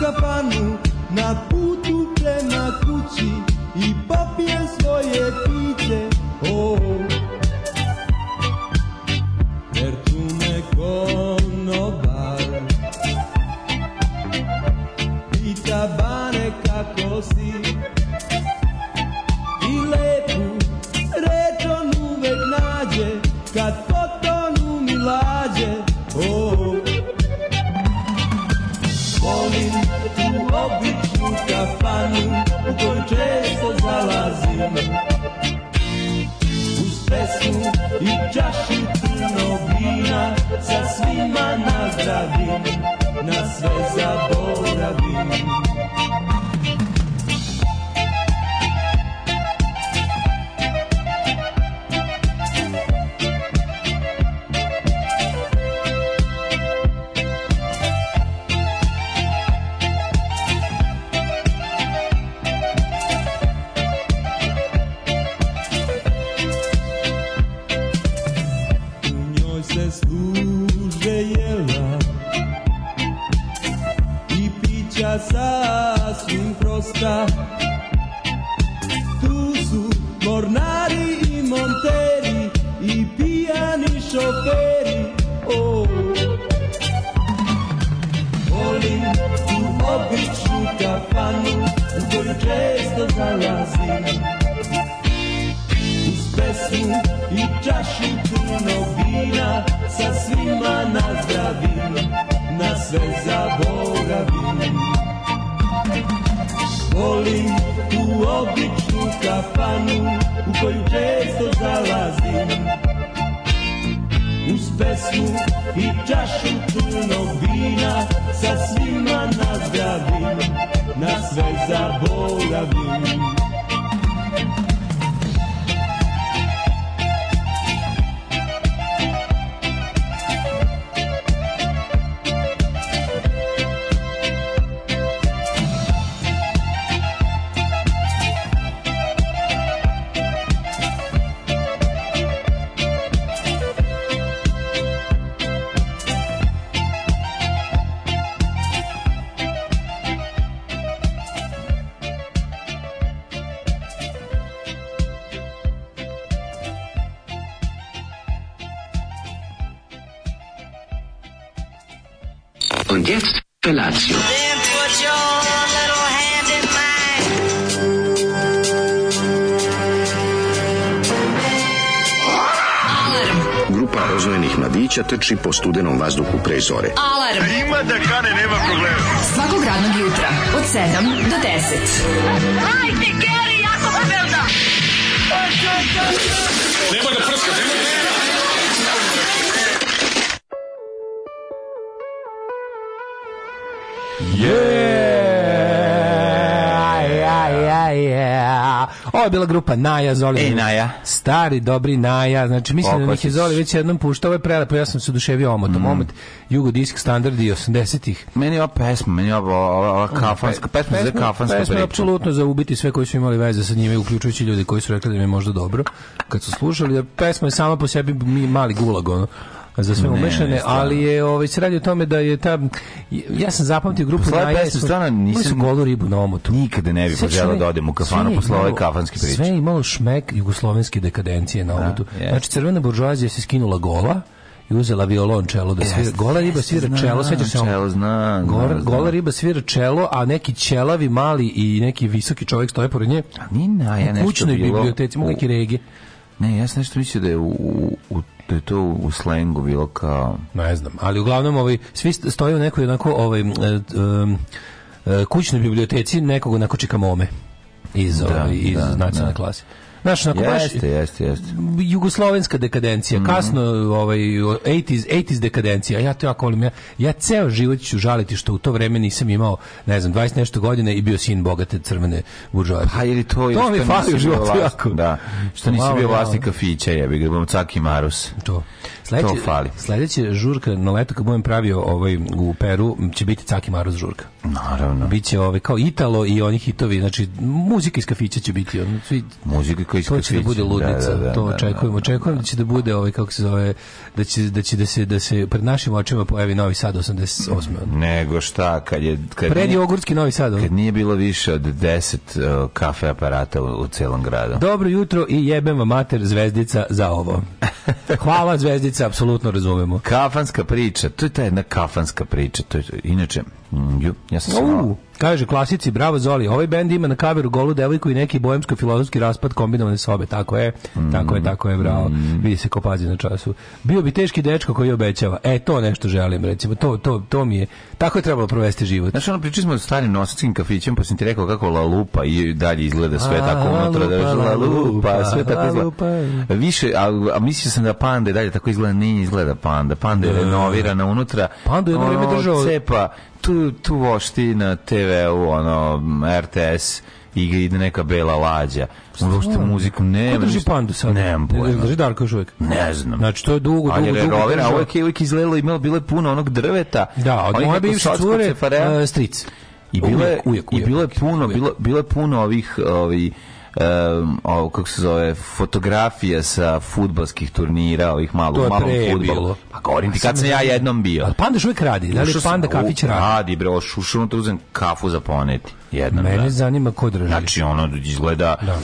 kafanu na putu prema kući i popijem svoje piće. Oh, sve zaboravim mladića trči po studenom vazduhu pre zore. Alarm! A ima da kane, nema problema. Svakog radnog jutra, od 7 do 10. Hajde, Geri, jako se velda! Nemoj da prska, nemoj da prska! Yeah! Yeah, yeah, yeah. Ovo je bila grupa Naja Zolin. Ej, Naja stari dobri Naja, znači mislim da neki zoli već jednom puštao, ovo je prelepo, pa ja sam se oduševio omotom, mm. omot jugodisk standardi 80-ih. Meni je ova pesma, meni je ova, ova kafanska, pesma, pesma za kafanska pesma priča. apsolutno za ubiti sve koji su imali veze sa njime, uključujući ljudi koji su rekli da im je možda dobro, kad su slušali, jer pesma je sama po sebi mi mali gulag, ono za sve umešane, ali je ovaj se radi o tome da je ta ja sam zapamtio grupu na jesu. Stvarno nisam golu ribu na omotu. Nikada ne bih poželeo da odem u kafanu posle ove kafanske priče. Sve je imalo šmek jugoslovenske dekadencije na da, omotu. Znači crvena buržoazija se skinula gola i uzela violon čelo da svira. Gola riba svira zna, čelo, sećaš se? Čelo, zna, Gola, gola riba svira čelo, a neki čelavi mali i neki visoki čovjek stoje pored nje. A ni na ja nešto. U kućnoj biblioteci, mogu neki regi. Ne, ja sam nešto mislio da je u, u, u da je to u slengu bilo kao... Ne znam, ali uglavnom ovaj, svi stoje u nekoj onako ovaj, e, e, kućnoj biblioteci nekog onako čikamome iz, da, ovaj, iz da, nacionalne da. klase. Znaš, onako jeste, baš... Jeste, jeste, Jugoslovenska dekadencija, mm -hmm. kasno ovaj, 80s, 80s dekadencija, ja to jako volim. Ja, ja ceo život ću žaliti što u to vreme nisam imao, ne znam, 20 nešto godina i bio sin bogate crvene buržoje. Pa ili to, to mi fali u životu jako. Da, što nisi bio da. vlasnik kafića, jebi ga, Caki Marus. To. Sledeće, to fali. Sledeće žurka na leto kad budem pravio ovaj, u Peru će biti Caki Maros žurka. Naravno. Biće ovaj, kao Italo i oni hitovi, znači muzika iz kafića će biti. On, svi, muzika iz kafića. To će da kafića, da bude ludnica, da, da, da, to da, očekujemo. Da, Očekujem da će da bude ovaj, kako se zove, da će, da će da se, da se pred našim očima pojavi Novi Sad 88. Nego šta, kad je... Kad pred nije, Jogurtski Novi Sad. Kad nije bilo više od 10 uh, e, kafe aparata u, u celom gradu. Dobro jutro i jebem vam mater zvezdica za ovo. Hvala zvezdica se apsolutno razumemo. Kafanska priča, to je ta jedna kafanska priča, to je inače Mm, ja sam se Kaže klasici, bravo Zoli, ovaj bend ima na kaveru golu devojku i neki bojemsko-filozofski raspad kombinovane sobe, tako je, mm. tako je, mm. tako je, bravo, mm. vidi se ko pazi na času. Bio bi teški dečko koji obećava, e, to nešto želim, recimo, to, to, to mi je, tako je trebalo provesti život. Znači, ono, pričali smo o starim nosackim kafićem, pa sam ti rekao kako La Lupa i dalje izgleda sve a, tako unutra, da je La Lupa, sve tako izgleda. Više, a, a mislio sam da Panda dalje tako izgleda, nije izgleda Panda, Panda je da. renovirana unutra, Panda je jedno ono, cepa, tu tu, tu vošti na TV-u, ono, RTS, i ide neka bela lađa. Uopšte muziku nema. Ko drži pandu sad? Nemam pojma. Drži Darko još uvijek? Ne znam. Znači to je dugo, dugo, dugo. Ali rovera, ovo je uvijek izgledalo, imalo bilo je puno onog drveta. Da, od moje bivše cure, e, stric. I bilo je, i bilo je puno, bilo, bilo je puno ovih, ovih um, ovo, kako se zove, fotografija sa futbalskih turnira, ovih malo, to malom futbolu. Pa govorim ti, pa kad sam ja jednom bio. Ali panda uvijek radi, da li Ušao panda sam, kafić radi? Radi, bre, ušao unutra uzem kafu za poneti. Jednom, Mene da. zanima ko drži. Znači, ono izgleda... Da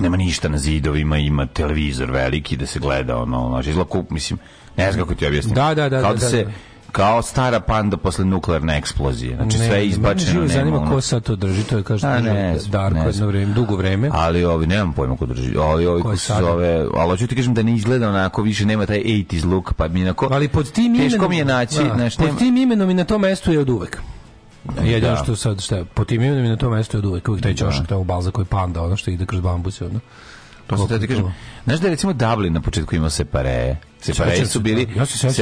nema ništa na zidovima, ima televizor veliki da se gleda ono, znači izlako, mislim, ne znam kako ti objasnim. Da, da, da. Kao da, da, da se da kao stara panda posle nuklearne eksplozije. Znači ne, sve je izbačeno. Mene zanima ko sad to drži, to je kaže A, ne, Darko ne, jedno vreme, dugo vreme. Ali ovi, nemam pojma ko drži, ali ovi ko, ko se zove, ali hoću ti kažem da ne izgleda onako, više nema taj 80s look, pa mi onako, ali pod tim imenom, teško mi je naći. A, da, znaš, pod tim imenom i na tom mestu je od uvek. Jedino da. što sad, šta, pod tim imenom i na tom mestu je od uvek, uvek taj čošak, da. taj balza koji panda, ono što ide kroz bambuse, ono. To se da ti Znaš da je recimo Dublin na početku imao separe. Separe su bili,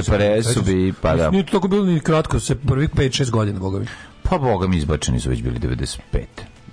separe su bili, pa da. Nije to tako bilo ni kratko, se prvih 5-6 godina, bogovi. Pa boga mi izbačeni su već bili 95.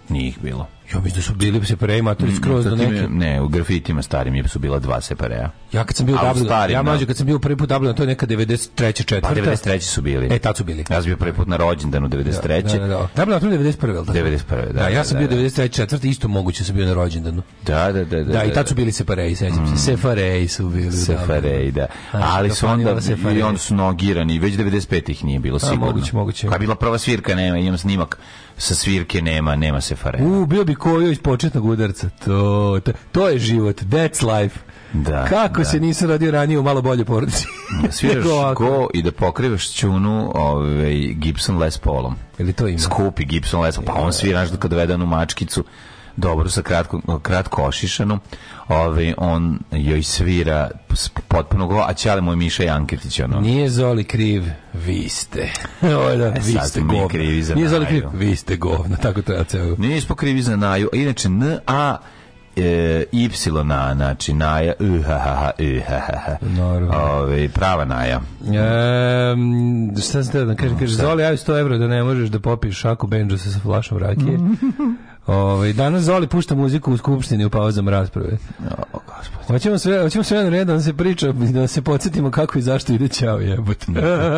Nije ih bilo. Ja mislim da su bili separei maturi mm, skroz da do neke. Ne, u grafitima starim je su bila dva separea. Ja kad sam bio u Dublinu, ja da. mlađi kad sam bio prvi put u Dublinu, to je neka 93. Pa, četvrta. Pa 93. su bili. E, tad su bili. Ja sam bio prvi put na rođendanu 93. Da, da, da. Dublinu da. 91. Jel da? 91. Da, da, ja sam bio 93. četvrta, isto moguće sam bio na rođendanu. Da, da, da, da. Da, i tad su bili separei, sećam se. Mm. Sefarei su bili. Sefarei, da. Znači, Ali su onda i onda su nogirani, već 95. ih nije bilo sigurno. Moguće, moguće. Kad bila prva svirka, nema, imam snimak sa svirke nema, nema se farena. U, bio bi kojo iz početnog udarca. To, to, to je život. That's life. Da, Kako da. se nisam radio ranije u malo bolje porodici. Da, sviraš ko i da pokrivaš čunu ovaj, Gibson Les Paulom. Ili to ima? Skupi Gibson Les Paul. Pa on sviraš znaš, kad dovede mačkicu, dobro sa kratko, kratko ošišanom ovaj on joj svira potpuno go, a ćale mu je Miša Janketić ono. Nije Zoli kriv, vi ste. Olja, da, e, vi ste govno. Krivi za Nije Zoli kriv, vi ste govno, tako treba ceo. Nismo krivi za naju, inače N, A, e, Y, na, znači Naja, uh, ha, ha, ha, uh, ha, ha, ha. Ove, ovaj, prava Naja. E, šta sam te da kažem, kaže, Zoli, javi 100 evra da ne možeš da popiješ šaku Benđusa sa flašom rakije. Ovaj danas Zoli pušta muziku u skupštini u pauzama rasprave. O, hoćemo sve, hoćemo sve na red da se priča da se podsjetimo kako i zašto ide ćao jebote.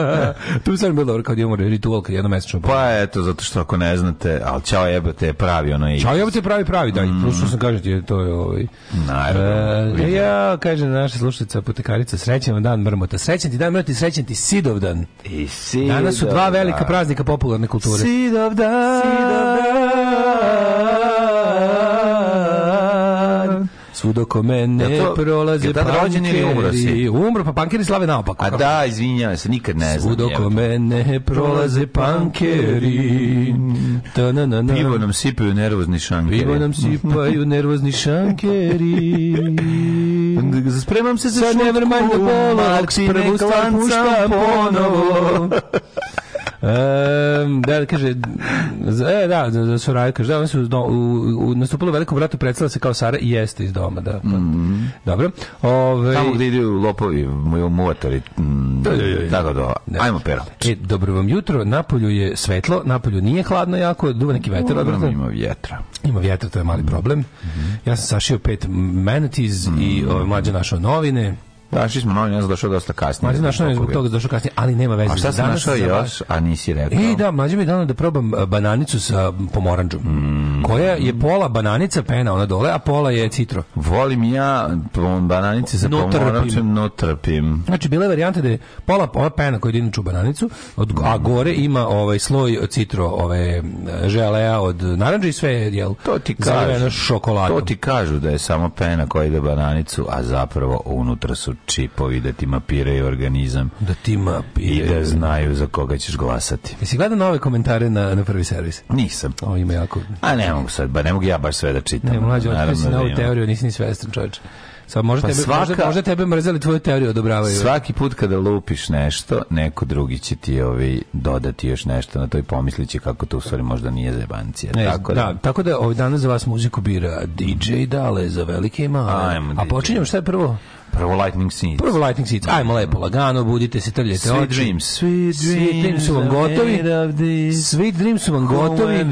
tu sam bilo dobro kad da imamo ritual kad jednom mesečno. Pa eto zato što ako ne znate, al ćao jebote je pravi ono i. Ćao jebote je pravi pravi da, mm. prosto sam kažete to je ovaj. Naravno. E, ja kaže naša slušateljica apotekarica srećan dan mrmota. Srećan ti dan mrmota i srećan ti Sidovdan. I Sidovdan. Danas su dva velika da. praznika popularne kulture. Sidovdan. Sidovdan dan. Svudo ko mene ja to, prolaze ja pankeri. Umro, si? umro, pa pankeri slave naopako. A da, izvinjavam se, nikad ne znam. Svudo ko mene prolaze pankeri. Ta na na na. Pivo nam sipaju nervozni šankeri. Pivo nam sipaju nervozni šankeri. Spremam se za šutku, Martine, klanca ponovo. Um, da, kaže, e, da, da, da su kaže, da, oni su do, u, u, nastupili u Velikom predstavila se kao Sara jeste iz doma, da. Pa, mm -hmm. Dobro. ovaj Tamo gdje idu lopovi, moj motor mm, tako da, da, ajmo pero. E, dobro vam jutro, napolju je svetlo, napolju nije hladno jako, duva neki vetar, odvratno. Ima vjetra. Ima vjetra, to je mali mhm. problem. Mm -hmm. Ja sam sašio pet manatees mm -hmm. i mhm. ove, ovaj, mlađe našao novine, Našli smo novine, ja sam došao dosta kasnije. Mlađe našao je zbog toga došao kasnije, ali nema veze. A šta sam našao još, a nisi rekao? I e, da, mlađe mi je dano da probam e, bananicu sa pomoranđom, mm. koja je pola bananica pena, ona dole, a pola je citro. Volim ja bananice sa no pomoranđom, no trpim. Znači, bila je varijanta da je pola, ova pena koja je inače u bananicu, od, a gore ima ovaj sloj citro, ove želeja od naranđa i sve je, jel, to ti kažu, šokoladom. To ti kažu da je samo pena koja ide bananicu, a zapravo unutra su čipovi da ti mapiraju organizam. Da ti mapiraju. I da znaju za koga ćeš glasati. Jesi gledao nove komentare na, na prvi servis? Nisam. O, ima jako... A ne mogu sad, ba, ne mogu ja baš sve da čitam. Ne, mlađe, otkrio si da novu teoriju, nisi ni svestan čovječ. Sad možda, pa tebe, svaka, možda, možda tebe mrzeli tvoju teoriju odobravaju. Svaki put kada lupiš nešto, neko drugi će ti ovi dodati još nešto na to i pomisliće kako to u stvari možda nije zebancija. Ne, tako da, da, tako da ovaj danas za vas muziku bira DJ Dale za velike i male. Ajmo, a počinjemo šta je prvo? Prvo Lightning Seeds. Prvo Lightning Seeds. Ajmo lepo, lagano, budite se, trljete Sweet oči. Dreams. Sweet, Sweet Dreams su vam gotovi. Sweet Dreams su vam gotovi.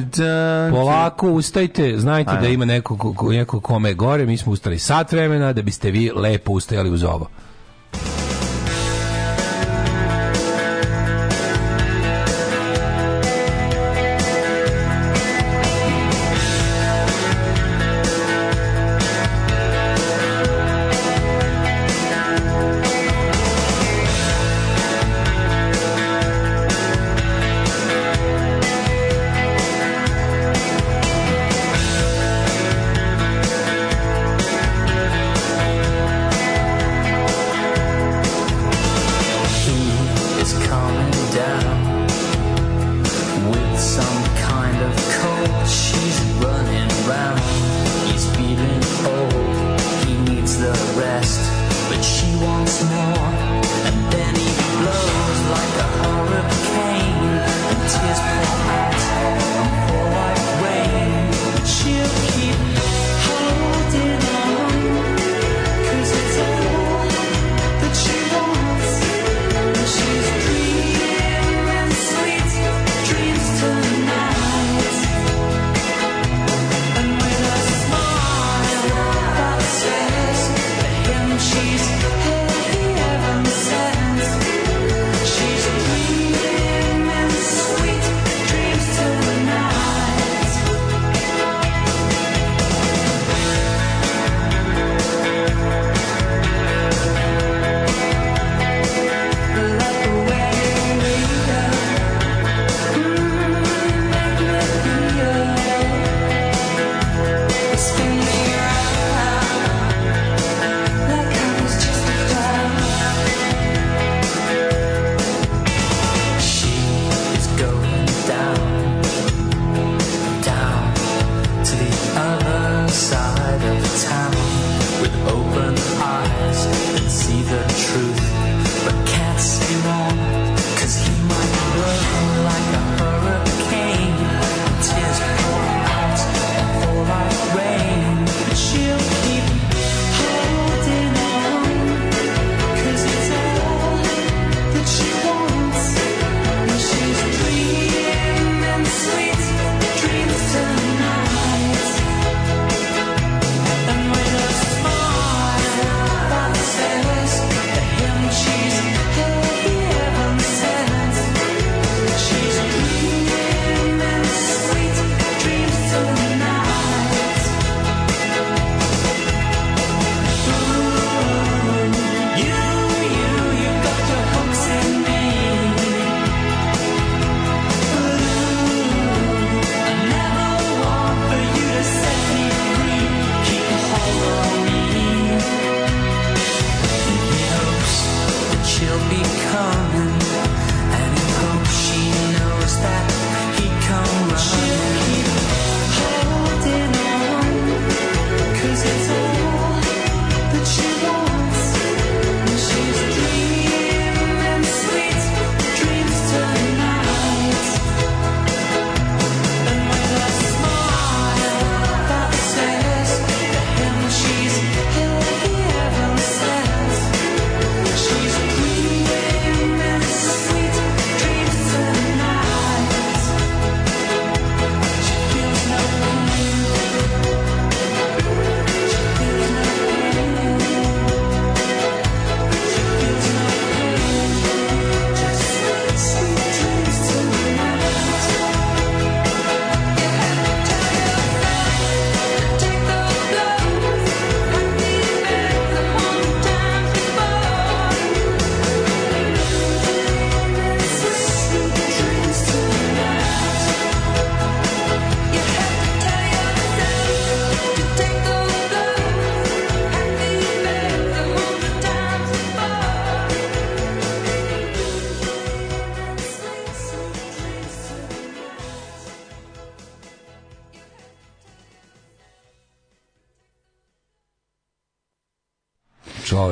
Polako ustajte. Znajte da Ajmo. da ima neko, neko kome je gore. Mi smo ustali sat vremena da biste vi lepo ustajali uz ovo.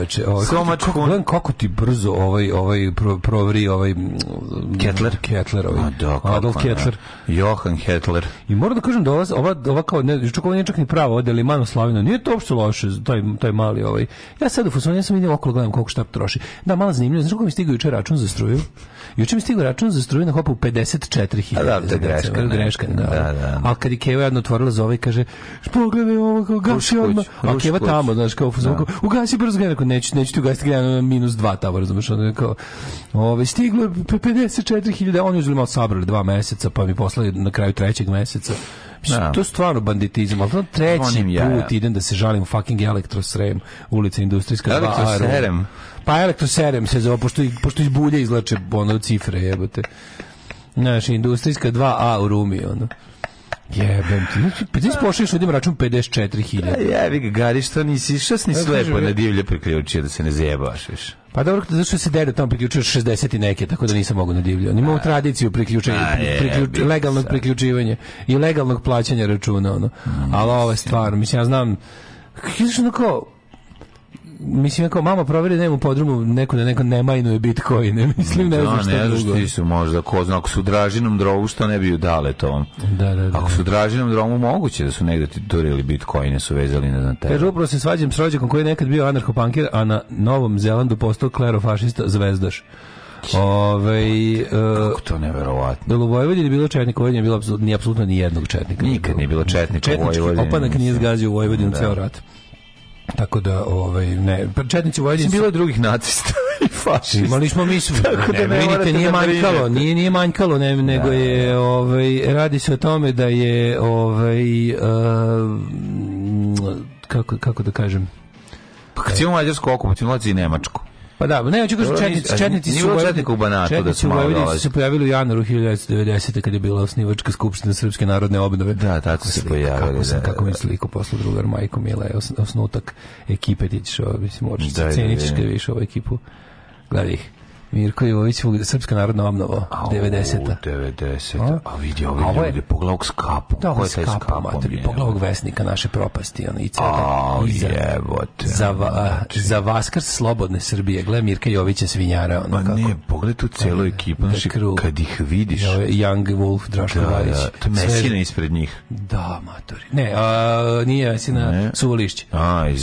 čoveče. Ovaj, Somač kako, Gledam kako ti brzo ovaj, ovaj pro, provri ovaj... Mm, Kettler? Kettler ovaj. A do, da, Adolf kako, Kettler. Johan Kettler. I moram da kažem da ova, ova, ova kao, ne, čak ovo nije čak ni pravo, ovdje Limano Slavino, nije to uopšte loše, taj, taj mali ovaj. Ja sad u Fusonu, sam vidio oko gledam koliko šta troši. Da, malo zanimljivo, znači kako mi stigao juče račun za struju? Juče mi stigao račun za struju na hopu 54.000. Da, da, greška. Greška, da. da, da. Ali kad je Keo jadno otvorila za ovaj, kaže, pogledaj ovo, kao gasi odmah. A keva tamo, znaš, kao da. ugasi brzo gledaj, neću, neću ti ugasiti gledaj na minus dva tamo, razumiješ, je kao, ove, stiglo je 54.000, oni uzeli malo sabrali dva meseca, pa mi poslali na kraju trećeg meseca. Da. To je stvarno banditizam, ali treći ja, put idem da se žalim fucking elektrosrem, ulica Industrijska 2. Elektroserem? Pa elektroserem se zove, pošto, pošto iz bulje izlače ono cifre, jebote. Znaš, Industrijska 2A u Rumi, ono. Jebem ti. Znači, 50 pošliš ljudima račun 54.000. Jebi ga, gari, što nisi, što si slepo na divlje priključio da se ne zajebavaš više. Pa dobro, zašto se dedo tamo priključio 60 i neke, tako da nisam mogu na divlje. Oni imaju tradiciju priključenja, priključ, legalnog sad. priključivanja i legalnog plaćanja računa, ono. Mm, Ali ovo je stvarno, mislim, ja znam, kao, mislim kao mama proveri da u podrumu neko da neko nemajnuje bitcoine mislim ne da, znam šta ne znam što su možda ko zna ako su dražinom drovu što ne bi ju dale to da, da, da. ako su dražinom drovu moguće da su negde turili bitcoine su vezali ne znam te kaže upravo se svađam s rođakom koji je nekad bio anarchopunker a na Novom Zelandu postao klerofašista zvezdaš Ovaj Kako to neverovatno. Da u Vojvodini bilo četnika, Vojvodina bilo apsolutno ni apsolutno ni jednog četnika. Nikad nije bilo četnika Četnički Vojvodini. Opanak nije zgazio u Vojvodinu da. ceo rat. Tako da, ovaj, ne, pa četnici u Vojvodini... Bilo drugih nacista i fašista. Imali smo mi Tako ne, da ne vidite, nije da manjkalo, nije, nije manjkalo, ne, da. nego je, da, da. ovaj, radi se o tome da je, ovaj, uh, kako, kako da kažem... Pa kad si u Mađarsku okupaciju, ulazi i Nemačku. Pa da, ne, hoću kažem četnici, da četnici su četnika u Banatu četnici da su Vojvodini se pojavili u januaru 1990. kada je bila osnivačka skupština Srpske narodne obnove. Da, tako kako se pojavili. Kako da, sam, da, kako mi sliku poslu drugar Majko Mila je osnutak ekipe, ti ćeš ovo, ovaj, mislim, očito da, cenićeš kada više ovu ekipu. Gledaj ih. Mirko Jović, Srpska narodna obnova, 90-a. 90-a, a vidi ovi ovo je, ljudi, poglavog skapu. Da, ovo je skapu, materi, poglavog vesnika naše propasti, ono, i celo. Za, za, znači. za Vaskars Slobodne Srbije, gle Mirka Jovića svinjara, ono, Ma kako. ne, pogledaj tu celu ekipu, znači, kad ih vidiš. Jo, Young Wolf, Draško da, Varić. Da, to je mesina ispred njih. Da, matori. Ne, a, nije mesina, suvolišće.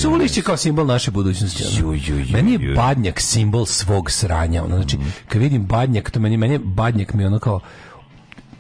Suvolišće kao simbol naše budućnosti. Ju, ju, ju, Meni je badnjak simbol svog sranja, ono ono, znači, kad vidim badnjak, to meni, meni badnjak mi ono kao,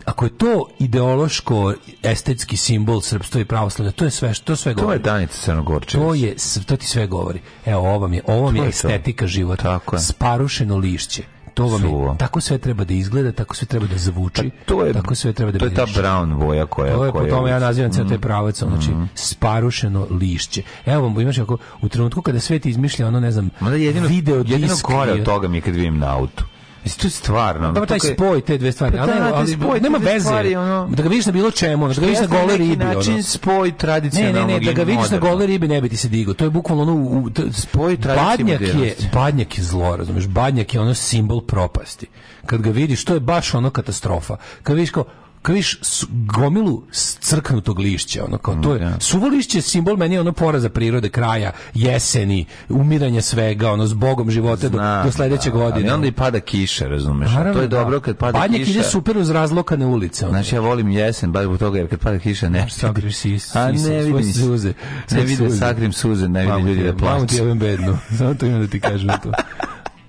ako je to ideološko estetski simbol srpstva i pravoslavlja, to je sve što sve govori. To je Danica Crnogorčević. To je to ti sve govori. Evo ovo mi je, ovo mi je, estetika života. Tako je. Sparušeno lišće to vam je, tako sve treba da izgleda, tako sve treba da zvuči, pa to je, tako sve treba da To je ta brown boja koja to je. po tome ja nazivam mm, taj mhm. pravac, mm. znači mhm. sparušeno lišće. Evo vam imaš ako u trenutku kada svet izmišlja ono ne znam, Ma da jedino, video jedino kore od toga mi kad vidim na autu. Mislim, to je stvarno. Dobro, taj spoj te dve stvari. Pa, da, ali, spoj, nema veze. Stvari, ono, da ga vidiš na bilo čemu, da ga vidiš na gole ribi. Način ono. spoj tradicionalnog Ne, ne, ne, da ga vidiš na gole ribi ne bi ti se digo. To je bukvalno ono... U, t, spoj tradicije badnjak je, badnjak je zlo, razumiješ? Badnjak je ono simbol propasti. Kad ga vidiš, to je baš ono katastrofa. Kad vidiš kao, kriš gomilu crknutog lišća, ono kao to je. Mm, da. Suvo lišće simbol meni ono poraza prirode, kraja, jeseni, umiranje svega, ono s bogom života do, do sledeće da, godine. onda i pada kiša, razumeš? Naravno, to je da. dobro kad pada Badnjak kiša. ide super uz razlokane ulice. Znači ja volim jesen, baš zbog toga jer kad pada kiša ne sakriš si, si, A ne vidim suze. Ne da vidim sakrim suze, ne vidim ljudi da plaću. ti je bedno. Samo to imam da ti kažem to.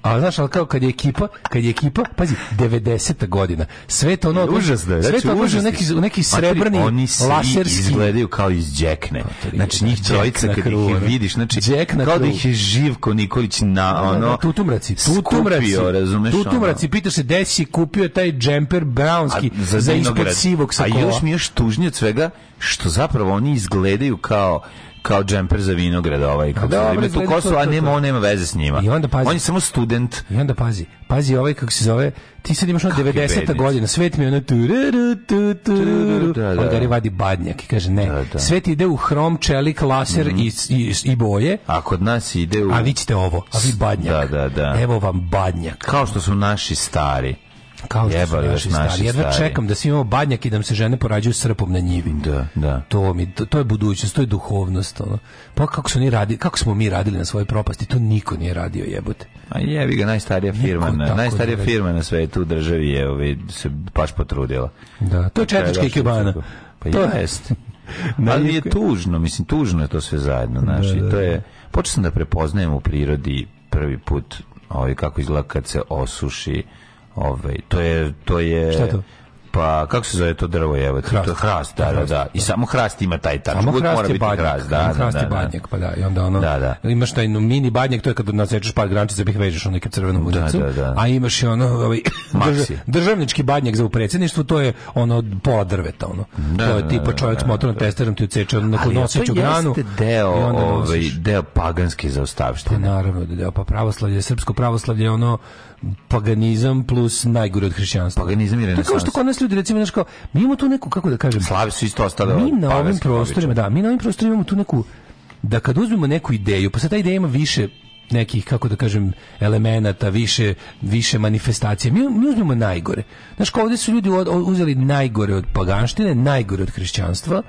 A znaš, ali kao kad je ekipa, kad je ekipa, pazi, 90. godina. Sve to ono... E, je znači užasno, sve to znači, neki, neki srebrni, oni svi laserski. izgledaju kao iz džekne. Pa, znači, njih da, trojica, kad kru, ih vidiš, znači, Jack na kao da ih je Živko Nikolić na, da, da, ono... Tutumraci, tutumraci, skupio, razumeš, tutumraci, ono. pitaš se, desi kupio taj džemper brownski a, za, za ispod sivog sakola. A još mi još tužnije od svega, što zapravo oni izgledaju kao kao džemper za vinograd ovaj kako da, se tu Kosovo, a nema, on nema veze s njima. I onda pazi. On je samo student. I onda pazi. Pazi ovaj kako se zove, ti sad imaš ono 90. godina, svet mi je ono tu, tu, tu, da, da. Gari vadi badnjak i kaže ne, da, da. svet ide u hrom, čelik, laser mm i, i, i boje. A kod nas ide u... A vi ćete ovo, a vi badnjak. Da, da, da. Evo vam badnjak. Kao što su naši stari. Kao da Jebali naši stari. Jedva čekam da svi imamo badnjak i da se žene porađuju srpom na njivi. Da, da. To, mi, to, to je budućnost, to je duhovnost. Ono. Pa kako, su oni radili, kako smo mi radili na svoje propasti, to niko nije radio jebote. A jebi ga, najstarija firma, na, najstarija firma na svetu u državi je ovi, se baš potrudila. Da, to je četvrčka kibana. Pa to jest. Ali je tužno, mislim, tužno je to sve zajedno, da, znaš, da, da, da. to da. je, počeo sam da prepoznajem u prirodi prvi put ovaj, kako izgleda kad se osuši Ove, to je to je Šta je to? pa kako se zove to drvo je hrast. to je hrast da da, da i samo hrast ima taj tač samo hrast mora je biti badnjak, hrast da da, hrast da, da, badnjak, pa da i onda ono da, da. imaš taj mini badnjak to je kad nasečeš par grančica bih vežeš onaj crvenu mudicu da, da, da. a imaš i ono ovaj drž, državnički badnjak za u to je ono pola drveta ono da, to je da, tipa da, čovjek s motornom testerom ti odseče na noseću granu jeste deo ovaj deo paganske zaostavštine pa naravno deo pa pravoslavlje srpsko pravoslavlje ono paganizam plus najgore od hrišćanstva. Paganizam i renesansa. Kao što kod nas ljudi recimo znači kao mi imamo tu neku kako da kažem slavi su isto ostale. Mi na ovim prostorima, da, mi na ovim prostorima imamo tu neku da kad uzmemo neku ideju, pa sad ta ideja ima više nekih, kako da kažem, elemenata, više, više manifestacija. Mi, mi uzmemo najgore. Znaš, kao ovde su ljudi uzeli najgore od paganštine, najgore od hrišćanstva,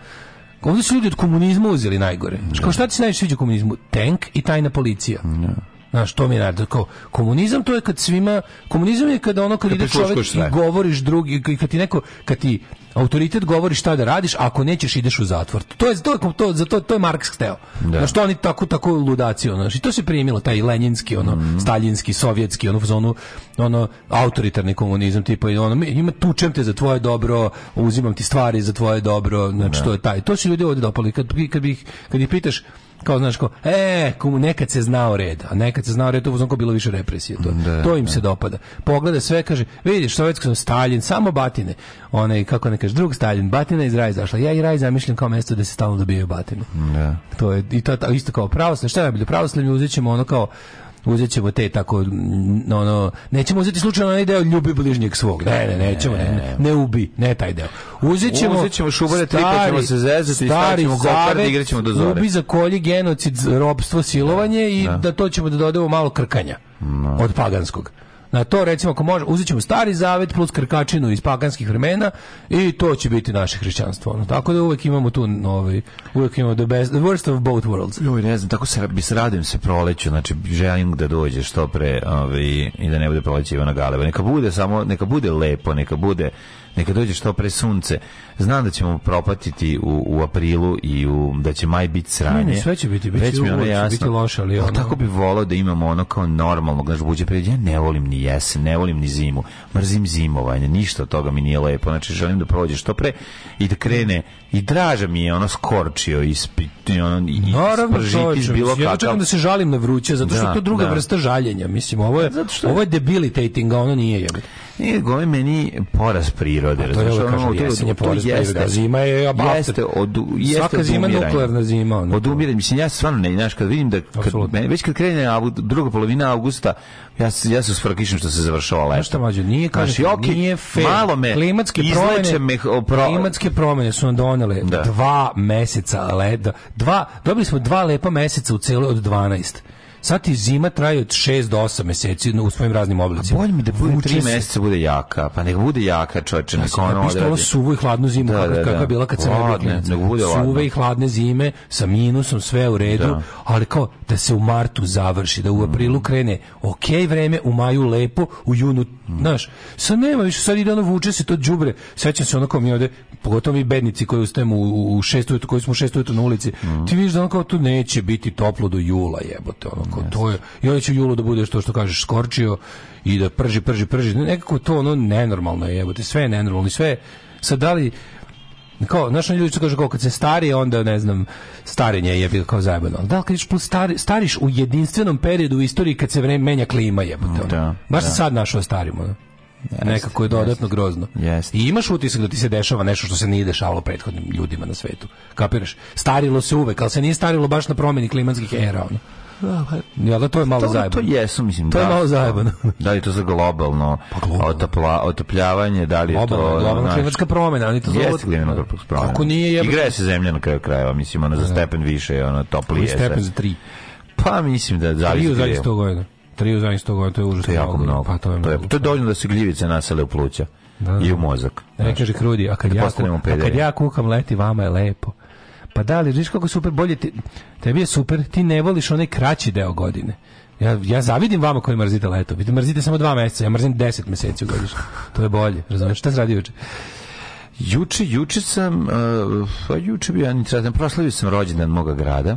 ovdje su ljudi od komunizma uzeli najgore. Znaš, kao šta ti se najviše sviđa komunizmu? Tank i tajna policija. No. Da. Znaš, to mi radi. Kao, komunizam to je kad svima, komunizam je kada ono kad, ide čovjek i govoriš drugi, kad ti neko, kad ti autoritet govori šta da radiš, a ako nećeš ideš u zatvor. To je to to za to to je Marks hteo. Da. Znaš, to oni tako tako ludaci ono. I to se primilo taj leninski ono, mm -hmm. staljinski, sovjetski ono zonu ono autoritarni komunizam tipa ono ima tučem te za tvoje dobro, uzimam ti stvari za tvoje dobro. Znači da. to je taj. To su ljudi ovde dopali kad kad bih kad ih pitaš kao znaš ko, e, komu nekad se znao red, a nekad se znao red, to uzmano bilo više represije, to, da, to im da. se dopada. Pogleda sve, kaže, vidiš, sovjetsko sam Stalin, samo batine. Onaj, kako ne kaže, drug Stalin, batina iz raja zašla. Ja i raj zamišljam kao mesto gde se stalno dobijaju batine. Da. To je, i to, isto kao pravoslavlje, šta je bilo pravoslavlje, uzet ćemo ono kao uzet ćemo te tako, mm, no, no, nećemo uzeti slučajno onaj deo ljubi bližnjeg svog. Ne, ne, nećemo, ne, ne, ne ubi, ne taj deo. Uzet ćemo, uzet ćemo šubare, tripaćemo se zezati, stari ćemo gopard, igraćemo do zore. Ubi za kolje, genocid, robstvo, silovanje da, i da. da to ćemo da dodamo malo krkanja da. od paganskog. Na to recimo ako može, uzet stari zavet plus krkačinu iz paganskih vremena i to će biti naše hrišćanstvo. Ono. Tako da uvek imamo tu novi, ovaj, uvek imamo the, best, the worst of both worlds. Joj, ne znam, tako se, bi se radim se proleću, znači želim da dođe što pre ovaj, i da ne bude proleće Ivana Galeva. Neka bude samo, neka bude lepo, neka bude neka dođe što pre sunce. Znam da ćemo propatiti u, u aprilu i u, da će maj biti sranje. Ne, ne, sve će biti, biti, mi ono jasno. biti loše, ali ono... Tako bi volao da imamo ono kao normalno, znaš, buđe pred, ja ne volim ni jesen, ne volim ni zimu, mrzim zimovanje, ništa od toga mi nije lepo, znači želim da prođe što pre i da krene i draža mi je ono skorčio i spiti, ono, i Naravno, spržiti bilo kakav. Ja čekam da se žalim na vruće, zato što da, to druga da. vrsta žaljenja, mislim, ovo je, zato što... ovo je debilitating, a ono nije jebiti. Nije goj meni poraz prirode. A to je, ono, kažem, jesen je poraz prirode, zima je abafter. Jeste, od, jeste Svaka zima nuklearna zima. Ono. Od Odumiranje, mislim, ja stvarno ne, znaš, kad vidim da, kad, meni, već kad krene druga polovina augusta, ja, ja se usfrakišem što se završava leto. Šta mađo, nije, kažem, znaš, okay, nije fair. Malo me klimatske promene, me, pro... klimatske promene su nam donele da. dva meseca leda. Dva, dobili smo dva lepa meseca u celo od 12. Sad ti zima traje od 6 do 8 meseci u svojim raznim oblicima. A bolje mi da bude 3 meseca bude jaka, pa nek bude jaka, čoveče, nek ono odradi. Napište suvu i hladnu zimu, da, kako, da, da. bila kad sam Hladne, ne bude Suve i hladne zime, sa minusom, sve u redu, da. ali kao da se u martu završi, da u aprilu mm. krene ok vreme, u maju lepo, u junu, mm. znaš, sad nema više, sad ide ono vuče se to đubre. Sećam se ono kao mi ovde, pogotovo mi bednici koji ustajemo u, u 6 koji smo u 6 na ulici, mm. ti vidiš da ono kao tu neće biti toplo do jula, jebote, ono nekako yes. to je i onda julu da bude što što kažeš skorčio i da prži prži prži nekako to ono nenormalno je jebote sve je nenormalno i sve sad da li kao, naši ljudi što kažu kao kad se stari, onda, ne znam, starenje je bilo kao zajebano. Da li kad stari, stariš u jedinstvenom periodu u istoriji kad se vreme menja klima jebote? Mm, da, Baš da. sad našo da starimo. Da? Jest, nekako je dodatno jest, grozno. Jest. I imaš utisak da ti se dešava nešto što se nije dešavalo prethodnim ljudima na svetu. Kapiraš? Starilo se uvek, ali se nije starilo baš na promeni klimatskih era. Ono. Da, Ja, da to je malo zajebano. To jesu, mislim. To da, je malo zajebano. da li to za globalno, pa globalno. Otapla, otopljavanje, da li je globalno, to... Globalno, klimatska promjena, oni to zovu... Jeste klimatska da. promjena. Kako nije jebano... greje se zemlja na kraju krajeva, mislim, ono za da. stepen više, ono toplije. Koji stepen za tri? Pa mislim da zavisi. Tri u zadnjih 100 godina. Tri u zadnjih 100 godina, to je užasno. To je jako mnogo. Pa, to, je to, je, to je dovoljno da se gljivice nasele u pluća da. da. i u mozak. Ne kaže krudi, a kad, ja, a kad ja kukam leti, vama je lepo. Pa da, ali vidiš kako super, bolje ti, tebi je super, ti ne voliš onaj kraći deo godine. Ja, ja zavidim vama koji mrzite leto. Vi mrzite samo dva meseca, ja mrzim deset meseci u godišnju. To je bolje, razumiješ? Šta se radi juče? Juče, juče sam, uh, juče bi ja proslavio sam rođendan moga grada.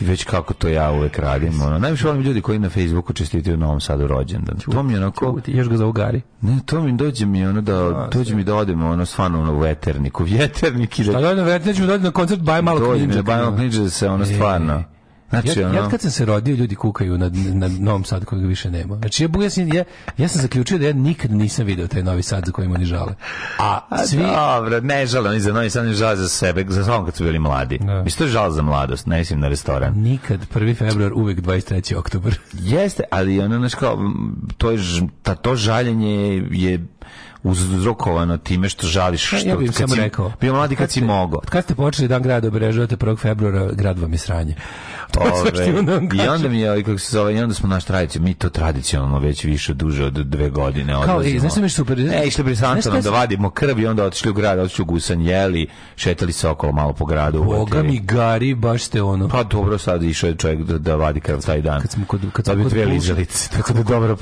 I već kako to ja uvek radim. Ono. Najviše volim ljudi koji na Facebooku čestitaju Novom Sadu rođendan. To mi onako... još ga za ugari. Ne, to mi dođe mi ono da... dođe mi da odemo ono stvarno ono u veterniku. Vjeternik i da... Šta da odem veternik, ćemo dođe da na koncert Baj Malo Knidža. Dođe mi na Baj Malo Knidža da se ono e. stvarno... Znači, ja, ja kad sam se rodio, ljudi kukaju na, na Novom Sadu kojeg više nema. Znači, ja, ja, ja sam zaključio da ja nikad nisam video taj Novi Sad za kojim oni žale. A, svi... A da. svi... Dobro, ne žale oni za Novi Sad, ne žale za sebe, za svom kad su bili mladi. Da. Mislim, to je žal za mladost, ne mislim na restoran. Nikad, 1. februar, uvek 23. oktober. Jeste, ali ono, znaš kao, to, je, ta, to žaljenje je uzrokovano time što žališ što ja, ja bih samo rekao. Bio mladi kad, kad si mogao. Kad ste počeli dan grada obeležavate 1. februara, grad vam je sranje. Ove, znači I onda mi je, ovaj, kako se zove, i onda smo naš tradiciju, mi to tradicionalno već više duže od dve godine Kao, odlazimo. Kao, znaš što mi je super? E, išli pri Santanom da vadimo krv i onda otišli u grad, otišli u Gusan, jeli, šetali se okolo malo po gradu. Boga mi gari, baš ste ono. Pa dobro, sad išao je čovjek da, da vadi krv taj dan. Kad smo kod, kad smo kod, da kod, kod, kod, kod, kod,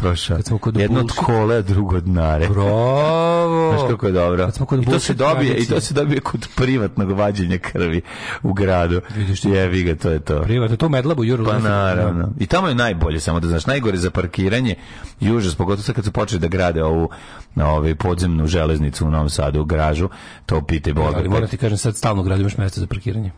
kod, kod, kod, kod, kod, kod, kod, kod, kod, kod, kod, kod, kod, Bravo. Znaš kako je dobro. I to se dobije, tradicije. i to se dobije kod privatnog vađenja krvi u gradu. Vidiš ti. Jevi ga, to je to. Privatno, to medlabu juru. Pa naravno. Da. I tamo je najbolje, samo da znaš, najgore za parkiranje, južas, pogotovo sad kad su počeli da grade ovu na ovaj podzemnu železnicu u Novom Sadu, u gražu, to pite Boga. Ali moram ti kažem, sad stalno gradimaš imaš mesta za parkiranje.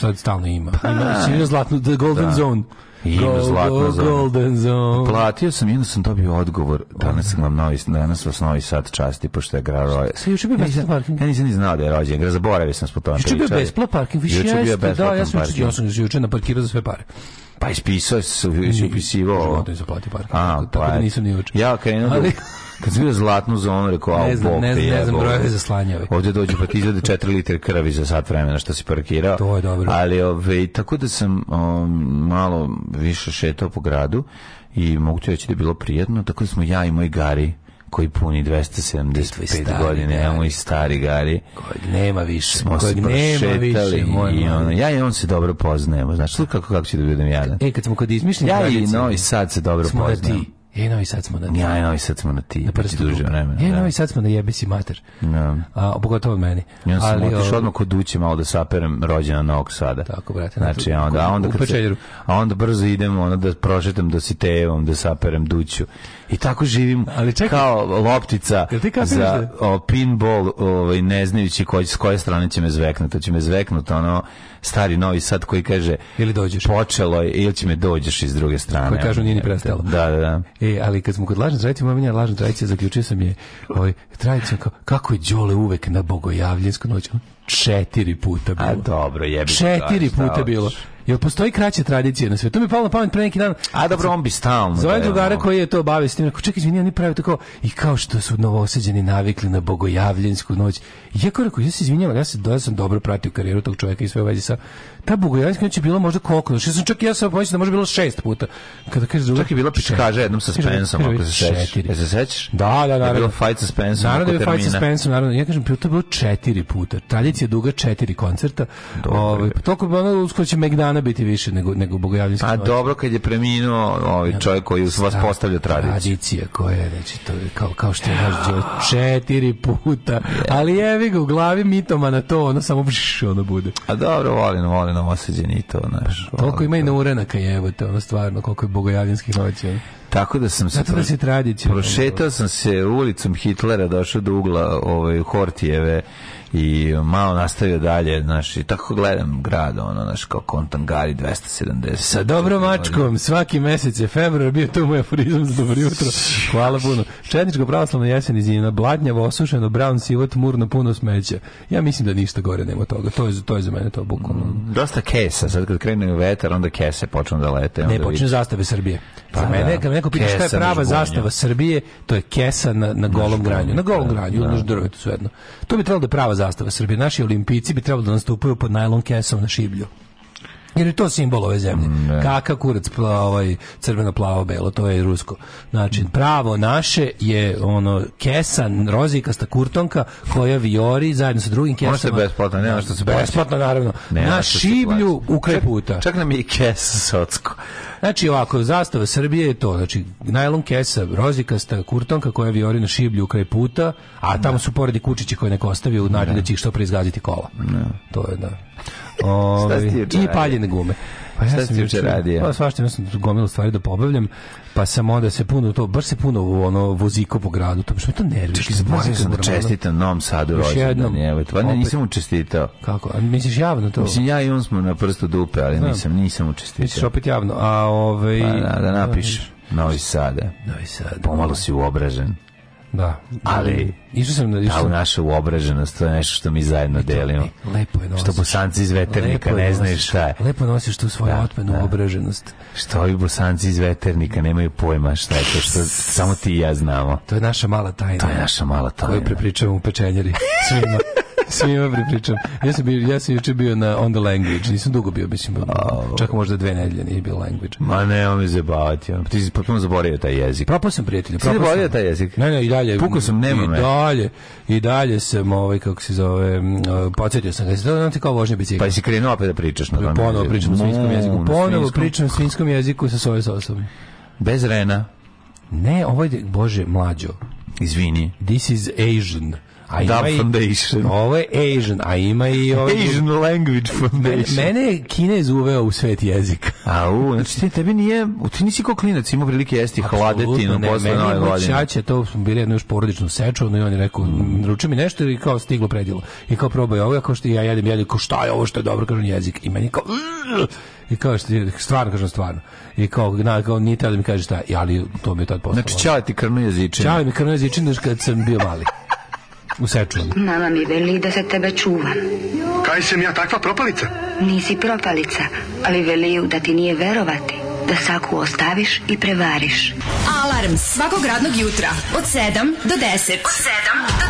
Sad stalno ima. Pa ima, ima da. zlatnu, the golden da. zone. Ima zlatna Golden zone. Platio sam i sam dobio odgovor. Danas sam vam novi, danas vas novi sad časti, pošto je grao roje. Sve juče bio besplat parking. Ja nisam ni znao da je rođen, gra zaboravio sam da s potom pričali. Juče bio besplat parking, više jeste. Da, ja sam juče, ja sam juče na parkiru za sve pare. Pa ispisao se, upisivao. Životno je zaplatio par. A, pa, tako da pa nisam ni učio. Ja krenuo da- Ali... Kad sam bio zlatnu zonu, rekao, a, ne znam, bok, ne znam, ne znam brojeve za slanjave. Ovdje ovaj. dođu pa ti izvede 4 litre krvi za sat vremena što si parkirao. To je dobro. Ali, ove, ovaj, tako da sam um, malo više šetao po gradu i mogu ti reći da je bilo prijedno, tako da smo ja i moj Gari koji puni 275 godine, nemamo i stari gari. Kojeg nema više. Smo kojeg se nema više. I ono, ja i on se dobro poznajemo. Znači, kako, kako će da budem jadan. E, kad smo kod izmišljenih Ja i Novi Sad se dobro smo poznajemo. Ja e, i novi sad smo na ti. Ja i novi sad smo na ti. Na prstu duže vremena. Ja e, da. i novi sad smo na jebe si mater. No. Da. A, pogotovo od meni. Ja sam Ali, otišao ovaj, odmah kod duće malo da saperem rođena Novog Sada. Tako, brate. Znači, onda, a onda, kad se, a onda brzo idem ono, da prošetam do Sitejevom, da saperem da duću I tako živim ali čekaj, kao loptica za da o, pinball, ovaj, ne znajući koj, s koje strane će me zveknuti. Će me zveknuti ono stari novi sad koji kaže ili dođeš. Počelo je ili će me dođeš iz druge strane. Koji kažu nije ni prestalo. Da, da, da. E, ali kad smo kod lažne tradicije, moja minja lažna tradicija, zaključio sam je ovaj, tradicija kao, kako je Đole uvek na bogojavljensku noć? Četiri puta bilo. A dobro, jebi. Četiri puta bilo. Jel postoji kraća tradicija na svetu? To mi je palo na pamet pre neki dan. A dobro, on bi stalno. Zovem drugara koji je to bavio s tim. Rekao, čekaj, izvini, oni prave tako. I kao što su novoseđeni navikli na bogojavljensku noć. I ja kao rekao, ja se izvinjam, ja, se, da, sam dobro pratio karijeru tog čovjeka i sve u vezi sa ta Bugojavska noć je bila možda koliko? Što sam čak i ja sam pomislio da možda bilo šest puta. Kada kaže druga... Čak je bila pičkaža jednom sa Spensom, ako se sećaš. E se sećaš? Da, da, Da bilo fight sa Spensom. Naravno da je fight sa Spensom, naravno. Ja kažem, to je bilo četiri puta. Tradicija duga četiri koncerta. Ovaj pa toko bi ono uskoro će Megdana biti više nego nego Bogojavljinska pa noć. A dobro kad je preminuo ovaj čovjek koji vas postavlja tradiciju. Tradicija koja je, znači to je kao kao što je naš četiri puta. Ali jevi ga u glavi mitoma na to, ono samo ono bude. A dobro, volim, volim polenom oseđeni i to, znaš. Toliko ima i evo jebote, ono stvarno, koliko je bogojavljanskih noći. Tako da sam se da si tradicionalno. Prošetao sam se ulicom Hitlera, došao do ugla ovaj Hortijeve i malo nastavio dalje, znaš, i tako gledam grad, ono, znaš, kao Kontangari 270. Sa dobrom mačkom, svaki mesec je februar, bio to moj aforizam za dobro jutro. Hvala puno. Četničko pravoslavno jesen iz Jina, bladnjavo, osušeno, brown sivot, murno, puno smeća. Ja mislim da ništa gore nema toga, to je, to je za mene to bukvalno. Mm, dosta kesa, sad kad krene vetar, onda kese počnu da lete. Onda ne, počne zastave Srbije. Pa, za mene, da, kad me neko pita šta je prava zastava Srbije, to je kesa na, na golom granju. Na golom da, granju, da. drvetu, svejedno. To bi trebalo da prava zastava Srbije. Naši olimpijci bi trebalo da nastupaju pod najlon kesom na šiblju. Jer je to simbol ove zemlje. Mm, Kaka kurac ovaj crveno plavo belo, to je rusko. Znači pravo naše je ono kesa rozikasta kurtonka koja viori zajedno sa drugim kesama. Ono što je besplatno, nema što se besplatno naravno. Nema na šiblju u kraj puta. Čak, čak nam je i kesa socko. Znači ovako, zastava Srbije je to, znači najlon kesa, rozikasta kurtonka koja viori na šiblju u kraj puta, a tamo su poredi kučići koje neko ostavio u da će ih što preizgaziti kola. Ne. To je da. Ove, I paljene gume. Pa ja sam juče radio. Pa svašta, ja sam gomila stvari da pobavljam, pa sam onda se puno to, baš se puno ono voziko po gradu, to što to nerviš. Čekaj, zaboravio sam da čestitam Novom Sadu rođendan, evo, to pa ne, nisam mu čestitao. Kako? A misliš javno to? Mislim ja i on smo na prstu dupe, ali Znam. Da. nisam, nisam učestitao. čestitao. Misliš opet javno, a ovaj pa, da, da, da napiš da. Novi Sad. Novi Sad. Pomalo si uobražen. Da. Ali išao sam na išao ta naša uobraženost, to je nešto što mi zajedno e, delimo. E, lepo je nosiš. Što bosanci iz veternika ne znaju šta je. Lepo nosiš tu svoju da, otmenu da. obraženost. Što ovi bosanci iz veternika nemaju pojma šta je to što samo ti i ja znamo. To je naša mala tajna. To je naša mala tajna. Koju prepričavamo u pečenjeri svima. svima pripričam. Ja sam, bio, ja sam juče bio na On the Language, nisam dugo bio, mislim, čak možda dve nedelje nije bio Language. Ma ne, on me zabavati, on, pa ti si potpuno zaboravio taj jezik. Propao sam prijatelju. Propao sam zaboravio taj jezik? Ne, ne, i dalje. Pukao sam, nema me. I dalje, i dalje sam, ovaj, kako se zove, podsjetio sam ga, se da ti kao vožnje bicikla. Pa si krenuo opet da pričaš na tom Ponovo pričam svinskom jeziku, ponovo pričam svinskom jeziku sa svoje osobom. Bez rena. Ne, ovaj, bože, mlađo. Izvini. This is Asian. A ima i, Foundation. Ovo je Asian, a ima i... Ovo, Asian Language Foundation. Mene, mene je Kinez uveo u svet jezik. A u, znači ti, tebi nije, ti nisi kao klinac imao prilike jesti hladetinu ne, posle nove godine. Meni je to smo bili jednu još porodičnu seču, no i on je rekao, mm. ruči mi nešto i kao stiglo predilo. I kao probaj ovo, kao što ja jedem, jedem, ko šta je ovo što je dobro, kažem jezik. I meni kao... I kao što stvarno kažem stvarno. I kao na kao nije da mi kaže šta, ali to mi je tad postalo. Znači čale ti krnu jezičin. Čale mi krnu jezičin kad sam bio mali. u Sečuanu. Mama mi veli da se tebe čuvam. Kaj sam ja takva propalica? Nisi propalica, ali veliju da ti nije verovati da saku ostaviš i prevariš. Alarm svakog radnog jutra od 7 do 10. Od 7 do 10.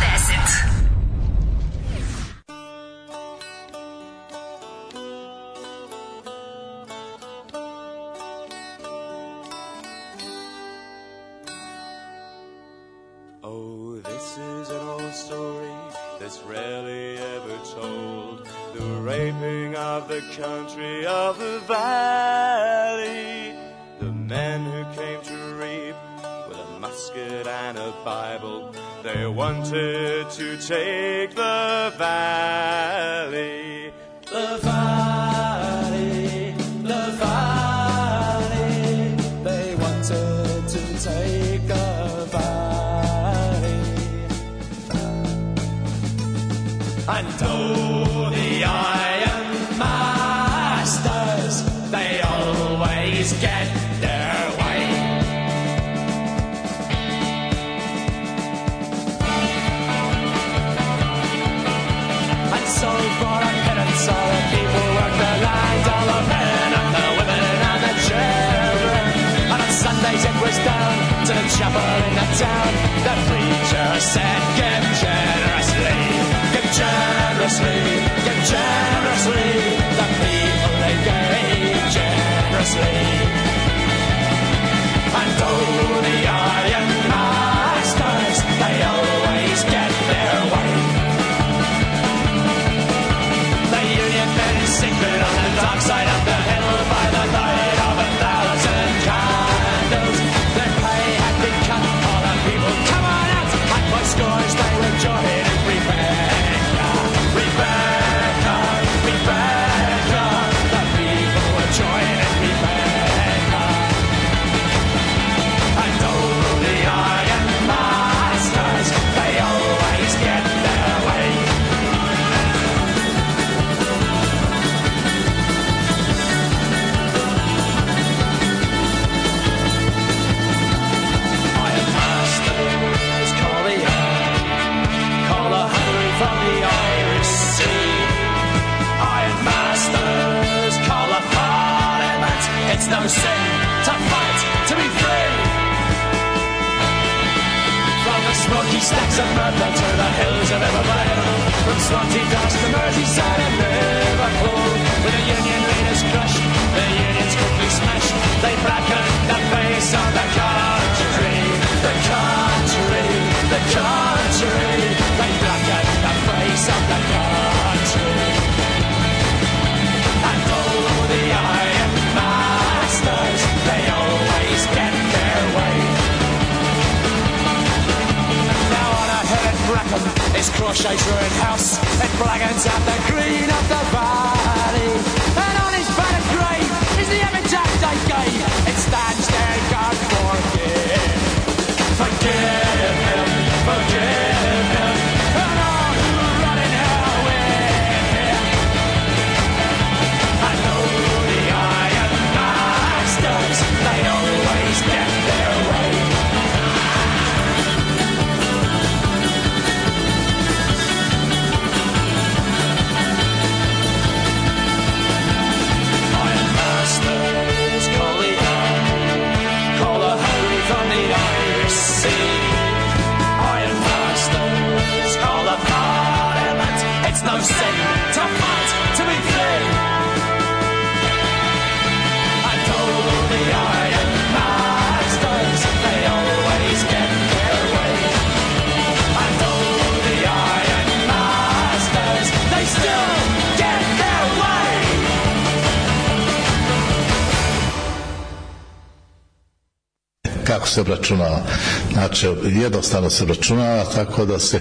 to take the chapel in the town. The preacher said, Give generously, give generously, give generously. The people they gave generously. stacks of mud that turn the hills of Evermine. From Swansea Doss to Merseyside and Liverpool, where the Union leaders crushed, the Union's quickly smashed. They blackened the face of the country, the country, the country. They blackened the face of the country. Clapham is Crawshay's ruined house. It blackens out the green of the valley. And on his battered grave is the epitaph they gave. It stands there, God forgive. Forgive him, forgive of to fight, to be free. And all the iron masters, they always get their way. And all the iron masters, they still get their way. Kako se obračunava? Znači, jednostavno se obračunava, tako da se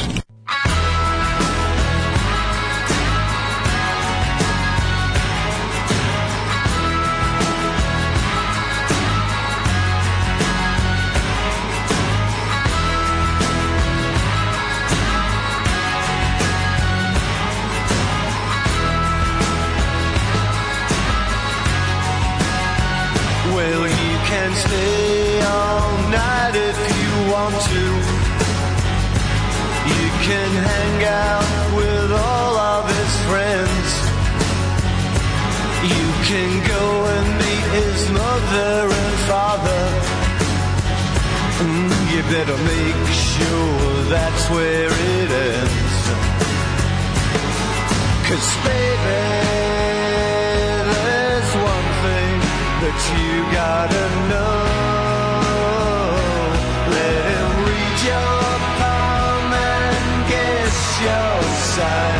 mother and father. Mm, you better make sure that's where it ends. Cause baby, there's one thing that you gotta know. Let him read your palm and guess your size.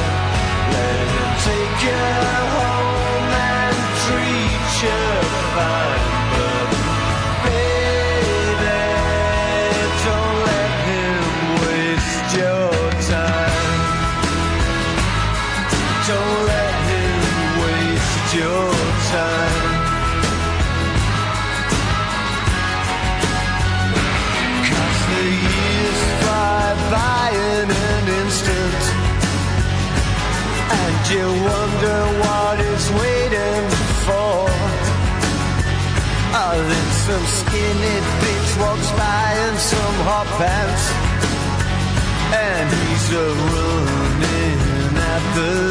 are running at the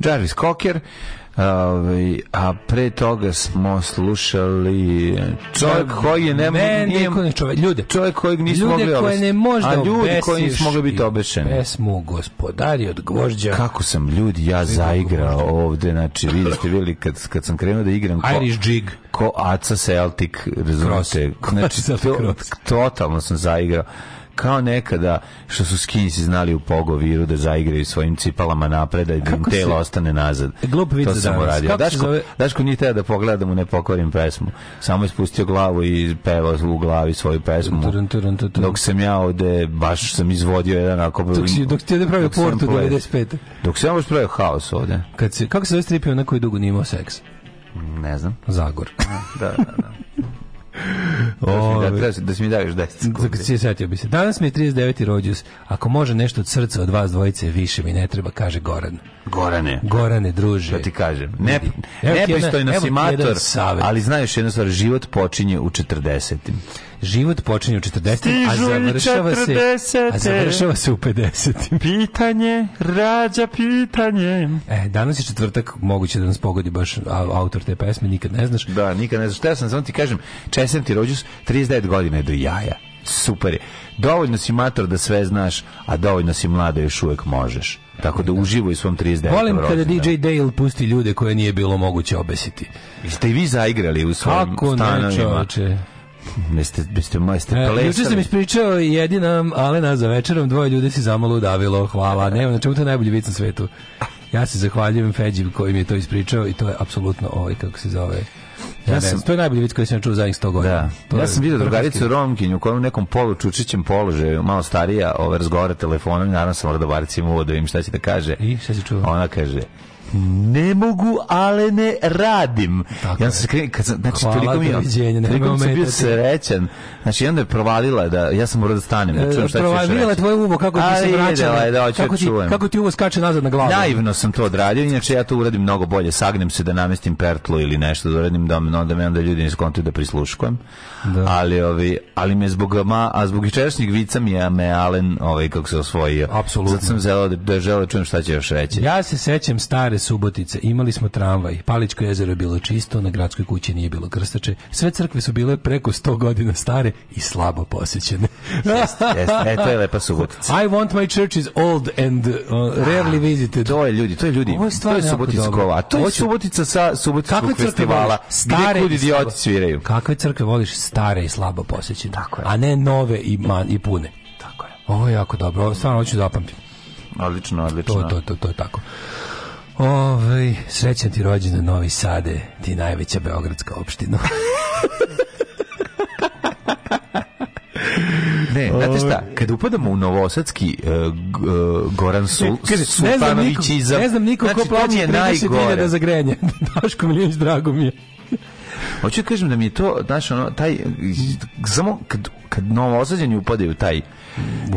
Jarvis Cocker, Ove, ovaj, a pre toga smo slušali čovjek da, koji je ne mogu čovjek ljude čovjek kojeg nismo ljude mogli koje ne možda a ljudi koji nismo mogli biti obešeni pesmu gospodari od gvožđa kako sam ljudi ja zaigrao ovde znači vidite bili kad, kad sam krenuo da igram ko, Irish jig ko Aca Celtic razumete znači to, totalno sam zaigrao kao nekada što su skinsi znali u pogoviru da zaigraju svojim cipalama napreda i da im telo ostane nazad. Glup vid to sam danas. Uradio. Daško, zove... Daško nije teo da pogleda mu ne pokorim pesmu. Samo je spustio glavu i pevao u glavi svoju pesmu. Turun, turun, turun. Dok sam ja ovde, baš sam izvodio jedan ako... Dok, si, dok ti ovde pravio portu 95. Dok sam ja pravio haos ovde. Kad si, kako se zove stripio na koji dugo nije imao seks? Ne znam. Zagor. da, da, da. O, da, treba da mi daješ 10 sekundi. Si setio bi se. Danas mi je 39. rođus. Ako može nešto od srca od vas dvojice, više mi ne treba, kaže Goran. Gorane. Gorane, druže. Da ti kažem. Ne, ne, nepristojno si mator, ali znaš jednu stvar, život počinje u 40 život počinje u 40. a završava 40. se a završava se u 50. Pitanje rađa pitanje. E, danas je četvrtak, moguće da nas pogodi baš autor te pesme, nikad ne znaš. Da, nikad ne znaš. Šta ja sam samo ti kažem, česam ti rođus, 39 godina je do jaja. Super je. Dovoljno si mator da sve znaš, a dovoljno si mlada još uvek možeš. Tako da, da. uživo i svom 39. Volim kada DJ Dale pusti ljude koje nije bilo moguće obesiti. Ste i vi zaigrali u svojim Kako stanovima. Kako Jeste, jeste majster e, Juče sam ispričao jedinam Alena za večerom, dvoje ljudi si zamalo udavilo, hvala, Ne, na čemu to je najbolji vic na svetu. Ja se zahvaljujem Feđi koji mi je to ispričao i to je apsolutno ovaj, kako se zove, ja, ja sam, to je najbolji vic koji sam čuo zadnjih 100 godina. Da. ja sam vidio drugaricu Romkinju koja u nekom polučučićem položaju, malo starija, ovaj razgovara telefonom, naravno sam mora da bacim u vodu, da im šta će da kaže. I šta se čuva? Ona kaže: ne mogu, ali ne radim. Tako ja sam se krenuo, kad sam, znači, Hvala, toliko mi je, toliko sam bio srećan. Znači, onda je provalila da, ja sam morao da stanem, da e, čujem šta ću Provalila tvoj uvo, kako ti se vraćala. Da, da, kako, ti, kako ti uvo skače nazad na glavu. Naivno sam to odradio, inače ja to uradim mnogo bolje. Sagnem se da namestim pertlu ili nešto, da uradim da, no, da me onda ljudi ne skontuju da prisluškujem. Da. Ali, ovi, ali me zbog, ma, a zbog ičerašnjeg vica mi je me Alen, ovaj, kako se osvojio. Apsolutno. Zato sam želeo da, da želeo da čujem šta će još reći. Ja se sećam stare Subotice, imali smo tramvaj, Paličko jezero je bilo čisto, na gradskoj kući nije bilo krstače, sve crkve su bile preko 100 godina stare i slabo posećene. jest, jest. E, to je lepa Subotica. I want my church is old and uh, rarely visited. To je ljudi, to je ljudi. je to je Subotica to je Subotica sa Subotičkog festivala. Stare gdje idioti sviraju. Kakve crkve voliš? Stare i slabo posećene. Tako je. A ne nove i, man, i pune. Tako je. Ovo je jako dobro, ovo stvarno hoću da zapamtiti. Odlično, odlično. To, to, to, to je tako. Ove, srećan ti rođena Novi Sade, ti najveća beogradska opština. Ne, znate šta, kad upadamo u Novosadski uh, Goran Sul, Kaže, Sultanović i za... Ne znam niko znači, ko plaća 30.000 za grejanje. Daško Miljenić, drago mi je. Hoću da kažem da mi je to, znaš, ono, taj, samo kad, kad novosadjeni upadaju taj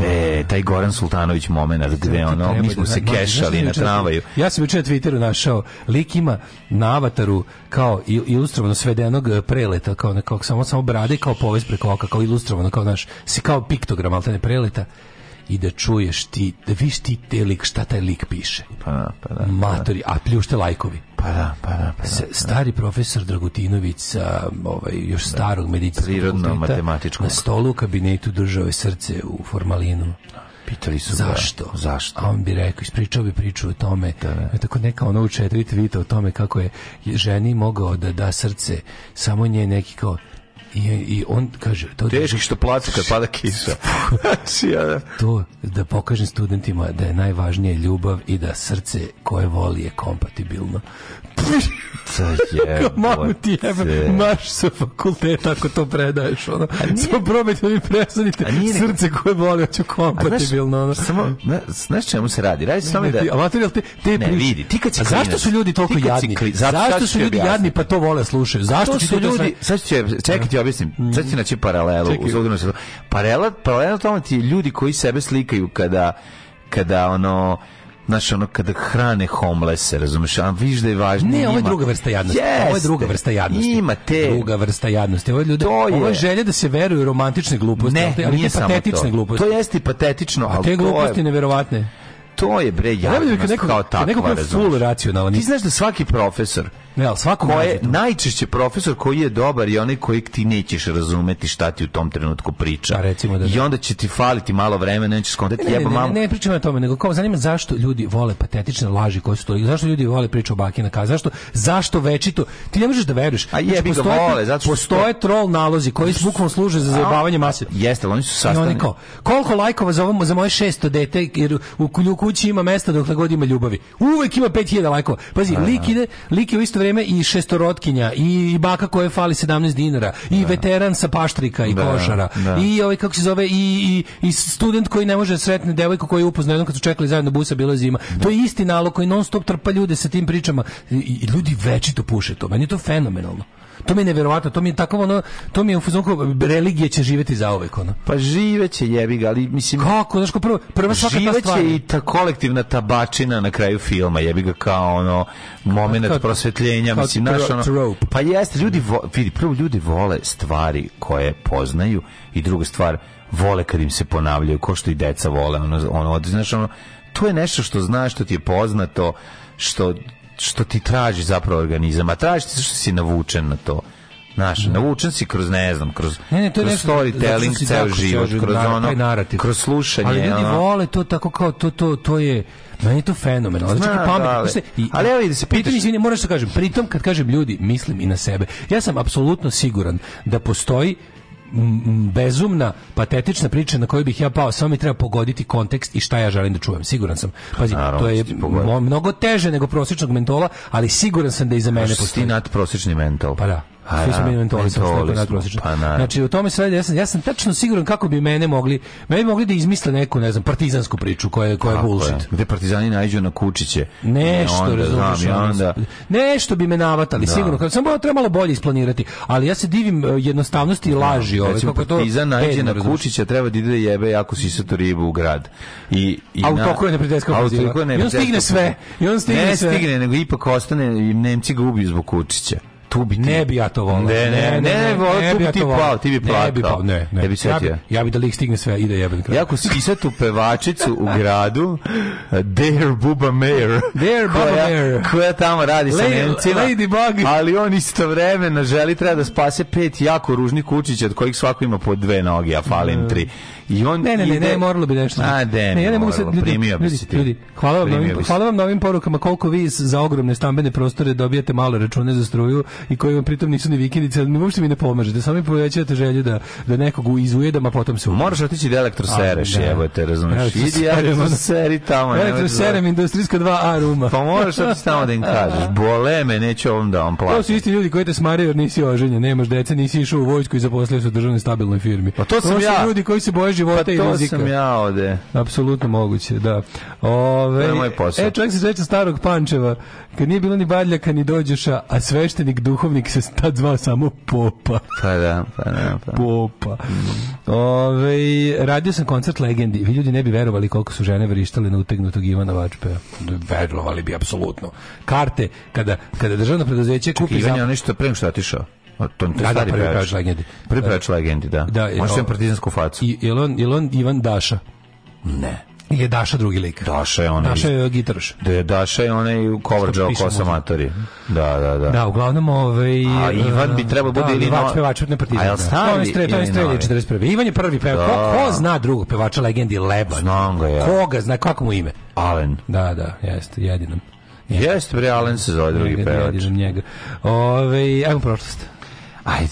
E, taj Goran Sultanović momenat gde ono, mi da smo se kešali na tramvaju. Ja sam juče na Twitteru našao, lik ima na avataru kao ilustrovano svedenog e, preleta, kao nekog, samo, samo brade kao povez preko oka, kao ilustrovano, kao naš, si kao piktogram, ali ne preleta i da čuješ ti, da viš ti te lik, šta taj lik piše. Pa da, pa da, pa da. Matori, a pljušte lajkovi. Pa da, pa da, pa da. Pa da. Stari profesor Dragutinović sa ovaj, još da. starog medicinskog matematičkog. Na stolu u kabinetu držao je srce u formalinu. Pitali su zašto? Ga, zašto? A on bi rekao, ispričao bi priču o tome. Da, ne. Tako neka ona u četiri o tome kako je ženi mogao da da srce samo nje neki kao I, i on kaže... To Teški što plaća kad pada kiša. Znači, to da pokažem studentima da je najvažnije ljubav i da srce koje voli je kompatibilno je. Mamu ti jebe, maš sa fakulteta ako to predaješ. Ono. Samo probajte da mi presanite srce koje boli, hoću kompatibilno. Ono. Samo, na, znaš čemu se radi? Radi se tome da... Ti, amator, jel te, te ne, priš... vidi, ti kad si zašto su ljudi toliko jadni? Kli, zašto, zašto su ljudi jadni pa to vole da slušaju? Zašto su ljudi... Sad ću, čekaj ti objasnim, mhm. sad ću naći paralelu. Paralel, paralelno tome ti ljudi koji sebe slikaju kada kada ono Znaš, ono, kada hrane homelese, razumeš, a viš da je važno. Ne, ovo je druga vrsta jadnosti. Yes, ovo je druga vrsta jadnosti. Ima te. Druga vrsta jadnosti. Ovo je, ljude, to je. Ovo je želje da se veruju romantične gluposti. Ne, ali nije patetične to. gluposti. To jeste i patetično, ali a te gluposti je... neverovatne to je bre jadnost kao takva. Neko je full racionalan. Ti znaš da svaki profesor Ne, ali svako koje najčešće profesor koji je dobar i onaj koji ti nećeš razumeti šta ti u tom trenutku priča. Pa recimo da, da I onda će ti faliti malo vremena, nećeš skontati ne, jeba ne, mamu. Ne, ne, pričamo o tome, nego kao zanima zašto ljudi vole patetične laži koje su to. Zašto ljudi vole priču o Bakina Ka? Zašto zašto večito? Ti ne možeš da veruješ. A znači, jebi znači, ga vole, zato što postoje troll nalozi koji bukvalno služe za zabavanje mase. Jeste, ali oni su sastavljeni. Oni kao, koliko lajkova za ovo za moje 600 dete jer u kući ima mesta dokle god ima ljubavi. Uvek ima 5000 lajkova. Pazi, lik da. ide, lik je u isto vreme i šestorotkinja i baka koja fali 17 dinara i da. veteran sa paštrika i da, košara da. i ovaj kako se zove i, i, i student koji ne može sretne devojku koju je upoznao jednom kad su čekali zajedno busa bilo je zima. Da. To je isti nalog koji non stop trpa ljude sa tim pričama i, i ljudi večito puše to. Meni je to fenomenalno. To mi je neverovatno, to mi je tako ono, to mi je u fuzonku religije će živeti za zauvek ono. Pa živeće jebi ga, ali mislim kako, znači prvo prva svaka ta stvar. i ta kolektivna tabačina na kraju filma, jebi ga kao ono momenat prosvetljenja, mislim naš ono. Pa jeste, ljudi vo, vidi, prvo ljudi vole stvari koje poznaju i druga stvar vole kad im se ponavljaju, ko što i deca vole, ono, ono, znaš, ono, to je nešto što znaš, što ti je poznato, što što ti traži zapravo organizam, a traži ti što si navučen na to. Naš, mm. navučen si kroz ne znam, kroz ne, ne, to je kroz nešto, storytelling ceo, ceo život, kroz ono, narativ. kroz slušanje. Ali ljudi vole to tako kao to to to je meni je to fenomenalno. Znači, pamet, da, ali, ali evo da se pitaš. Pritom, izvini, moraš da kažem, pritom kad kažem ljudi, mislim i na sebe. Ja sam apsolutno siguran da postoji bezumna, patetična priča na koju bih ja pao, samo mi treba pogoditi kontekst i šta ja želim da čujem. Siguran sam. Pazi, Naravno, to je mnogo teže nego prosječnog mentola, ali siguran sam da i za mene postoji. Ti nadprosječni mentol. Pa da. A, svi su meni mentoli, e, mentoli smo, pa Znači, u tome sve, ja sam, ja sam tačno siguran kako bi mene mogli, meni mogli da izmisle neku, ne znam, partizansku priču koja koja je bullshit. Gde partizani najđu na kučiće. Nešto, onda, razumiješ, znam, onda... nešto bi me navatali, da. sigurno. Kad sam trebalo bolje isplanirati, ali ja se divim e, jednostavnosti i laži. Da, ove, recimo, kako partizan to najđe na kučiće, treba da ide da jebe jako si se ribu u grad. I, i a u toku je neprijateljska I on stigne sve. I on stigne ne sve. stigne, nego ipak ostane, i Nemci ga ubiju zbog kučića tu bi ti... Ne bi ja to volao. Ne, ne, ne, ne, ne, bi ja to volao. Ti bi plakao. Pa- ne, ne, bi setio. Ja bi da lik stigne sve, ide jeben kraj. Jako sisatu pevačicu u gradu, Dare Buba Mayer. Dare Buba Mayer. Koja tamo radi sa Nemcima. Bug. Ali on istovremeno želi treba da spase pet jako ružnih kućića od kojih svako ima po dve noge, a falim e. tri. I on ne, ne, ne, ide... ne, moralo bi nešto. A, de, ne, ja ne mogu se ljudi, ljudi, ljudi, hvala vam, novim, hvala vam na ovim porukama koliko vi za ogromne stambene prostore dobijate male račune za struju i koji vam pritom nisu ni vikendice, ali uopšte mi ne pomažete, samo mi povećate želju da, da nekog izujedam, a potom se možeš otići da elektrosereš, da. te, razumeš. Idi seri tamo. Elektroserem industrijska 2A ruma. Pa moraš otići tamo da im kažeš, bole me, neću ovom da vam platim. To su isti ljudi koji te smaraju jer nisi oženjen, nemaš dece, nisi išao u vojsku i zaposlio se u državnoj stabilnoj firmi. Pa to sam ja. ljudi koji se boje života pa i rizika. to sam ja ovde. Apsolutno moguće, da. Ove, to je moj posao. E, čovjek se sveća starog pančeva, kad nije bilo ni badljaka ni dođeša, a sveštenik, duhovnik se tad zvao samo popa. Pa da, pa da. Pa. Da. Popa. Mm. Ove, radio sam koncert legendi. Vi ljudi ne bi verovali koliko su žene vrištale na utegnutog Ivana Vačpeja. Verovali bi, apsolutno. Karte, kada, kada državno preduzeće kupi... Čekaj, Ivan je zap... nešto pre što otišao. To, to da, da, prvi prevač legendi. Prvi prevač da. legendi, da. da Možda imam partizansku facu. I, je, on, je on Ivan Daša? Ne. Ili je Daša drugi lik? Daša je onaj... Daša je gitaraš. Da, je Daša je onaj coverđao kosa kosamatori. Da, da, da. Da, uglavnom ovaj... A Ivan bi eh, trebao da, bude ili... Pevač, pevač, ne partizan. A jel stari? To je strelj, to je strelj 41. Ivan je prvi pevač. Ko, da. ko zna drugog pevača legendi Leban? Znam ga ja. Koga zna, kako mu ime? Alen. Da, da, jeste, jedinom. Jeste, bre, Alen se zove drugi pevač. Jedinom njega. Ove, ovaj, ajmo prošlost. Ajde.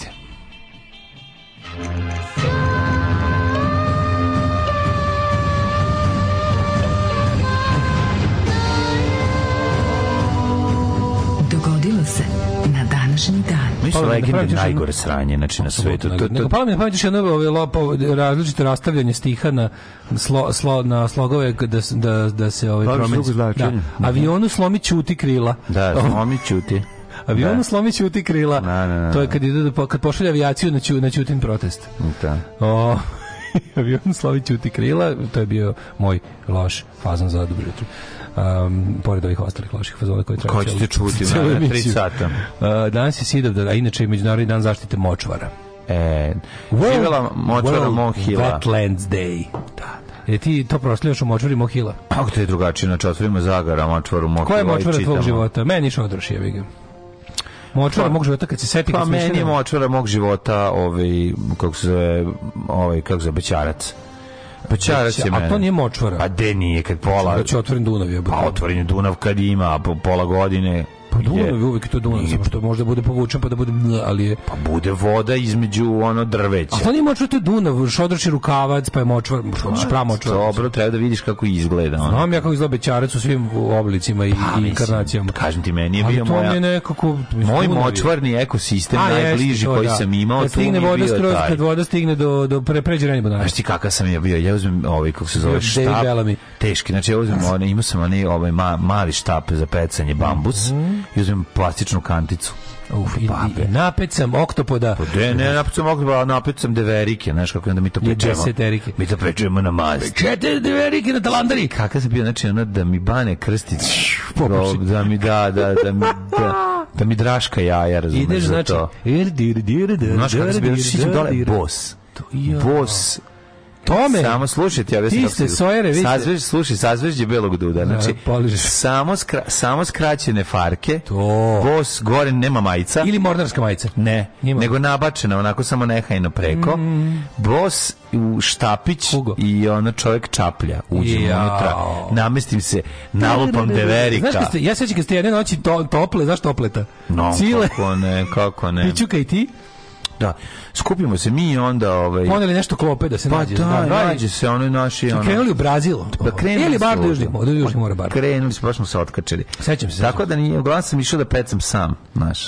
Dogodilo se na današnji dan. Mi su legende da najgore sranje, znači na svetu. To, to, to... Pala mi na pamet još jedno različito rastavljanje stiha na, slo, slo, na slogove da, da, da se... Ovaj, promeni, da, avionu slomi čuti krila. Da, slomi čuti. Avion da. slomi ćuti krila. Na, da, na, da, na. Da, to je kad, idu, kad pošalje avijaciju na, ću, na ćutin protest. Da. O, avion slomi ćuti krila, to je bio moj loš fazan za dobro jutro um, pored ovih ostalih loših fazona koje treba. Ko ćete čuti na 3 sata. Uh, danas je Sidov da, a inače je Međunarodni dan zaštite močvara. E, world, živjela močvara World Mohila. Wetlands Day. Da, E ti to prosljevaš u močvari Mohila? Pa ako te je drugačije? Znači, otvorimo Zagara, močvaru Mohila Koja je močvara tvog života? Meni šodroš je, ga. Močvara pa, mog života kad se setim pa meni je močvara mog života ovaj kako se zove ovaj kako se bećarac Bećarac je mene. A to nije močvara. Pa de nije, kad pola... Da znači, će otvoren Dunav je. Pa otvoren Dunav kad ima, po pola godine, Pa Dunav je uvek to Dunav, samo što možda bude povučen pa da bude ali je pa bude voda između ono drveća. A to nije močvar, to je Dunav, šodrči rukavac, pa je močvar, šodrči pa, pramočvar. Dobro, treba da vidiš kako izgleda ono. Znam ja kako izgleda bećarac u svim oblicima i, pa, i inkarnacijama. Kažem ti meni je bio moja. Ali to je nekako moj močvarni ekosistem A, najbliži koji da. sam imao, tu stigne tu voda skroz kad voda stigne do do pre pređe Rani Bunara. Znaš ti kakav sam ja bio? Ja uzmem ovaj kako se zove štap. Teški, znači ja uzmem one, imao sam onaj ovaj mali štap za pecanje bambus. Mm -hmm i uzmem plastičnu kanticu. Uf, i, i, napet sam oktopoda. Pa de, ne, napet sam oktopoda, napet sam deverike, znaš kako onda mi to pečemo. Deseterike. Mi to pečemo na masti. Čete deverike na talandari. Kakav sam bio, znači ono da mi bane krstić, Popuši. da mi da, da, da mi da, da mi draška jaja, razumeš Ideš, znači, to. Ideš, znači, ir, dir, dir, dir, dir, dir, dir, dir, dir, dir, dir, dir, dir, dir, dir, dir, Tome. Samo slušajte, ja ti ste sojere, vidite. Sazvež, slušaj, sazvežđe belog duda. Znači, da, samo, skra, samo skraćene farke. To. Bos gore nema majica. Ili mornarska majica. Ne, Njima. nego nabačena, onako samo nehajno preko. Mm. Bos u štapić Hugo. i ono čovjek čaplja. Uđem ja. unutra, namestim se, nalupam deverika. Znaš, ste, ja sećam kad ste jedne noći to, tople, zašto opleta No, Cile. kako ne, kako ne. Pićuka i ti? Da. Skupimo se mi onda ovaj Onda li nešto klope da se pa nađe. Da, da, da nađe se oni naši ono. Krenuli u Brazil. Pa krenuli. Ili bar do južnih, do južnih mora bar. Krenuli, baš smo se otkačili. Sećam se. Tako da nije uglavnom sam išao da pecam sam, znaš.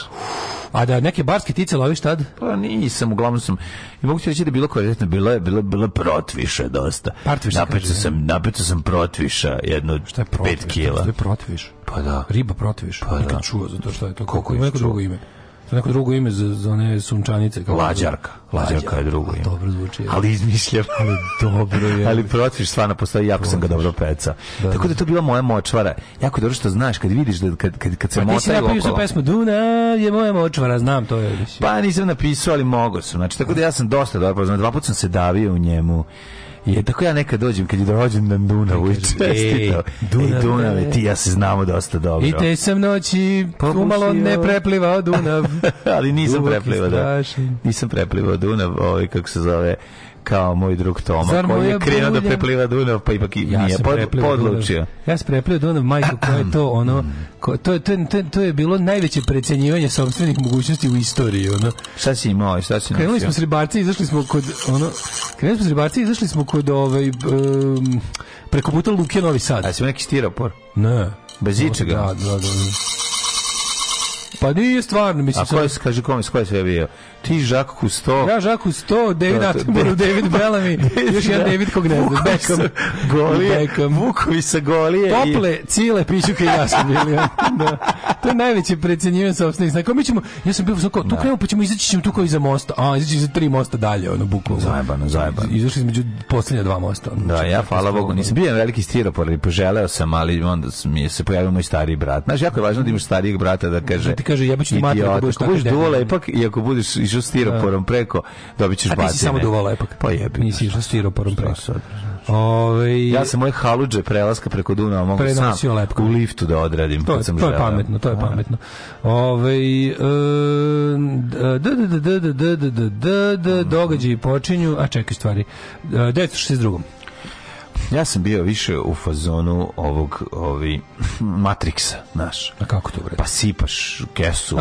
A da neke barske tice loviš tad? Pa nisam, uglavnom sam. I mogu ti reći da bilo kvalitetno, bilo je bilo, bilo protviša dosta. Partviša. Napecao sam, napecao sam protviša, jedno šta je protviš, 5 kg. Šta je protviš? Pa da. Riba protviš. Pa da. Nikad čuo za to šta je to. Koliko ima neko drugo ime. To neko drugo ime za, za one sunčanice. Kao Lađarka. Lađarka je drugo ime. Dobro zvuči. Je. Ali izmišljam. Ali dobro je. ali protiš stvarno postoji, jako sam ga dobro peca. Da, Tako da, da, da je to bila moja močvara. Jako dobro što znaš, kad vidiš, da, kad, kad, kad se pa, motaju okolo. Pa ti si napisao pesmu Duna je moja močvara, znam to je. Pa nisam napisao, ali mogo su. Znači, tako da ja sam dosta dobro poznao. Dva put sam se davio u njemu. Je tako ja nekad dođem kad je rođen na Dunavu i čestito. Dunav, Dunave, ti ja se znamo dosta dobro. I te sam noći umalo ne preplivao Dunav. Ali nisam preplivao, da. Nisam preplivao Dunav, ovaj kako se zove kao moj drug Toma, Zar koji je krenuo da prepliva Dunav, pa ipak ja nije pod, podlučio. Ja sam preplio Dunav, majko, koje je to ono, ko, to, to, to, to, je bilo najveće precenjivanje sobstvenih mogućnosti u istoriji, ono. Šta si imao, šta si Krenuli smo s ribarci, izašli smo kod, ono, krenuli smo s ribarci, izašli smo kod, ovaj, um, preko puta Luke Novi Sad. A si neki stiropor? Ne. Bez ičega? Da, da, da. Pa nije stvarno, mislim. A ko je, kaži kom, ko je sve bio? Ti Žak Kusto. Ja Žak Kusto, David da, da Attenborough, da. David Bellamy, još jedan David kog ne znam, Beckham. Golije, Vukovi sa Golije. Tople, i... Cile, pićuke i ja sam bili. da. To je najveće precenjivanje sobstvenih znaka. Mi ćemo, ja sam bio kao, tu da. krenemo pa ćemo izaći ćemo tu kao iza mosta. A, izaći iza tri mosta dalje, ono bukvalno. Zajebano, zajebano. Izašli između poslednja dva mosta. Ono, da, znači, ja hvala Bogu, nisam bio veliki stiropor, ali poželeo sam, ali onda mi je se pojavio moj stariji brat. Znaš, jako je važno da imaš starijeg brata da kaže. Da ti kaže, jebaću ti mater, da budeš tako. Ako budeš dula, ipak, i ako budeš išao stiroporom preko, dobit ćeš batine. A ti si samo duvala ipak. Pa jebi. Nisi išao stiroporom preko. Ove, ja sam moje haludže prelaska preko Dunava mogu sam lepko. u liftu da odradim. To, sam to je pametno, to je pametno. Ove, događaji počinju, a čekaj stvari, 1962. Ja sam bio više u fazonu ovog ovi Matrixa, znaš. A kako to bre? Pa sipaš kesu,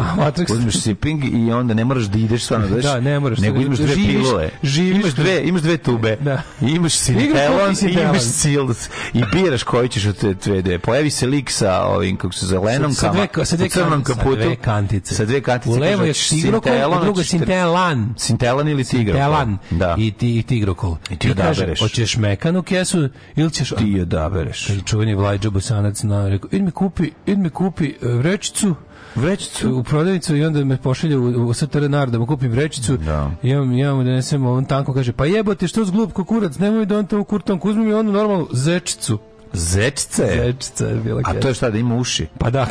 uzmeš sipping i onda ne moraš da ideš stvarno, znaš. Da, ne moraš. Nego imaš dve živiš, pilule. Živiš, imaš dve, imaš dve tube. Da. I imaš sintelon, i imaš sils i biraš koji ćeš od te dve Pojavi se lik sa ovim kako se zelenom sa, dve, sa dve crnom kaputu. Sa dve kantice. Sa dve kantice. U levo je sintelon, drugo sintelan. Sintelan ili tigro. Sintelan. Da. I ti tigrokol. I ti odabereš. Hoćeš mekanu kesu, ili ćeš ti odabereš. Ili čuveni Vlajđo Bosanac na rekao, idi mi kupi, idi mi kupi e, vrećicu, vrećicu u prodavnicu i onda me pošalje u, u STR da mu kupim vrećicu da. Imam ja, ja mu on tanko kaže pa jebote što zglup kurac nemoj da on to u kurtonku uzmi mi onu normalnu zečicu Zečce? Zečce Zečica je bila A to je šta, da ima uši? Pa da,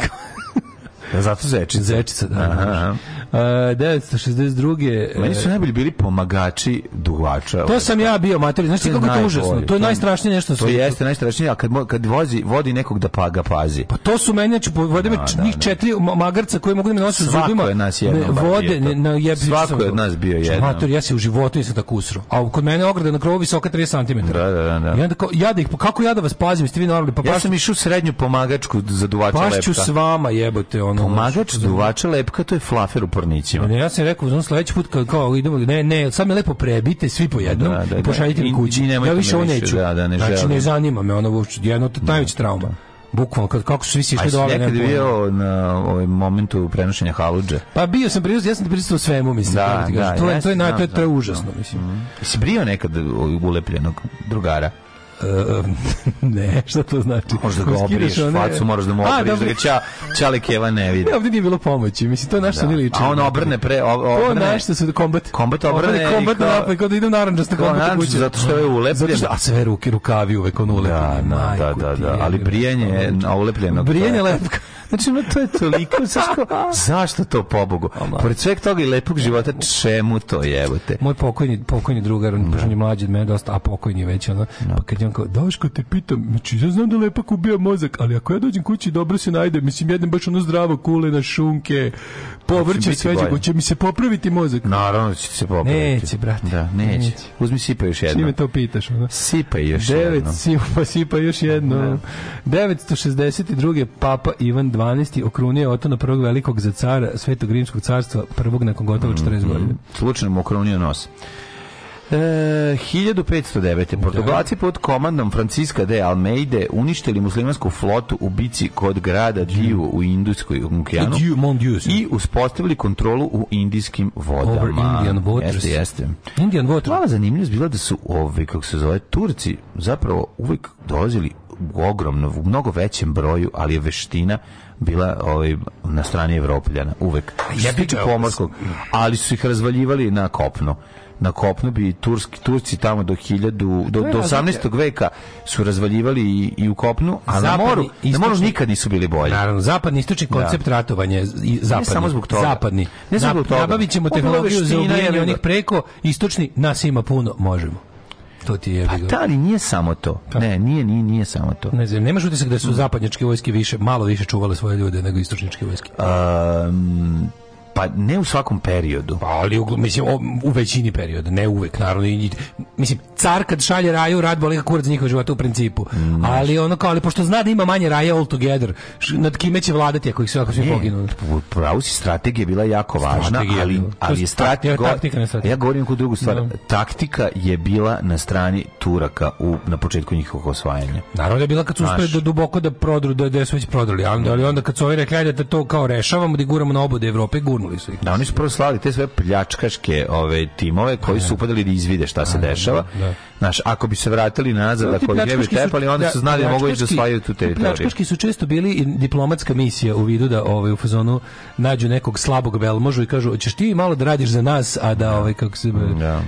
E, zato Zečica. Zečica, da. Aha. Da. E, uh, 962. E, meni su najbolji bili pomagači duvača. To sam ovaj, ja bio, mater. Znaš kako je to užasno? To je najstrašnije nešto. To jeste najstrašnije, a kad, kad vozi, vodi nekog da pa ga pazi. Pa to su meni, znači, vode me da, njih da. četiri magarca koji mogu da me nose zubima. je nas jedno. Vode, na jebi. Svako je od nas bio jedan. Mater, ja se u životu nisam tako usro. A kod mene ograda na krovu visoka 30 cm. Da, da, da. I onda kao, ja da ih, kako ja da vas pazim, ste vi normalni? Pa ja sam išao srednju pomagačku za duvača lepka. Pašću s vama, jebote, ono pomagač, duvača, da. lepka, to je flafer u pornićima. Ne, ja sam rekao, znam sledeći put kad kao idemo, ne, ne, sad me lepo prebite svi po jednom da, da, i da. pošaljite mi kući. I, ja više ovo neću. Da, da, ne znači, želim. ne zanima me ono uopće, jedno od da. najveća trauma. Bukvalno, kad, kako su svi sišli do ove nekada bio na ovom ovaj, momentu prenošenja haludže? Pa bio sam prizus, ja sam prisustvovao svemu, mislim. Da, da, to, je, to, je, to, je, to, je, užasno, mislim. Mm. Si brio nekad ulepljenog drugara? Uh, ne, šta to znači? Možeš da ga obriješ, one... facu moraš da mu obriješ, da ga ča, čale keva ne vidi. Ne, ovdje nije bilo pomoći, mislim, to je našto da. liči. A on obrne pre, obrne. To je našto su da kombat. Kombat obrne. Obrne kombat ko... napad, kao da idem naranđasto kombat kuće. Zato što je ulepljen. Što, a sve ruke, rukavi uvek on ulepljen. Da, da, da, da, da, ali brijenje je ulepljeno. Brijenje lepka. Znači, no, to je toliko, zašto, zašto to pobogu? Pored sveg toga i lepog života, čemu to jebote? Moj pokojni, pokojni drugar, on, da. on je mlađi od mene dosta, a pokojni već, ono, da. pa kad je on kao, Daško, te pitam, znači, ja znam da lepak ubija mozak, ali ako ja dođem kući, dobro se najde, mislim, jedem baš ono zdravo, kule na šunke, povrće sveđe, će mi se popraviti mozak. Naravno da će se popraviti. Neće, brate. Da, neće. neće. Uzmi sipa još jedno. Čime to pitaš? Ono? Sipaj još Devet, jedno. Sipa, sipa još jedno. 962. Papa Ivan 12. okrunio Otona prvog velikog za cara Svetog Rimskog carstva, prvog nakon gotovo 40 mm, godina. Mhm. Slučajno mu okrunio nos. E, 1509. Da. Portugalci pod komandom Franciska de Almeide uništili muslimansku flotu u bici kod grada Diu u Indijskoj okeanu i uspostavili kontrolu u indijskim vodama. Over Indian waters. Jeste, jeste. Indian waters. Mala zanimljivost bila da su ovi, kako se zove, Turci zapravo uvek dolazili u ogromnom, u mnogo većem broju, ali je veština bila ovaj, na strani Evropljana, uvek. Ja bi pomorskog, mm. ali su ih razvaljivali na kopno na kopno bi turski turci tamo do 1000 do, do 18. veka su razvaljivali i, i u kopnu, a na moru istočni, na moru nikad nisu bili bolji. Naravno, zapadni istočni da. koncept da. ratovanja i zapadni. Ne samo zbog toga. Zapadni. Ne zbog toga. Nabavit ćemo tehnologiju za ubijanje onih preko, istočni nas ima puno, možemo. To ti je. Pa ali nije samo to. Ka? Ne, nije, nije, nije samo to. Ne znam, nemaš utisak da su zapadnjačke vojske više, malo više čuvale svoje ljude nego istočničke vojske. Um, Pa ne u svakom periodu. Pa ali u, mislim, o, u većini perioda, ne uvek, naravno. I, mislim, car kad šalje raju, rad boli ga kurac njihova života u principu. Mm. Ali ono kao, ali pošto zna da ima manje raja all together, š, nad kime će vladati ako ih sve ako svi poginu? Pravo si, strategija bila jako važna, strategija ali, ali je strategija... Taktika na strategija. Ja govorim kod drugu stvar. No. Da. Taktika je bila na strani Turaka u, na početku njihovog osvajanja. Naravno da je bila kad su uspeli da duboko da prodru, da, da su već prodrli, ali, ali onda kad su ovi rekli da to kao rešavamo, da guramo na obode Evrope, gurno gurnuli su ih. Da, oni su prvo slali te sve pljačkaške ove timove koji su da. upadali da izvide šta se da, da, dešava. Znaš, ako bi se vratili nazad, ako bi bi tepali, onda su znali da mogu i da osvajaju tu teritoriju. Pljačkaški su često bili i diplomatska misija u vidu da ovaj u fazonu nađu nekog slabog velmožu i kažu ćeš ti malo da radiš za nas, a da ovaj kako se